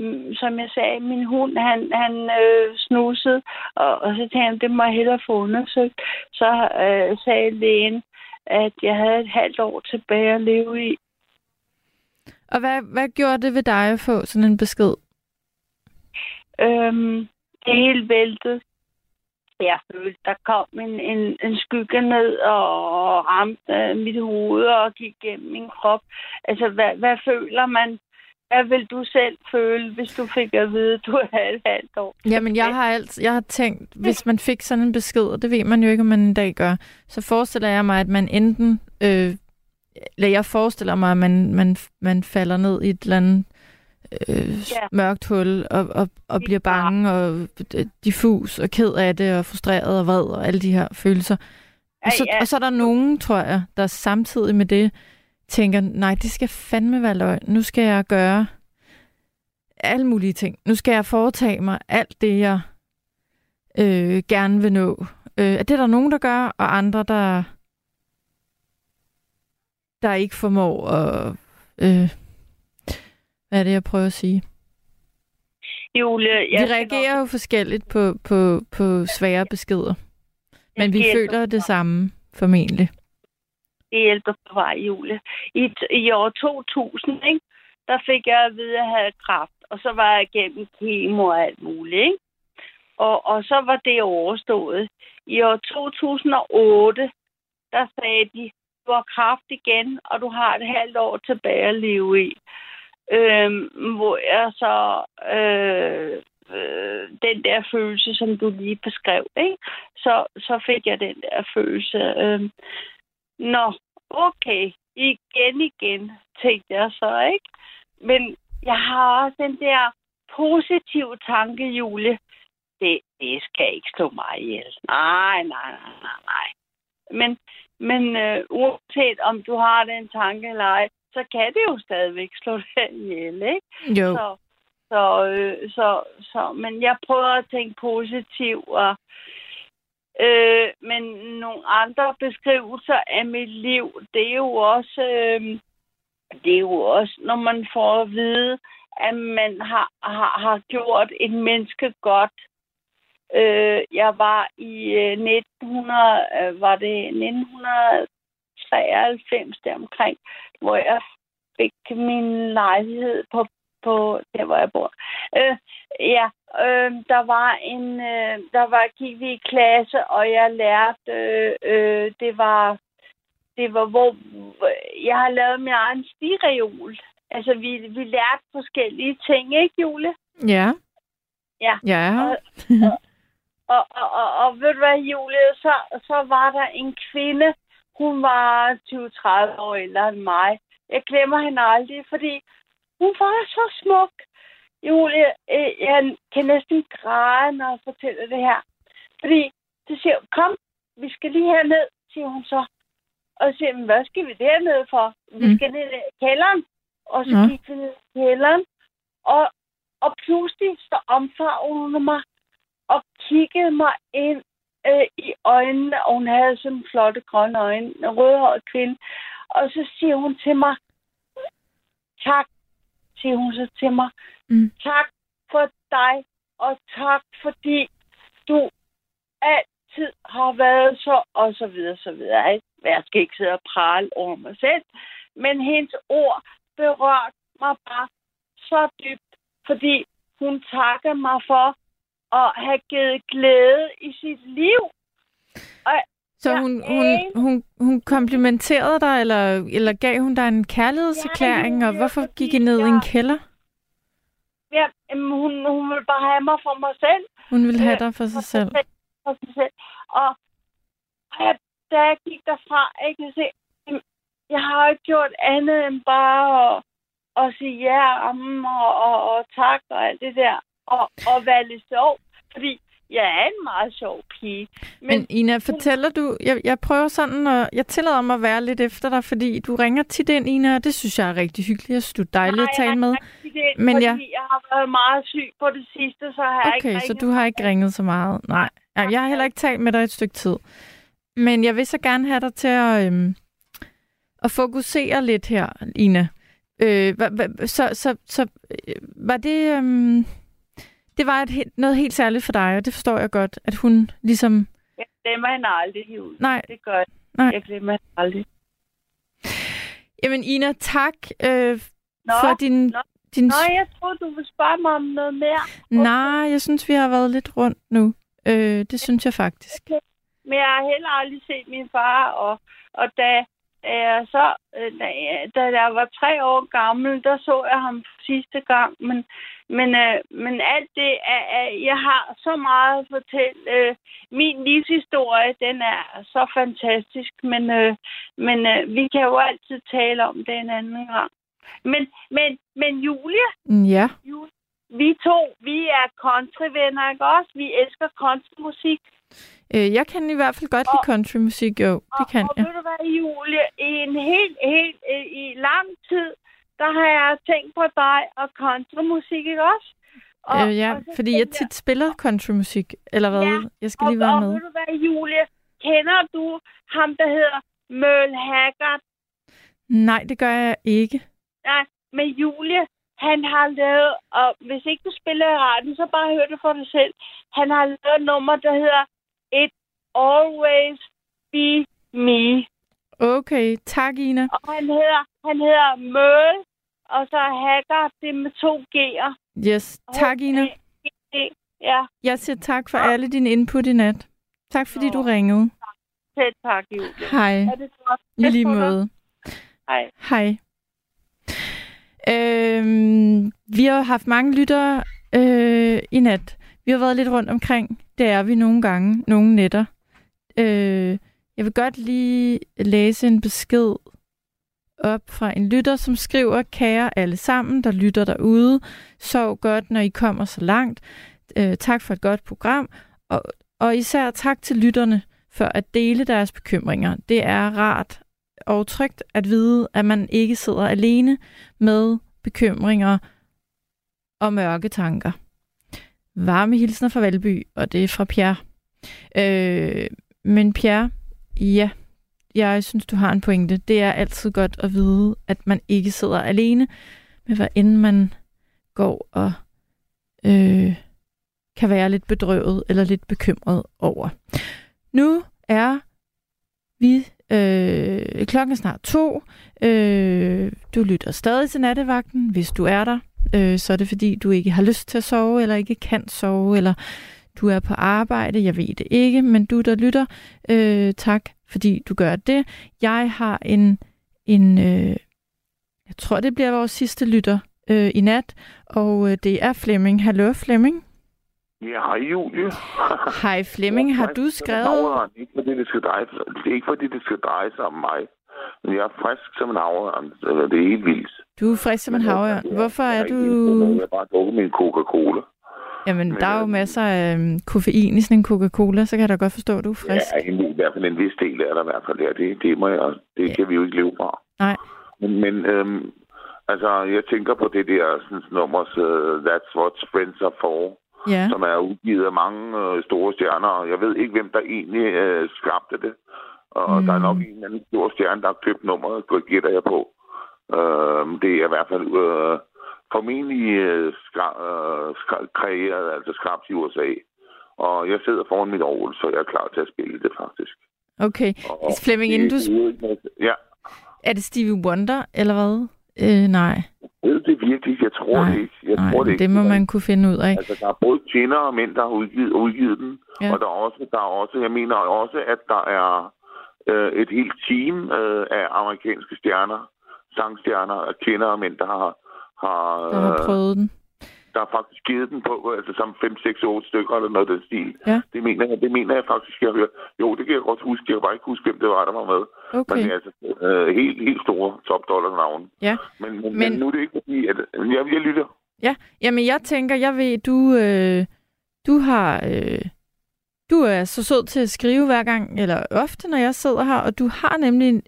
som jeg sagde, min hund, han, han øh, snusede, og, og så tænkte jeg, det må jeg hellere få undersøgt. Så øh, sagde lægen, at jeg havde et halvt år tilbage at leve i. Og hvad, hvad gjorde det ved dig at få sådan en besked? Øhm, det hele væltede. Jeg følte, der kom en, en, en skygge ned og ramte mit hoved og gik gennem min krop. Altså, hvad, hvad føler man? Hvad vil du selv føle, hvis du fik at vide, at du havde et halvt år? Jamen, jeg har alt, jeg har tænkt, hvis man fik sådan en besked, og det ved man jo ikke, om man en dag gør, så forestiller jeg mig, at man enten, øh, eller jeg forestiller mig, at man, man, man falder ned i et eller andet øh, Ja. mørkt hul, og, og, og bliver bange, og øh, diffus, og ked af det, og frustreret, og vred, og alle de her følelser. Og så, og så er der nogen, tror jeg, der samtidig med det, tænker, nej, det skal fandme være løgn. Nu skal jeg gøre alle mulige ting. Nu skal jeg foretage mig alt det, jeg øh, gerne vil nå. Øh, det er der nogen, der gør, og andre, der, der ikke formår at... Øh, hvad er det, jeg prøver at sige? Jule, jeg Vi reagerer jo forskelligt på, på, på svære beskeder. Men vi føler det samme, formentlig det hjælper på vej, Jule. I, I år 2000, ikke, der fik jeg at vide, at jeg havde kræft, og så var jeg igennem kemo og alt muligt. Ikke? Og, og så var det overstået. I år 2008, der sagde de, du har kraft igen, og du har et halvt år tilbage at leve i. Øhm, hvor jeg så øh, øh, den der følelse, som du lige beskrev, ikke? Så, så fik jeg den der følelse. Øh, Nå, okay. Igen, igen, tænkte jeg så, ikke? Men jeg har også den der positive tanke, Julie. Det, det skal ikke slå mig ihjel. Nej, nej, nej, nej, nej. Men, men øh, uanset om du har den tanke eller ej, så kan det jo stadigvæk slå dig ihjel, ikke? Jo. Så, så, øh, så, så, men jeg prøver at tænke positivt, og, øh, men nogle andre beskrivelser af mit liv, det er jo også, øh, det er jo også, når man får at vide, at man har, har, har gjort et menneske godt. Øh, jeg var i øh, 1900, øh, var det 1993 deromkring, hvor jeg fik min lejlighed på, på der, hvor jeg bor. Øh, ja, øh, der var en, øh, der var, gik vi i klasse, og jeg lærte, øh, øh, det var, det var, hvor jeg har lavet min egen stireol. Altså, vi, vi lærte forskellige ting, ikke, Jule? Ja. Ja. Ja. Og, og, og, og, og ved du hvad, Julie, så, så var der en kvinde, hun var 20-30 år ældre end mig. Jeg glemmer hende aldrig, fordi hun var så smuk. Julie, øh, jeg kan næsten græde, når jeg fortæller det her. Fordi det siger, kom, vi skal lige herned, siger hun så. Og så siger hvad skal vi dernede for? Vi Mm. skal ned i kælderen. Og så Nå. gik vi ned i kælderen. Og, og pludselig så omfavnede hun mig og kiggede mig ind øh, i øjnene, og hun havde sådan flotte grønne øjne, en rødhåret kvinde. Og så siger hun til mig, tak, siger hun så til mig, Mm. tak for dig, og tak fordi du altid har været så, og så videre, så videre. ikke? Jeg skal ikke sidde og prale over mig selv, men hendes ord berørte mig bare så dybt, fordi hun takker mig for at have givet glæde i sit liv. Og Så jeg hun, hun, anede- hun, hun komplimenterede dig, eller, eller gav hun dig en kærlighedserklæring, Ja, og hvorfor gik I ned i en kælder? Ja, jamen, hun, hun ville bare have mig for mig selv. Hun ville have Øh, dig for sig selv. For sig selv. Og og jeg, da jeg gik derfra, jeg kan se, jeg har ikke gjort andet end bare at, at sige ja om og, og, og tak og alt det der. Og, og være lidt sjov. Fordi jeg er en meget sjov pige. Men, Men Ina, fortæller du, jeg, jeg prøver sådan, og jeg tillader mig at være lidt efter dig, fordi du ringer tit ind, Ina, og det synes jeg er rigtig hyggeligt. Jeg synes, du er dejlig Nej, at tale med. det, Men fordi jeg- jeg har været meget syg på det sidste, så har jeg ikke Okay, så du har ikke ringet så meget. Nej, ja, jeg har heller ikke talt med dig et stykke tid. Men jeg vil så gerne have dig til at, øhm, at fokusere lidt her, Ina. Øh, hva, hva, så, så, så øh, var det... Øhm, det var et, noget helt særligt for dig, og det forstår jeg godt, at hun ligesom... Jeg glemmer hende aldrig, Julie. Nej. Det gør jeg. Nej. Jeg glemmer hende aldrig. Jamen Ina, tak øh, Nå, for din... nå. din Nå, jeg troede, du ville spørge mig om noget mere. Nej, jeg synes, vi har været lidt rundt nu. Øh, det synes jeg faktisk. Men jeg har heller aldrig set min far, og, og da, jeg så, øh, da, jeg- var tre år gammel, der så jeg ham sidste gang. Men, men, øh, men alt det, er, jeg har så meget at fortælle. Øh, min livshistorie, den er så fantastisk, men, øh, men øh, vi kan jo altid tale om det en anden gang. Men, men, men Julie, Mm, Ja. Julie, vi to, vi er countryvenner, ikke også? Vi elsker countrymusik. Øh, jeg kan i hvert fald godt lide countrymusik, jo. Det kan og jeg. ved du hvad, Julie, i en helt, helt, øh, i lang tid, der har jeg tænkt på dig og countrymusik, ikke også? Og, øh, ja, og fordi jeg tit spiller countrymusik, eller hvad? Ja, jeg skal og, lige være og, med. ved du hvad, Julie? Kender du ham, der hedder Merle Haggard? Nej, det gør jeg ikke. Nej, men Julie, han har lavet, og hvis ikke du spiller i radioen, så bare hør det for dig selv. Han har lavet et nummer, der hedder It Always Be Me. Okay, tak Ina. Og han hedder, han hedder Merle, og så Haggard, det med to G'er. Yes, tak Ina. Ja, Jeg siger tak for alle dine input i nat. Tak fordi du ringede. selv tak, Julie. Hej. Er det godt? I lige måde. Hej. Hej. Øhm, vi har haft mange lyttere øh, i nat. Vi har været lidt rundt omkring. Det er vi nogle gange, nogle nætter. Øh, jeg vil godt lige læse en besked op fra en lytter, som skriver, kære alle sammen, der lytter derude, sov godt, når I kommer så langt. Øh, tak for et godt program, og, og især tak til lytterne for at dele deres bekymringer. Det er rart og trygt at vide, at man ikke sidder alene med bekymringer og mørke tanker. Varme hilsner fra Valby, og det er fra Pierre. Øh, men Pierre, ja, jeg synes, du har en pointe. Det er altid godt at vide, at man ikke sidder alene med, hvad end man går og øh, kan være lidt bedrøvet eller lidt bekymret over. Nu er vi øh, klokken er snart to. Øh, du lytter stadig til nattevagten. Hvis du er der, øh, så er det fordi, du ikke har lyst til at sove, eller ikke kan sove, eller du er på arbejde. Jeg ved det ikke, men du, der lytter, øh, tak fordi du gør det. Jeg har en, en øh, jeg tror, det bliver vores sidste lytter øh, i nat, og øh, det er Flemming. Hallo, Flemming. Ja, hej Julie. Hej Flemming, har du skrevet... Sig, det er ikke fordi det skal dreje sig om mig. Men jeg er frisk som en havørn. Altså, Det er helt vildt. Du er frisk som en havørn. Hvorfor er du... Jeg har bare drukket min Coca-Cola. Jamen, der er jo masser af øhm, koffein i sådan en Coca-Cola, så kan jeg da godt forstå, at du er frisk. Ja, en, i hvert fald en vis del er der i hvert fald der. Det, det, må jeg, det ja. kan vi jo ikke leve fra. Nej. Men, men øhm, altså, jeg tænker på det der sådan, nummers uh, That's What Friends Are For, Ja. som er udgivet af mange øh, store stjerner. og Jeg ved ikke, hvem der egentlig øh, skabte det. Og mm. der er nok en eller anden stor stjerne, der har købt nummeret, gætter jeg på. Øh, det er i hvert fald øh, formentlig øh, skra- øh, skra- kreeret, altså skrabt i USA. Og jeg sidder foran mit orgel, så jeg er klar til at spille det faktisk. Okay. Og Flemming, inden du... Ja, Er det Stevie Wonder, eller hvad? Øh, nej. ved det virkelig? Jeg tror Nej, det ikke. Jeg nej, tror det, ikke. det må man kunne finde ud af. Altså, der er både kvinder og mænd, der har udgivet, udgivet den. Ja. Og der er, også, der er også, jeg mener også, at der er øh, et helt team øh, af amerikanske stjerner, sangstjerner, af kvinder og mænd, der har, har, Der har øh, prøvet den. der har faktisk givet den på, altså som 5, 6, 8 stykker eller noget af den stil. Ja. Det mener jeg, det mener jeg faktisk, jeg hører. Jo, det kan jeg godt huske. Jeg kan bare ikke huske, hvem det var, der var med. Okay. Men det er altså øh, helt, helt store top dollar navn. Ja. Men, men, men, Men- nu er det ikke fordi, at jeg, jeg lytter. Ja, jamen jeg tænker, jeg ved, du, øh, du har... Øh, du er så sød til at skrive hver gang, eller ofte, når jeg sidder her, og du har nemlig en,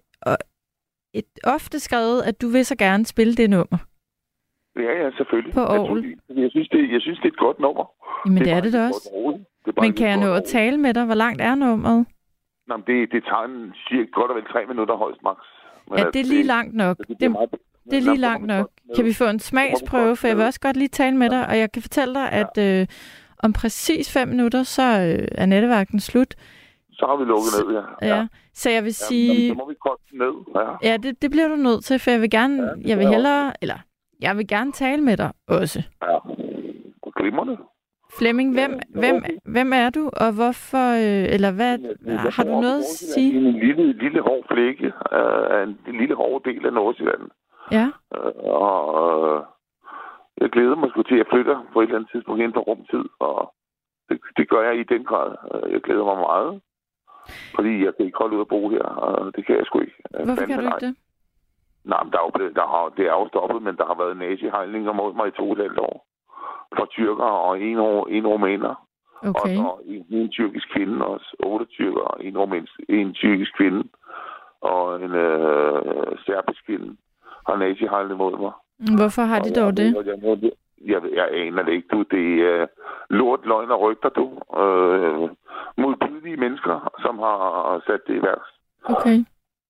et, ofte skrevet, at du vil så gerne spille det nummer. Ja, ja, selvfølgelig. På. Naturligvis. Jeg synes, det, jeg synes, det er et godt nummer. Jamen det, er er det da også. Det er Men kan jeg nå at tale med dig? Hvor langt er nummeret? Nå, men det, det tager en cirka godt og vel tre minutter højst max. Men Ja, altså, det er lige langt nok. Det, Det, det, er meget, det er lige langt nok. Kan vi få en smagsprøve? For jeg vil også godt lige tale med dig, og jeg kan fortælle dig, at øh, om præcis fem minutter, så øh, er nattevagten slut. Så har vi lukket ned, ja. Ja. Så jeg vil Jamen, sige... så må vi den ned. Ja. Ja, det, det bliver du nødt til, for jeg vil gerne, Ja, ja, jeg vil hellere, eller jeg vil gerne tale med dig også. ja. Glimrende. Flemming, hvem, hvem, hvem er du, og hvorfor, øh, eller hvad, har du noget at sige? En lille, lille hård flække af en, en lille hård del af Nordsjælland. Ja, Øh, og øh, jeg glæder mig sgu til, at jeg flytter på et eller andet tidspunkt ind på rumtid, og det, det gør jeg i den grad. Øh, Jeg glæder mig meget, fordi jeg kan ikke holde ud at bo her, og det kan jeg sgu ikke. Øh, hvorfor kan du ikke det? Nej, men der er jo, der har, det er jo stoppet, men der har været nazihejlinger mod mig i to og et halvt år. Fra tyrkere og en, en rumæner. Okay, Og, og en, en tyrkisk kvinde også. Otte tyrkere, en rumænsk, en tyrkisk kvinde. Og en øh, serbisk kvinde har nazihejlet mod mig. Hvorfor har de Og dog det? jeg Jeg, aner det ikke, du. Det er uh, lort, løgn og rygter, du. Uh, modbydelige mennesker, som har sat det i værks. Okay.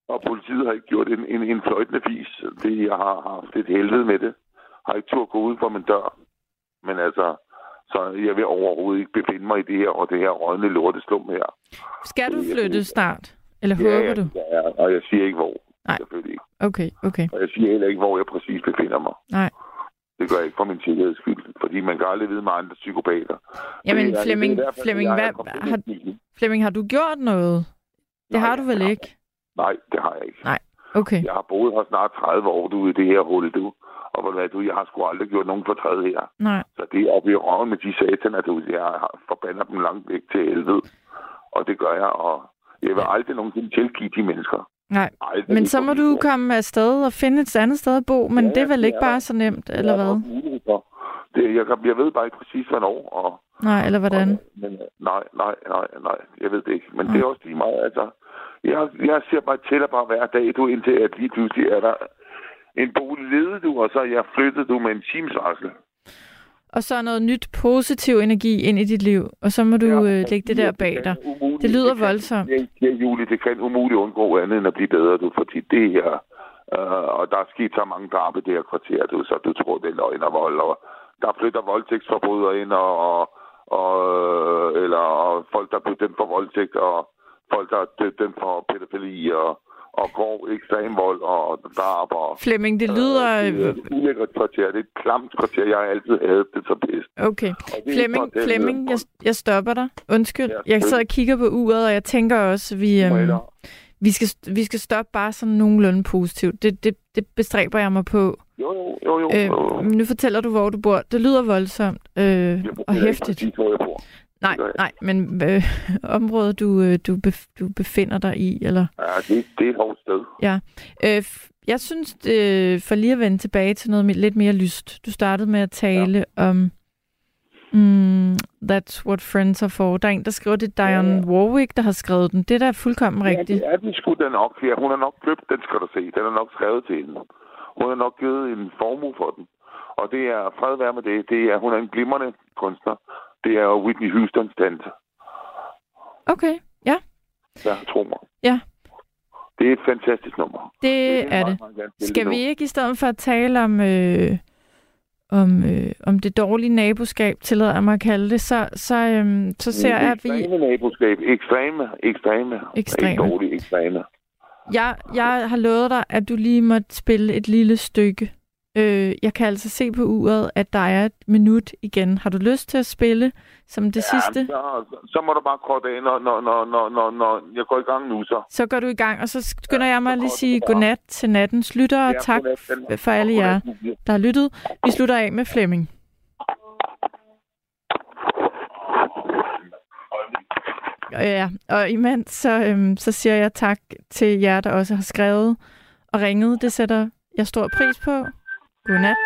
Og politiet har ikke gjort en, en, en fløjtende fis. Det, jeg har haft et helvede med det. Har ikke tur gå ud for min dør. Men altså, så jeg vil overhovedet ikke befinde mig i det her, og det her rådne lorteslum her. Skal du flytte snart? Eller Ja, håber du? Ja, og jeg siger ikke hvor. Nej. Selvfølgelig ikke. Okay, okay. Og jeg siger heller ikke, hvor jeg præcis befinder mig. Nej. Det gør jeg ikke for min sikkerheds skyld, fordi man kan aldrig vide med andre psykopater. Jamen, Det er- Flemming, derfor, Flemming, hvad, har, Flemming, har du gjort noget? Det har du vel ikke? Nej, det har jeg ikke. Nej, okay. Jeg har boet her snart 30 år, du, i det her hul, du. Og hvad, du, jeg har sgu aldrig gjort nogen fortræd her. Nej. Så det er oppe i røven med de sataner, du. Jeg har forbander dem langt væk til helvede. Og det gør jeg, og jeg vil aldrig nogensinde tilgive de mennesker. Nej, Aldrig. men så må du komme afsted og finde et andet sted at bo, men Ja, det er vel ikke er bare så nemt, eller er hvad? for. Det, jeg, kan- jeg ved bare ikke præcis, hvornår. Og, Nej, eller hvordan? men, øh, nej, nej, nej, nej. Jeg ved det ikke. Men det er også lige meget. Altså, jeg, jeg ser bare til dig bare hver dag, du, indtil at lige pludselig er der en bolig ledet, du, og så er jeg flyttet, du, med en times varsel. Og så noget nyt positiv energi ind i dit liv, og så må du øh, lægge det der bag dig. Det lyder voldsomt. Det, det, Julie, det kan umuligt undgå andet end at blive bedre, du, fordi det her... Øh, og der er sket så mange drab i det her kvarter, du, så du tror, det er løgn og vold. Og der flytter voldtægtsforbrydere ind, og, og, og, eller og folk, der er dømt for voldtægt, og folk, der er dømt for pædofili, og, og grov ekstrem vold, og drab, og... Flemming, det lyder... Det er et kvarter. Det er et klamt kvarter. Jeg har altid hadet det så bedst. Okay. Flemming, Flemming jeg, jeg stopper dig. Undskyld. Ja, Jeg sidder og kigger på uret, og jeg tænker også, vi, øhm, vi, skal, vi skal stoppe bare sådan nogenlunde positivt. Det, det, det bestræber jeg mig på. Jo, jo, jo, jo. Øh, nu fortæller du, hvor du bor. Det lyder voldsomt øh, og hæftigt. Nej, nej, men øh, området, du, øh, du, bef, du befinder dig i, eller... Ja, det, det er et hårdt sted. Ja. Øh, jeg synes, øh, for lige at vende tilbage til noget lidt mere lyst. Du startede med at tale ja. om mm, That's What Friends Are For. Der er en, der skriver, det er Diane ja. Warwick, der har skrevet den. Det er da fuldkommen rigtigt. Ja, det er den sgu da nok. Ja, hun har nok købt den, skal du se. Den er nok skrevet til hende. Hun har nok givet en formue for den. Og det er, fred være med det, det er, hun er en glimrende kunstner. Det er jo Whitney Houstons tante. Okay, ja. Ja, tro mig. Ja, Det er et fantastisk nummer. det vil er jeg det. meget, meget Skal vi ikke i stedet for at tale om, øh, om, øh, om det dårlige naboskab, tillader jeg mig at kalde det, så, så, øh, så ser jeg, at vi... Ekstreme naboskab. Ekstreme, ekstreme. Ekstreme. Ikke dårligt, ekstreme. Jeg, jeg har lovet dig, at du lige måtte spille et lille stykke. Øh, jeg kan altså se på uret, at der er et minut igen. Har du lyst til at spille som det ja, sidste? Så, så må du bare korte af, når, når, når, når, når, når jeg går i gang nu, så. Så går du i gang, og så skynder jeg mig at lige sige godnat til nattens lyttere, Ja, tak godnat, for alle jer, der har lyttet. Vi slutter af med Flemming. Ja, og imens så, øhm, så siger jeg tak til jer, der også har skrevet og ringet. Det sætter jeg stor pris på. Godnat.